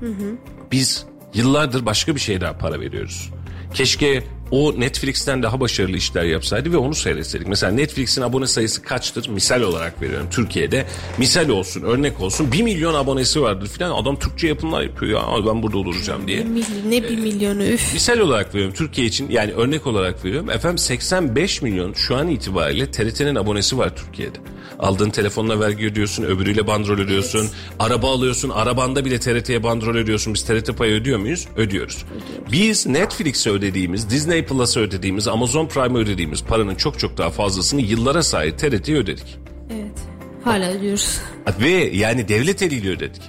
Hı hı. biz yıllardır başka bir şeye daha para veriyoruz. Keşke o Netflix'ten daha başarılı işler yapsaydı ve onu seyretseydik. Mesela Netflix'in abone sayısı kaçtır? Misal olarak veriyorum Türkiye'de. Misal olsun, örnek olsun. 1 milyon abonesi vardır filan. Adam Türkçe yapımlar yapıyor ya "Aa, ben burada olacağım diye. Bir ne bir milyonu üf. Misal olarak veriyorum Türkiye için yani örnek olarak veriyorum. Efendim 85 milyon şu an itibariyle TRT'nin abonesi var Türkiye'de. Aldığın telefonla vergi ödüyorsun, öbürüyle bandrol ödüyorsun. Araba alıyorsun, arabanda bile TRT'ye bandrol ödüyorsun. Biz TRT payı ödüyor muyuz? Ödüyoruz. Biz Netflix'e ödediğimiz, Disney Plus'a ödediğimiz, Amazon Prime'a ödediğimiz paranın çok çok daha fazlasını yıllara sahip TRT'ye ödedik. Evet. Hala ödüyoruz. Ve yani devlet eliyle ödedik.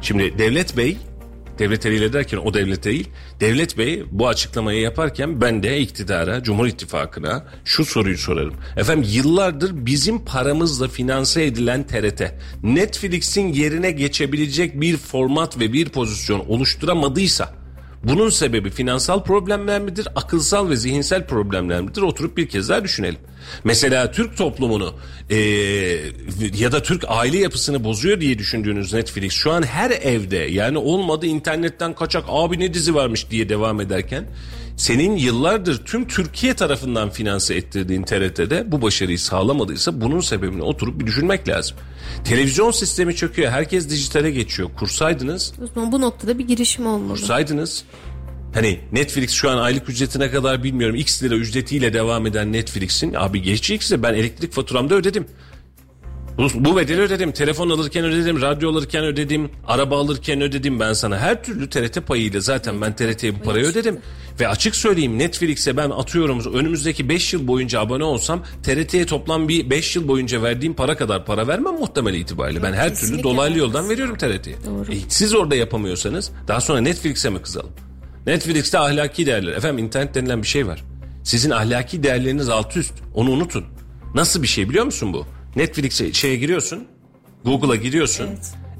Şimdi devlet bey, devlet eliyle derken o devlet değil, devlet bey bu açıklamayı yaparken ben de iktidara, Cumhur İttifakı'na şu soruyu sorarım. Efendim yıllardır bizim paramızla finanse edilen TRT, Netflix'in yerine geçebilecek bir format ve bir pozisyon oluşturamadıysa, Bunun sebebi finansal problemler midir, akılsal ve zihinsel problemler midir? Oturup bir kez daha düşünelim. Mesela Türk toplumunu e, ya da Türk aile yapısını bozuyor diye düşündüğünüz Netflix şu an her evde yani olmadı internetten kaçak abi ne dizi varmış diye devam ederken senin yıllardır tüm Türkiye tarafından finanse ettirdiğin TRT'de bu başarıyı sağlamadıysa bunun sebebini oturup bir düşünmek lazım. Televizyon sistemi çöküyor. Herkes dijitale geçiyor. Kursaydınız O zaman bu noktada bir girişim olmalı. kursaydınız hani Netflix şu an aylık ücretine kadar bilmiyorum x lira ücretiyle devam eden Netflix'in abi geçecekse ben elektrik faturamda ödedim. Bu, bu bedeli ödedim. Telefon alırken ödedim. Radyo alırken ödedim. Araba alırken ödedim ben sana. Her türlü TRT payıyla zaten ben TRT'ye bu parayı ödedim. Ve açık söyleyeyim Netflix'e ben atıyorum önümüzdeki 5 yıl boyunca abone olsam TRT'ye toplam bir 5 yıl boyunca verdiğim para kadar para vermem muhtemel itibariyle. Ben her türlü dolaylı yoldan veriyorum TRT'ye. E, siz orada yapamıyorsanız daha sonra Netflix'e mi kızalım? Netflix'te ahlaki değerler. Efendim internet denilen bir şey var. Sizin ahlaki değerleriniz alt üst. Onu unutun. Nasıl bir şey biliyor musun bu? Netflix'e şeye giriyorsun. Google'a giriyorsun.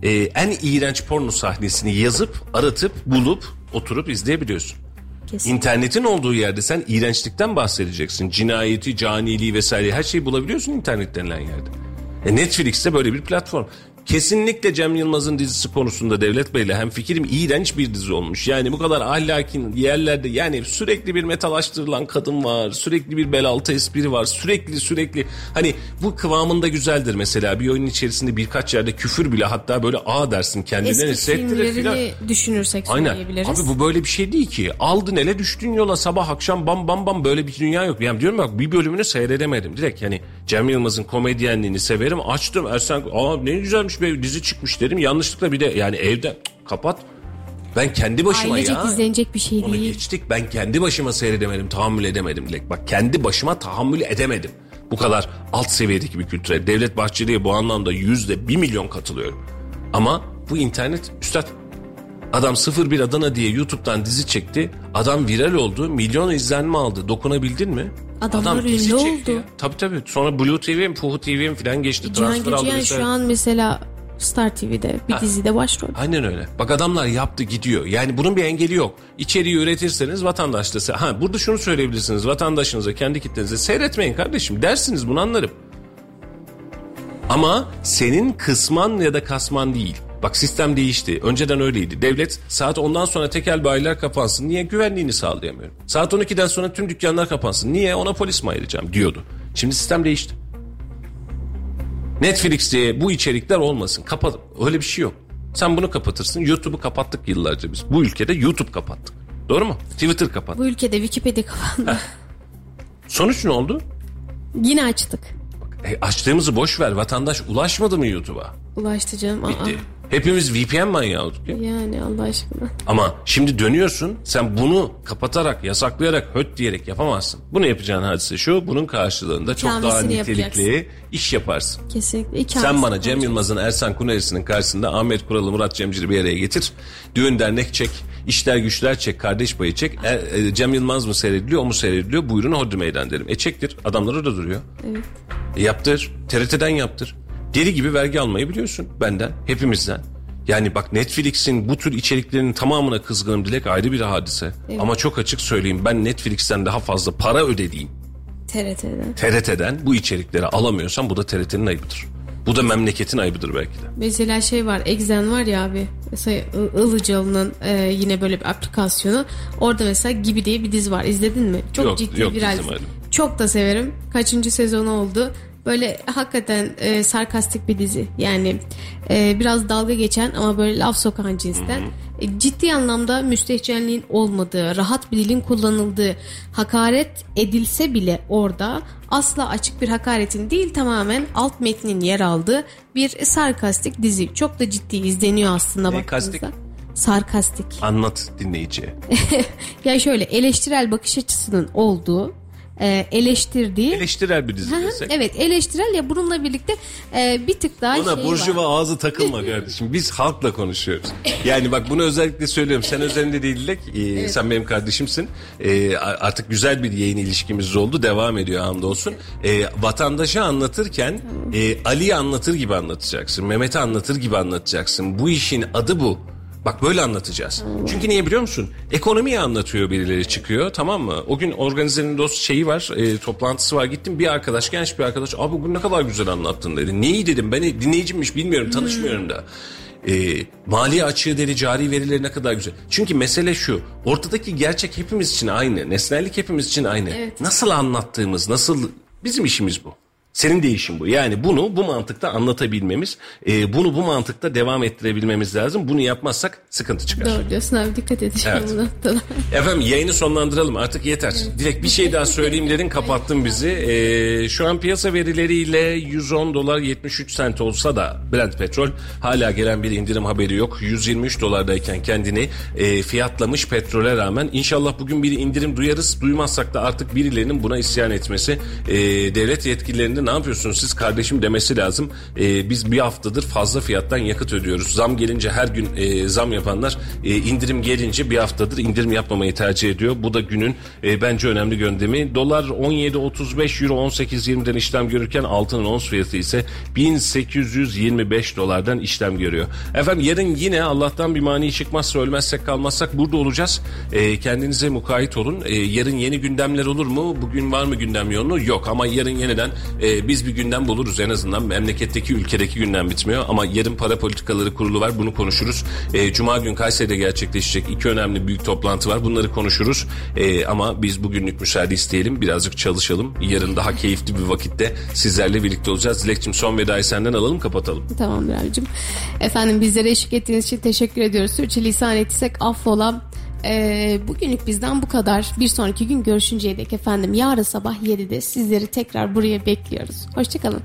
Ee, en iğrenç porno sahnesini yazıp, aratıp, bulup, oturup izleyebiliyorsun. Kesin. İnternetin olduğu yerde sen iğrençlikten bahsedeceksin. Cinayeti, caniliği vesaire her şeyi bulabiliyorsun internet denilen yerde. E Netflix'te böyle bir platform. Kesinlikle Cem Yılmaz'ın dizisi konusunda Devlet Bey'le hem fikrim iğrenç bir dizi olmuş. Yani bu kadar ahlakin yerlerde yani sürekli bir metalaştırılan kadın var. Sürekli bir bel altı espri var. Sürekli sürekli hani bu kıvamında güzeldir mesela. Bir oyunun içerisinde birkaç yerde küfür bile hatta böyle a dersin kendinden hissettirir filan. düşünürsek Aynen. söyleyebiliriz. Abi bu böyle bir şey değil ki. Aldın ele düştün yola sabah akşam bam bam bam böyle bir dünya yok. Yani diyorum bak bir bölümünü seyredemedim. Direkt yani Cem Yılmaz'ın komedyenliğini severim. Açtım Ersen aa ne güzelmiş be dizi çıkmış dedim. Yanlışlıkla bir de yani evde kapat. Ben kendi başıma Ailecek ya. izlenecek bir şey Onu değil. geçtik. Ben kendi başıma seyredemedim. Tahammül edemedim Dilek. Bak kendi başıma tahammül edemedim. Bu kadar alt seviyedeki bir kültüre. Devlet Bahçeli'ye bu anlamda yüzde bir milyon katılıyorum. Ama bu internet üstad Adam 01 Adana diye YouTube'dan dizi çekti. Adam viral oldu. Milyon izlenme aldı. Dokunabildin mi? Adamlar dizi ünlü oldu. ya. Tabii tabii. Sonra Blue TV'm, Fuhu TV'm falan geçti. Cihan vesaire. şu an mesela Star TV'de bir Ha. dizide başrol. Aynen öyle. Bak adamlar yaptı gidiyor. Yani bunun bir engeli yok. İçeriği üretirseniz vatandaş da... se- Ha burada şunu söyleyebilirsiniz. Vatandaşınıza, kendi kitlenize seyretmeyin kardeşim. Dersiniz bunu anlarım. Ama senin kısman ya da kasman değil. Bak sistem değişti. Önceden öyleydi. Devlet saat ondan sonra tekel bayiler kapansın. Niye? Güvenliğini sağlayamıyorum. Saat 12'den sonra tüm dükkanlar kapansın. Niye? Ona polis mi ayıracağım diyordu. Şimdi sistem değişti. Netflix'te bu içerikler olmasın. Kapat. Öyle bir şey yok. Sen bunu kapatırsın. YouTube'u kapattık yıllarca biz. Bu ülkede YouTube kapattık. Doğru mu? Twitter kapat. Bu ülkede Wikipedia kapandı. Sonuç ne oldu? Yine açtık. E, açtığımızı boş ver. Vatandaş ulaşmadı mı YouTube'a? Ulaştı canım. Aa. Hepimiz VPN manyağı olduk ya. Yani Allah aşkına. Ama şimdi dönüyorsun sen bunu kapatarak, yasaklayarak, höt diyerek yapamazsın. Bunu yapacağın hadise şu, bunun karşılığında çok daha nitelikli iş yaparsın. Kesinlikle. İki Sen bana Cem. Yılmaz'ın Ersan Kuneri'sinin karşısında Ahmet Kural'ı Murat Cemcir'i bir araya getir. Düğün dernek çek, işler güçler çek, kardeş payı çek. E, e, Cem Yılmaz mı seyrediliyor, o mu seyrediliyor? Buyurun hodri meydan derim. E çektir. Adamlar orada duruyor. Evet. E, yaptır. TRT'den yaptır. Deli gibi vergi almayı biliyorsun benden, hepimizden. Yani bak Netflix'in bu tür içeriklerinin tamamına kızgınım dilek ayrı bir hadise. Evet. Ama çok açık söyleyeyim ben Netflix'ten daha fazla para ödediğim TRT'den. TRT'den bu içerikleri alamıyorsam bu da TRT'nin ayıbıdır. Bu da memleketin ayıbıdır belki de. Mesela şey var Exen var ya abi mesela Ilıcalı'nın e, yine böyle bir aplikasyonu orada mesela Gibi diye bir dizi var izledin mi? Çok Yok, ciddi yok, viral. izlemedim. Çok da severim. Kaçıncı sezonu oldu. Böyle hakikaten e, sarkastik bir dizi. Yani e, biraz dalga geçen ama böyle laf sokan cinsten. E, ciddi anlamda müstehcenliğin olmadığı, rahat bir dilin kullanıldığı, hakaret edilse bile orada asla açık bir hakaretin değil tamamen alt metnin yer aldığı bir sarkastik dizi. Çok da ciddi izleniyor aslında Ne, baktığınızda. kastik? Sarkastik. Anlat dinleyiciye. yani şöyle eleştirel bakış açısının olduğu, e, eleştirdiği Eleştirel bir dizi desek. evet eleştirel ya bununla birlikte e, bir tık daha Buna şey burjuva var. ağzı takılma kardeşim. Biz halkla konuşuyoruz. Yani bak bunu özellikle söylüyorum. Sen özelinde değil Dilek. Ee, Sen benim kardeşimsin. A- artık güzel bir yayın ilişkimiz oldu. Devam ediyor hamdolsun. Ee, vatandaşa anlatırken e, Ali'yi anlatır gibi anlatacaksın. Mehmet'i anlatır gibi anlatacaksın. Bu işin adı bu. Bak böyle anlatacağız. Çünkü niye biliyor musun? Ekonomiyi anlatıyor birileri çıkıyor tamam mı? O gün organizenin dost şeyi var e, toplantısı var gittim bir arkadaş genç bir arkadaş abi bu ne kadar güzel anlattın dedi. Neyi dedim ben dinleyicimmiş bilmiyorum tanışmıyorum da. E, mali açığı dedi cari verileri ne kadar güzel. Çünkü mesele şu ortadaki gerçek hepimiz için aynı nesnellik hepimiz için aynı. Evet. Nasıl anlattığımız nasıl bizim işimiz bu. Senin de işin bu. Yani bunu bu mantıkta anlatabilmemiz, e, bunu bu mantıkta devam ettirebilmemiz lazım. Bunu yapmazsak sıkıntı çıkar. Doğru diyorsun abi dikkat edeceğim Evet. bu noktada. Efendim yayını sonlandıralım artık yeter. Direkt bir şey daha söyleyeyim dedin kapattın bizi. Ee, şu an piyasa verileriyle 110 dolar 73 sent olsa da Brent petrol hala gelen bir indirim haberi yok. 123 dolardayken kendini e, fiyatlamış petrole rağmen. İnşallah bugün bir indirim duyarız. Duymazsak da artık birilerinin buna isyan etmesi. e, devlet yetkililerinde ne yapıyorsunuz siz kardeşim demesi lazım. E, biz bir haftadır fazla fiyattan yakıt ödüyoruz. Zam gelince her gün e, zam yapanlar e, indirim gelince bir haftadır indirim yapmamayı tercih ediyor. Bu da günün e, bence önemli gündemi. Dolar 17.35 euro 18.20'den işlem görürken altının ons fiyatı ise 1825 dolardan işlem görüyor. Efendim yarın yine Allah'tan bir mani çıkmazsa ölmezsek kalmazsak burada olacağız. E, kendinize mukayyet olun. E, yarın yeni gündemler olur mu? Bugün var mı gündem yoğunluğu? Yok ama yarın yeniden e, biz bir gündem buluruz en azından. Memleketteki ülkedeki gündem bitmiyor ama yarın para politikaları kurulu var bunu konuşuruz. E, Cuma gün Kayseri'de gerçekleşecek iki önemli büyük toplantı var bunları konuşuruz. E, ama biz bugünlük müsaade isteyelim birazcık çalışalım. Yarın daha keyifli bir vakitte sizlerle birlikte olacağız. Dilekçim son vedayı senden alalım kapatalım. Tamamdır abicim. Efendim bizlere eşlik ettiğiniz için teşekkür ediyoruz. Sürçülisan ettiysek affola. Ee, bugünlük bizden bu kadar. Bir sonraki gün görüşünceye dek efendim yarın sabah 7'de sizleri tekrar buraya bekliyoruz. Hoşçakalın.